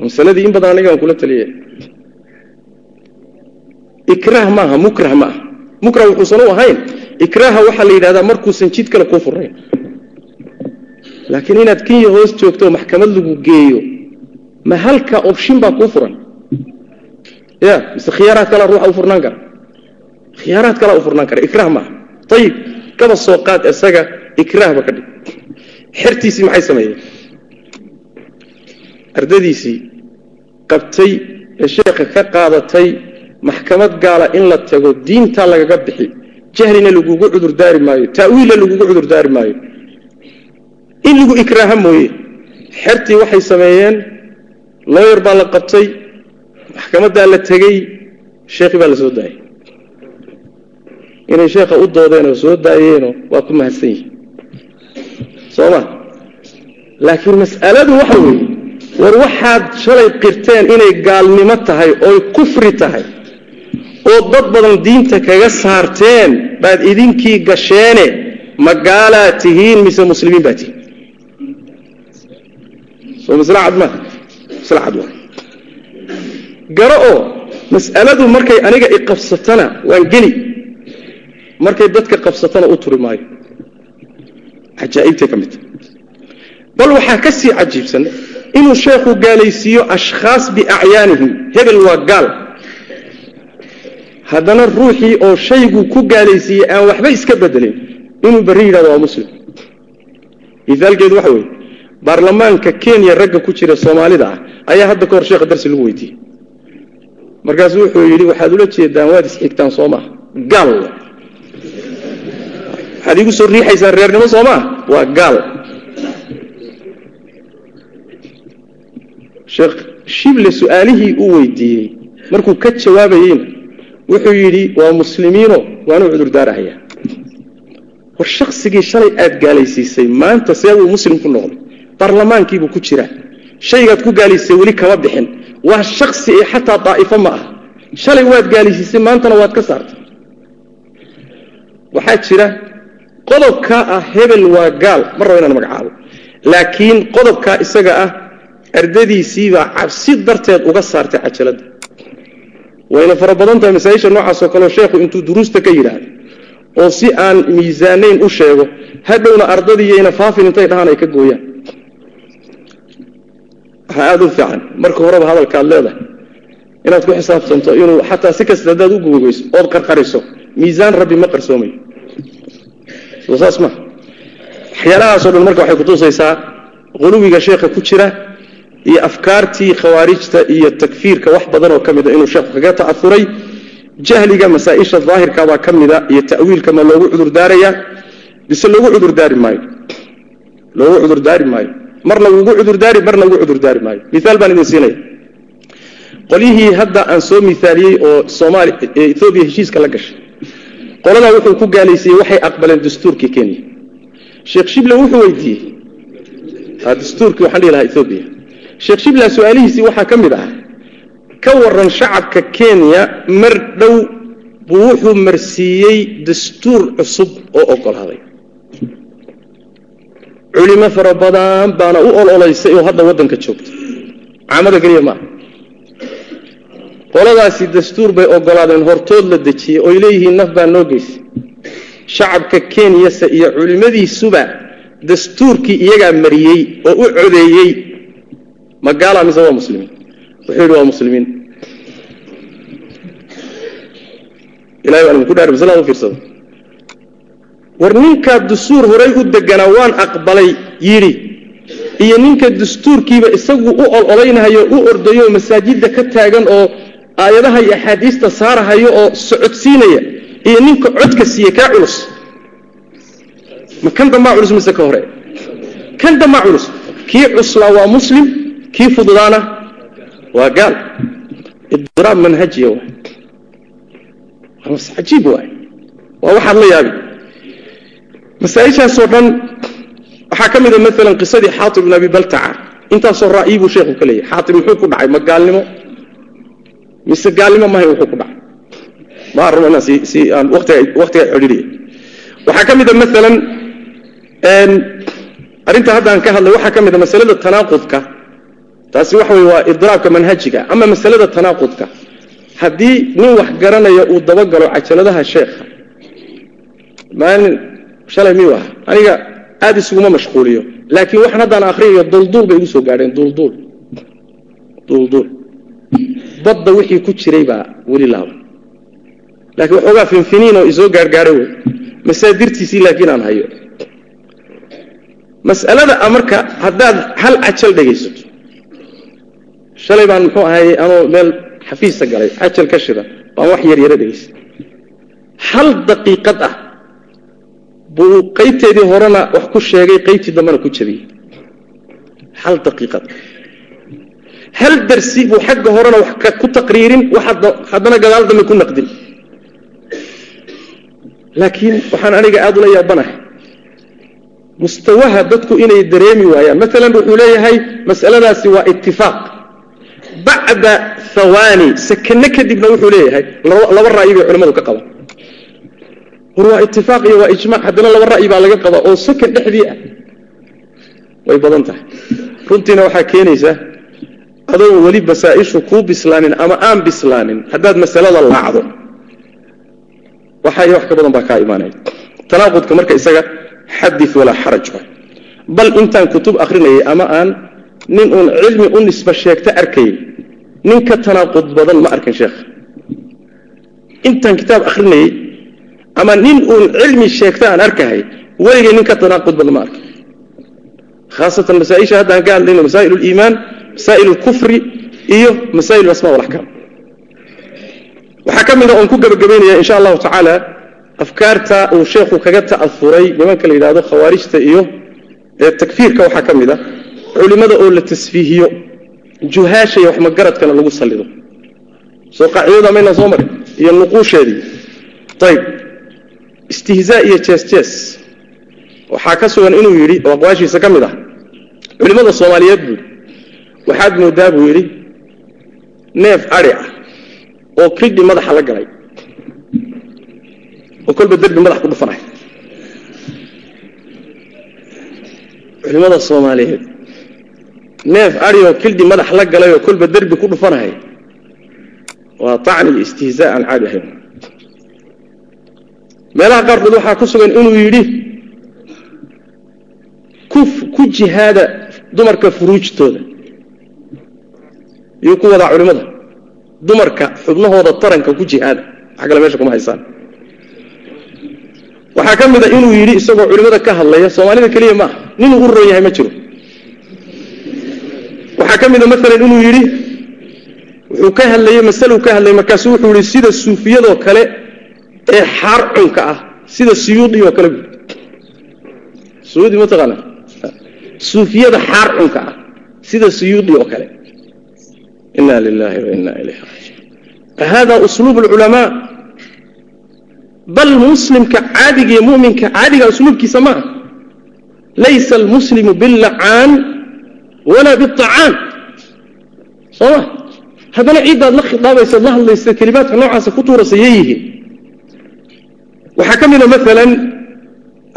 Masaladii in badan anigaan kula taliya ikraah maaha mukrah ma aha mukrah wuxuusan u ahayn. Ikraaha waxaa la yidhahdaa markuusan jid kale kuu furnayn. Laakiin inaad kenya hoos joogto oo maxkamad lagu geeyo ma halka opshin baa kuu furan. Ya mise khiyaaraad kalaa ruuxa u furnaan kara. Khiyaaraad kalaa u furnaan kara ikraah maaha. Ayib kaba soo qaad isaga ikraahba ka dhig. Xertiisii maxay sameeyeen? Ardadiisii qabtay ee sheekha ka qaadatay maxkamad gaala in la tago diintaa lagaga bixi jahlina lagugu cudurdaari maayo ta'wiilna lagugu cudurdaari maayo. In lagu ikraaha mooye xertii waxay sameeyeen looyar baa la qabtay maxkamaddaa la tegey sheekhi baa la soo daayey. Inay sheekha u doodeenoo soo daayeenoo waa ku mahadsan yihiin soo ma? Laakiin mas'aladu waxa weeye war waxaad shalay qirteen inay gaalnimo tahay ooy kufri tahay oo dad badan diinta kaga saarteen baad idinkii gasheene ma gaalaa tihiin mise muslimiin baa tihiin? Garo oo mas'aladu markay aniga iqabsatana waan geli. Markay dadka qabsatana u turi maayo. Cajaa'ibtay ka mid. Tahay bal waxaa ka sii cajiibsan inuu sheekhu gaalaysiiyo ashkhaas biacyaanihim hebel waa gaal haddana ruuxii oo shayguu ku gaalaysiiyey aan waxba iska bedelin. Inuu berri yidhahdo waa muslim. Misaalkeedu waxa weeye baarlamaanka kenya ragga ku jira soomaalida ah ayaa hadda ka hor sheekha darsi lagu weydiiyey. Markaasuu wuxuu yidhi waxaad ula jeedaan waad isxigtaan soo gaal. Waxaad igu soo riixaysaan reernimo soo waa gaal. Sheekh shible su'aalihii uu weydiiyey markuu ka jawaabayeyna wuxuu yidhi waa muslimiino waanu cudurdaarahayaa war shaksigii shalay aad gaalaysiisay maanta see uu muslim noqday baarlamaankiibuu ku jiraa. Shaygaad ku gaalaysisay weli kama bixin. Waa shaksi ee xataa daa'ifo ma ah shalay waad gaalaysiisay maantana waad ka saartay. Waxaa jira qodobkaa ah hebel waa gaal ma rabo inaan magacaabo. Laakiin qodobkaa isaga ah ardadiisiibaa cabsi darteed uga saartay cajaladda wayna fara badan tahay masaa-isha noocaasoo kaleo sheekhu intuu duruusta ka yidhaahdo oo si aan miisaanayn u sheego hadhowna ardadiiyayna faafin intay dhahaan ay ka gooyaan. Waxaa aada u fiican. Marka horeba hadalkaad leedahay inaad ku xisaabtanto inuu xataa si kasta haddaad u gogogeyso ood qarqariso miisaan rabbi ma qarsoomayo soo saas ma. Waxyaalahaasoo dhan marka waxay kutusaysaa quluwiga sheekha ku jira iyo afkaartii khawaarijta iyo takfiirka wax badan oo ka mida inuu sheekhu kaga ta'auray jahliga masaa-isha daahirkabaa ka mida iyo ta'wiilka ma loogu cudurdaaraya bise loogu cudurdaari maayo? Loogu cudurdaari maayo? Marna wuugu cudurdaari marna ugu cudurdaari maayo? Miaal baan idin siinaya qolyihii hadda aan soo miaaliyey oo somaali ethoobiya heshiiska la gashay qoladaa wuxuu ku gaalaysiiyey waxay aqbaleen dastuurkii kenya. Sheekh shible wuxuu weydiiyey dastuurkii waxaan dhihi lahaa ethoobiya sheekh shibla su'aalihiisii waxaa ka mid ah ka waran shacabka kenya mar dhow buu wuxuu marsiiyey dastuur cusub oo ogolaaday culimo fara badan baana u ololaysay oo hadda waddanka joogta caamada keliya maaha qoladaasi dastuur bay ogolaadeen hortood la dejiyey oy leeyihiin naf baa noo geysay. Shacabka kenyase iyo culimmadiisuba dastuurkii iyagaa mariyey oo u codeeyey ma gaala mise waa muslimiin? Wuxuu yidhi waa muslimiin. Ilahay baan idinku dhaari masalada u fiirsado. War ninkaa dastuur horay u deganaa waan aqbalay yidhi iyo ninka dastuurkiiba isagu u ololaynhayo u ordayo masaajidda ka taagan oo aayadaha iyo axaadiista saarahayo oo socodsiinaya iyo ninka codka siiye kaa culus. Ma kan dambaa culus mise ka hore? Kan dambaa culus. Kii cuslaa waa muslim kii fududaana? Waa gaal. Idiraab manhajiya waay. Waa waxaad la yaabi masaaishaasoo dhan waxaa ka mida maalan qisadii xaatib ibn abi baltaca. Intaasoo ra'yi buu sheekhu ka leeyahy xaatib muxuu ku dhacay? Ma gaalnimo? Mise gaalnimo mahay wuxuu ku dhacay? Ma rabo inaan si aan waqtiga xidhiiriya waxaa ka mida maalan arrinta hadda aan ka hadlay waxaa ka mida masalada tanaaqudka taasi waxa weye waa idiraabka manhajiga ama masalada tanaaqudka. Haddii nin wax garanaya uu dabagalo cajaladaha sheekha maalin shalay miyuu ah aniga aada isuguma mashquuliyo. Laakiin waxaan haddaan akhriyayo dulduul bay igu soo gaadheen dulduul dulduul badda wixii ku jiray baa weli laaban. Laakiin waxoogaa finfiniin oo isoo gaargaadha wey. Masaadirtiisii laakiin aan hayo. Mas'alada marka haddaad hal cajal dhegaysato shalay baan muxuu ahayey anoo meel xafiisa galay cajal ka shida baan wax yar yaro dhegaysa hal daqiiqad ah buu qaybteedii horena wax ku sheegay qaybtii dambena ku jabiyey. Hal daqiiqad. Hal darsi buu xagga horena wax ku taqriirin haddana gadaal dambe ku naqdin. Laakiin waxaan aniga aada ula yaabanahay. Mustawaha dadku inay dareemi waayaan. Maalan wuxuu leeyahay mas'aladaasi waa itifaaq bacda hawaani sakane kadibna wuxuu leeyahay laba ra'yi bay culimmadu ka qabaan war waa itifaaq iyo waa ijmac haddana laba ra'yi baa laga qabaa oo sakan dhexdii ah. Way badan tahay. Runtiina waxaa keenaysa adoo weli masaa-ishu kuu bislaanin ama aan bislaanin haddaad masalada laacdo waxa iyo wax ka badan baa kaa imaanaya. Tanaaqudka marka isaga xadid walaa xaraj bal intaan kutub akrinayay ama aan nin uun cilmi u nisba sheegta arkayay nin ka tanaaqud badan ma arkin sheekha intaan kitaab akhrinayey ama nin uun cilmi sheegta aan arkahay weligay nin ka tanaaqud badan ma arkay khaasatan masaaisha hadda aan ka hadlayno masaa'il liimaan masaa'il lkufri iyo masaa'il asma walaxkaam waxaa ka mid a oon ku gebagabaynaya insha allahu tacaala afkaarta uu sheekhu kaga ta'afuray nimanka la yidhahdo khawaarijta iyo takfiirka waxaa ka mid a culimada oo la tasfiihiyo juhaasha iyo waxmagaradkana lagu sallido soo qaacidada mayna soo marin iyo nuquusheedii ayb istihzaa iyo jees jees waxaa ka sugan inuu yidhi oo aqwaashiisa ka mid ah culimmada soomaaliyeed buu waxaad moodaa buu yidhi neef adhi ah oo kidhi madaxa la galay. Oo kolba derbi madax ku dhufanay culimmada soomaaliyeed neef adhi oo kildhi madax la galay oo kolba derbi ku dhufanay waa tacni iyo istihzaa aan caadi ahayn. Meelaha qaarkood waxaa ku sugan inuu yidhi ku jihaada dumarka furuujtooda. Iyuu ku wadaa culimmada dumarka xubnahooda taranka ku jihaada. Wax kale meesha kuma haysaan waxaa ka mid a inuu yidhi isagoo culimmada ka hadlaya soomaalida keliya maaha ninuu u roon yahay ma jiro waxaa ka mid a maalan inuu yidhi wuxuu ka hadlayey masaluu ka hadlayay markaasu wuxuu yidhi sida suufiyadoo kale ee xaar cunka ah sida suyuudi oo kale suyuudi ma taqaana suufiyada xaar cunka ah sida suyuudi oo kale. Ina lilahi wa ina ilayhi raajiun hada usluub alculamaa bal muslimka caadiga muminka caadiga usluubkiisa maaha. Laysa almuslimu billacaan walaa biacaan soo ma haddana ciiddaad la khidaabaysaad la hadlaysa kelimaadka noocaasa ku tuurasa yeeyihiin waxaa ka mida maalan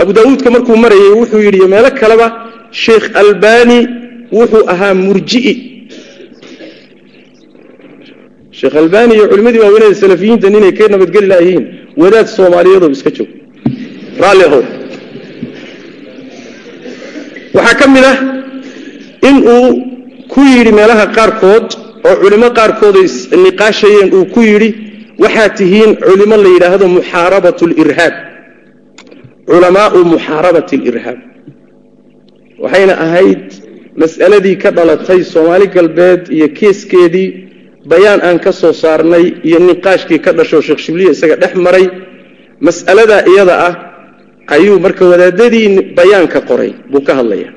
abu daawuudka markuu marayay wuxuu yidhi meelo kaleba sheekh albani wuxuu ahaa murji'i. Sheekh albani iyo culimmadii waaweynada salafiyiinta ninay ka nabadgeli layihiin wadaad soomaaliyadow iska joog. Raalli ahow. Waxaa ka mid ah inuu ku yidhi meelaha qaarkood oo culimo qaarkood ay niqaashayeen uu ku yidhi waxaad tihiin culimo la yidhaahdo muxaarabat lirhaab culamaau muxaarabat alirhaab waxayna ahayd mas'aladii ka dhalatay soomaali galbeed iyo keeskeedii bayaan aan ka soo saarnay iyo niqaashkii ka dhasho sheekh shibliya isaga dhex maray. Mas'aladaa iyada ah ayuu marka wadaadadii bayaanka qoray buu ka hadlaya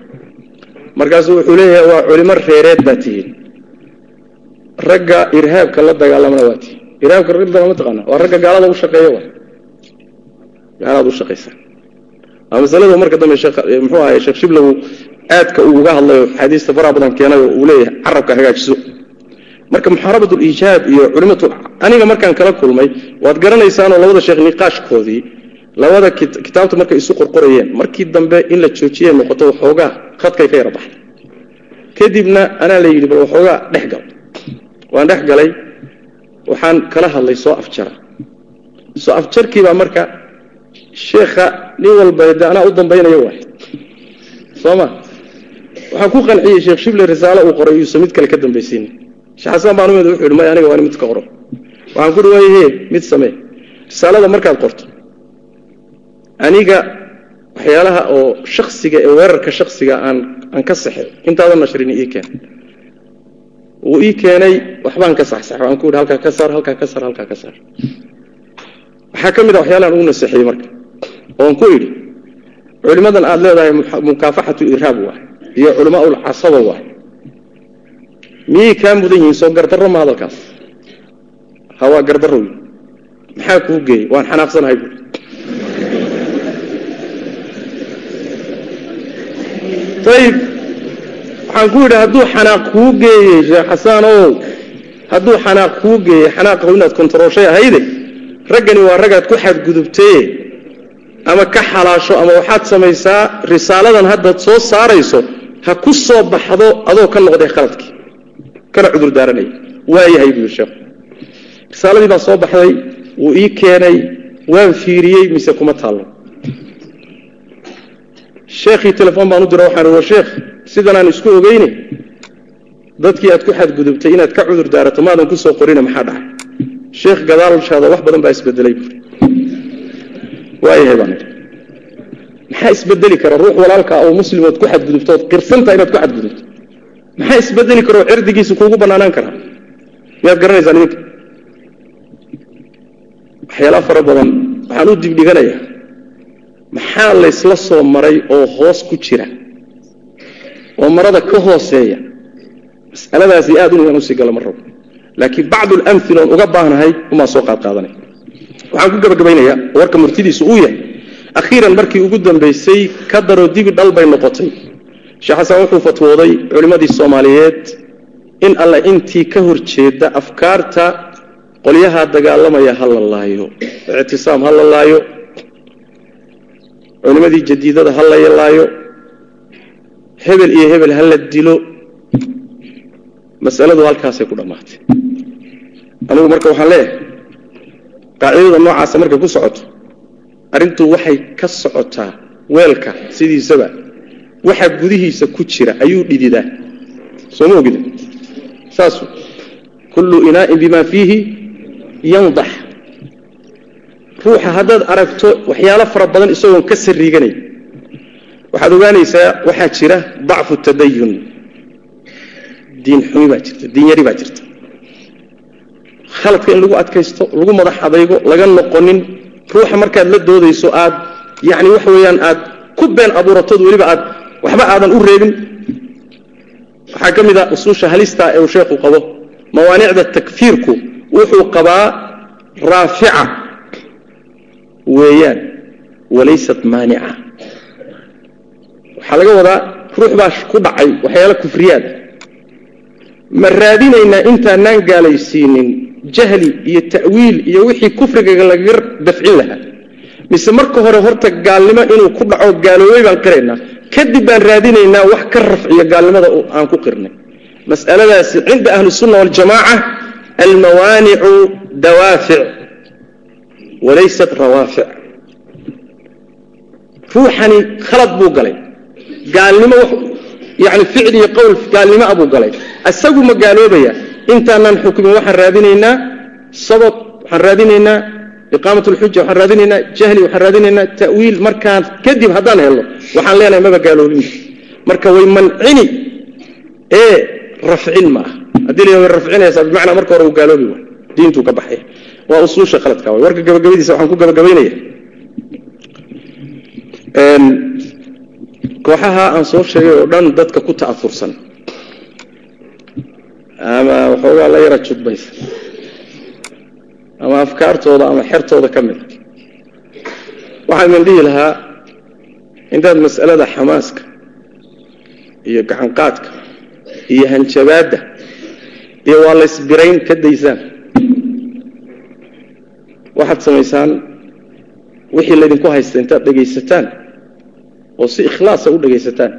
markaasuu wuxuu leeyahay waa culimo reereed baa tihiin ragga irhaabka la dagaalamana waa tihiin irhaabka ragga ma taqaana waa ragga gaalada u shaqeeya wa gaalada u shaqaysa waa masalada marka dambe muxuu ahay sheekh shiblow aadka uu uga hadlayo xadiista faraha badan keenay oo uu leeyahay carabka hagaajiso. Marka muxaarabat lijaab iyo culimatu aniga markaan kala kulmay waad garanaysaanoo labada sheekh niqaashkoodii labada kitaabta markay isu qorqorayeen markii dambe in la joojiyay noqoto waxoogaa khadkay ka yara baxday kadibna anaa la yidhi bal waxoogaa dhex gal. Waan dhex galay waxaan kala hadlay soo afjara soo afjarkiibaa marka sheekha nin walba de anaa u dambaynaya waay. Soo ma? Waxaan ku qanciyey sheekh shible risaalo uu qoray yuusa mid kale ka dambaysiinin sheekh xasan baan umid wuxuu yidhi may aniga waa in mid ka qoro. Waxaan ku dhawaayhe mid samee. Risaalada markaad qorto aniga waxyaalaha oo shaksiga ee weerarka shaksiga aan aan ka saxay intaadan nashrin ii keen. Wuu ii keenay waxbaan ka saxsax waan ku yidhi halkaa ka saar halkaa ka saar halkaa ka saar. Waxaa ka mid a waxyaalahan ugu naseexiyey marka oon ku idhi culimmadan aada leedahay mukaafaxatu irhaab waay iyo culamaa ulcasaba waay miyay kaa mudan yihiin? Soo gardarro ma hadalkaas ha waa gardarro wey maxaa kuu geeyey? Waan xanaaqsanahay buui ayib waxaan ku yidhi hadduu xanaaq kuu geeyey sheekh xasaanow hadduu xanaaq kuu geeyey xanaaqahu inaad kontarooshay ahayde? Raggani waa ragaad ku xadgudubtaye ama ka xalaasho ama waxaad samaysaa risaaladan haddaad soo saarayso ha ku soo baxdo adoo ka noqday khaladkii kana cudur daaranaya waayahay buu yidhi sheekhu risaaladii baa soo baxday wuu ii keenay waan fiiriyey mise kuma taallo sheekhii telefoon baan u dira waxaan war sheekh sidanaan isku ogeyne dadkii aad ku xadgudubtay inaad ka cudur daarato maadan ku soo qorina maxaa dhacay? Sheekh gadaalshaada wax badan baa isbedelay buuri waayahay baan idhi. Maxaa isbedeli kara ruux walaalkaa oo muslimood ku xadgudubto ood inaad ku xadgudubto? Maxaa isbedeli kara oo cirdigiisa kuugu bannaanaan karaa? Miyaad garanaysaan idinka waxyaalaha fara badan waxaan u dibdhiganayaa maxaa laysla soo maray oo hoos ku jira? Oo marada ka hooseeya. Mas'aladaasi aad un inaan u sii galo ma rabo. Laakiin bacdu alamila oon uga baahnahay umaa soo qaad qaadanaya waxaan ku gabagabaynayaa warka murtidiisu uu yahay. Akhiiran markii ugu dambaysay ka daroo dibi dhal bay noqotay. Sheekh xasan wuxuu fatwooday culimmadii soomaaliyeed in alle intii ka hor jeeda afkaarta qolyaha dagaalamaya ha la laayo ictisaam ha la laayo culimmadii jadiidada ha la laayo hebel iyo hebel ha la dilo masaladu halkaasay ku dhammaatay. Anigu marka waxaan leeyahay qaacidada noocaasa markay ku socoto arrintu waxay ka socotaa weelka sidiisaba waxa gudihiisa ku jira ayuu dhididaa. Soo ma ogida saasu kullu inaa'in bima fiihi yandax ruuxa haddaad aragto waxyaalo fara badan isagoon ka sariiganay waxaad ogaanaysaa waxaa jira dacfu tadayun. Diin xumi baa jirta diin yari baa jirta. Khaladka in lagu adkaysto lagu madax adaygo laga noqonin ruuxa markaad la doodayso aad yani waxa weeyaan aad ku been abuuratood weliba aad waxba aadan u reebin. Waxaa ka mid a usuusha halistaa ee uu sheekhu qabo. Mawaanicda takfiirku wuxuu qabaa raafica weeyaan walaysat maanica waxaa laga wadaa ruux baa ku dhacay waxyaala kufriyaad ma raadinaynaa intaanaan gaalaysiinin jahli iyo ta'wiil iyo wixii kufriga lagaga dafcin lahaa. Mise marka hore horta gaalnimo inuu ku dhaco gaaloobay baan qiraynaa kadib baan raadinaynaa wax ka rafciyo gaalnimada aan ku qirnay. Mas'aladaasi cinda ahli sunna waljamaaca almawaanicu dawaafic walaysat rawaafic ruuxani khalad buu galay gaalnimo yani ficil iyo qowl gaalnimo abuu galay isagu ma gaaloobaya intaanaan xukmin waxaan raadinaynaa sabab waxaan raadinaynaa iqaamat lxuja waxaan raadinaynaa jahli waxaan raadinaynaa ta'wiil markaan kadib haddaan helno waxaan leenahay maba gaaloobin marka way mancini ee rafcin ma ah haddii la rafcinaysaa bimacnaa marka hore uu gaaloobi waay diintuu ka baxaya waa usuusha khaladka warka gabagabadiisa waxaan ku gabagabaynaya. Kooxaha aan soo sheegay oo dhan dadka ku ta'afursan ama waxoogaa la yara judbaysa ama afkaartooda ama xertooda ka mida waxaan idin dhihi lahaa intaad mas'alada xamaaska iyo gacanqaadka iyo hanjabaadda iyo waa la ysbirayn ka daysaan waxaad samaysaan wixii laydinku haysta intaad dhegaysataan oo si ikhlaasa u dhegaysataan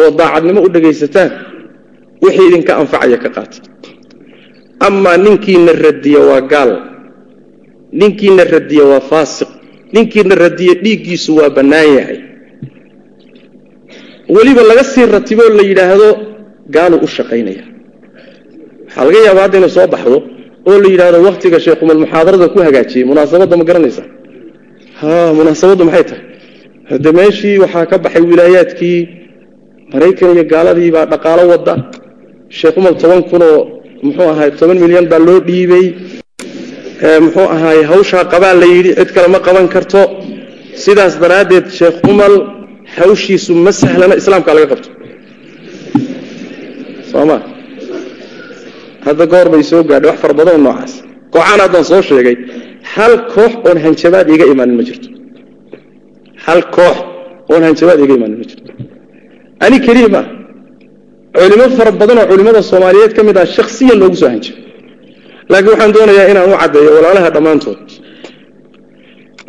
oo daacadnimo u dhegaysataan wixii idinka anfacaya ka qaata. Amaa ninkiina radiya waa gaal ninkiina radiya waa faasiq ninkiina radiya dhiiggiisu waa bannaan yahay. Weliba laga sii ratiboo la yidhaahdo gaaluu u shaqaynaya. Waxaa laga yaabaa hadda inay soo baxdo oo la yidhaahdo waktiga sheekhumal muxaadarada ku hagaajiyey. Munaasabadda ma garanaysaa ha munaasabaddu maxay tahay? Hadde meeshii waxaa ka baxay wilaayaadkii maraykan iyo gaaladii baa dhaqaalo wadda. Sheekh umar toban kunoo muxuu ahaay toban milyan baa loo dhiibay. Muxuu ahaay hawshaa qabaa la yidhi cid kale ma qaban karto. Sidaas daraaddeed sheekh umal hawshiisu ma sahlana islaamka laga qabto. Sooma hadda goor bay soo gaadhay wax fara badanoo noocaas. Kooxaan haddaan soo sheegay hal koox oon hanjabaad iga imaanin ma jirto. Hal koox oon hanjabaad iga imaanin ma jirto. Ani keliya maa culimo fara badan oo culimmada soomaaliyeed ka mid ah shaksiyan loogu soo hanjabay. Laakiin waxaan doonayaa inaan u caddeeyo walaalaha dhammaantood.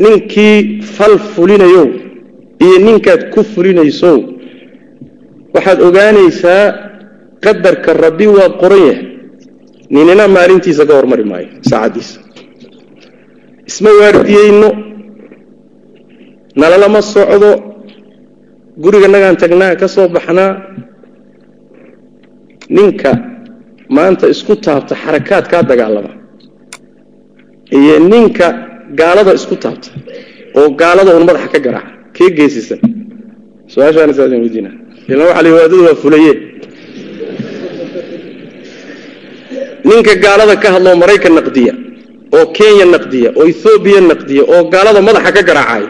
Ninkii fal fulinayo iyo ninkaad ku fulinayso waxaad ogaanaysaa qadarka rabbi waa qoran yahay ninina maalintiisa ka hormari maayo saacaddiisa isma waardiyeyno nalalama socdo guriganagaan tagnaa ka soo baxnaa ninka maanta isku taabta xarakaad kaa dagaalama iyo ninka gaalada isku taabta oo gaalada un madaxa ka garaaca kee geesisan su'aashaana saasaan weydiina ilan waxa la waadadu waa fulaye ninka gaalada ka hadloo maraykan naqdiya oo kenya naqdiya oo ethoobiya naqdiya oo gaalada madaxa ka garaacay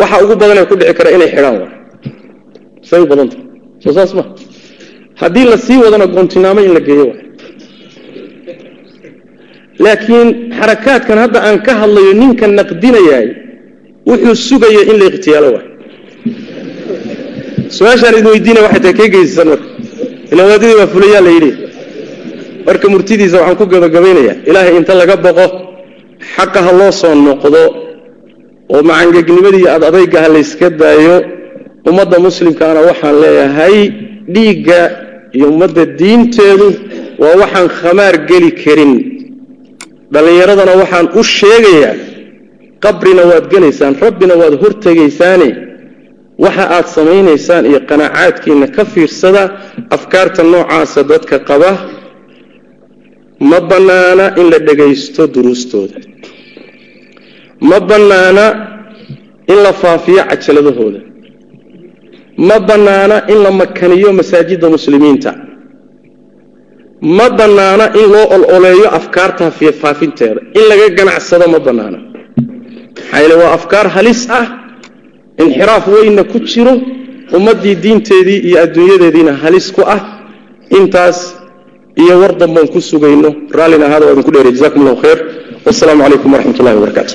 waxa ugu badanee ku dhici kara inay xidhaan wa say badanta soo saas ma. Haddii la wadana goontimaamo in la geeyo wa laakiin xarakaadkan hadda aan ka hadlayo ninka naqdinayaay wuxuu sugaya in la ikhtiyaalo waay su'aashaan idin waxay tahay kee geysisan marka? Ila waadadii waa fulayaa la yidhi marka murtidiisa waxaan ku gabagabaynayaa ilaahay inta laga boqo xaqa ha loo soo noqdo oo macangegnimada iyo ad adayga ha layska daayo ummadda muslimkaana waxaan leeyahay dhiigga iyo ummadda diinteedu waa waxaan khamaar geli karin. Dhallinyaradana waxaan u sheegayaa qabrina waad gelaysaan rabbina waad hortegaysaane. Waxa aad samaynaysaan iyo qanaacaadkiinna ka fiirsada afkaarta noocaasa dadka qaba ma bannaana in la dhagaysto duruustooda. Ma bannaana in la faafiyo cajaladahooda. Ma bannaana in la makaniyo masaajidda muslimiinta. Ma bannaana in loo ololeeyo afkaarta faafinteeda. In laga ganacsado ma bannaana. Maxaa yeele waa afkaar halis ah inxiraaf weynna ku jiro ummaddii diinteedii iyo adduunyadeediina halis ku ah. Intaas iyo war dambaan ku sugayno raallina ahaada waa idinku dheeray. Jazakum allahu khayr. Wasalaamu calaykum waraxmat ullahi wabarakaatu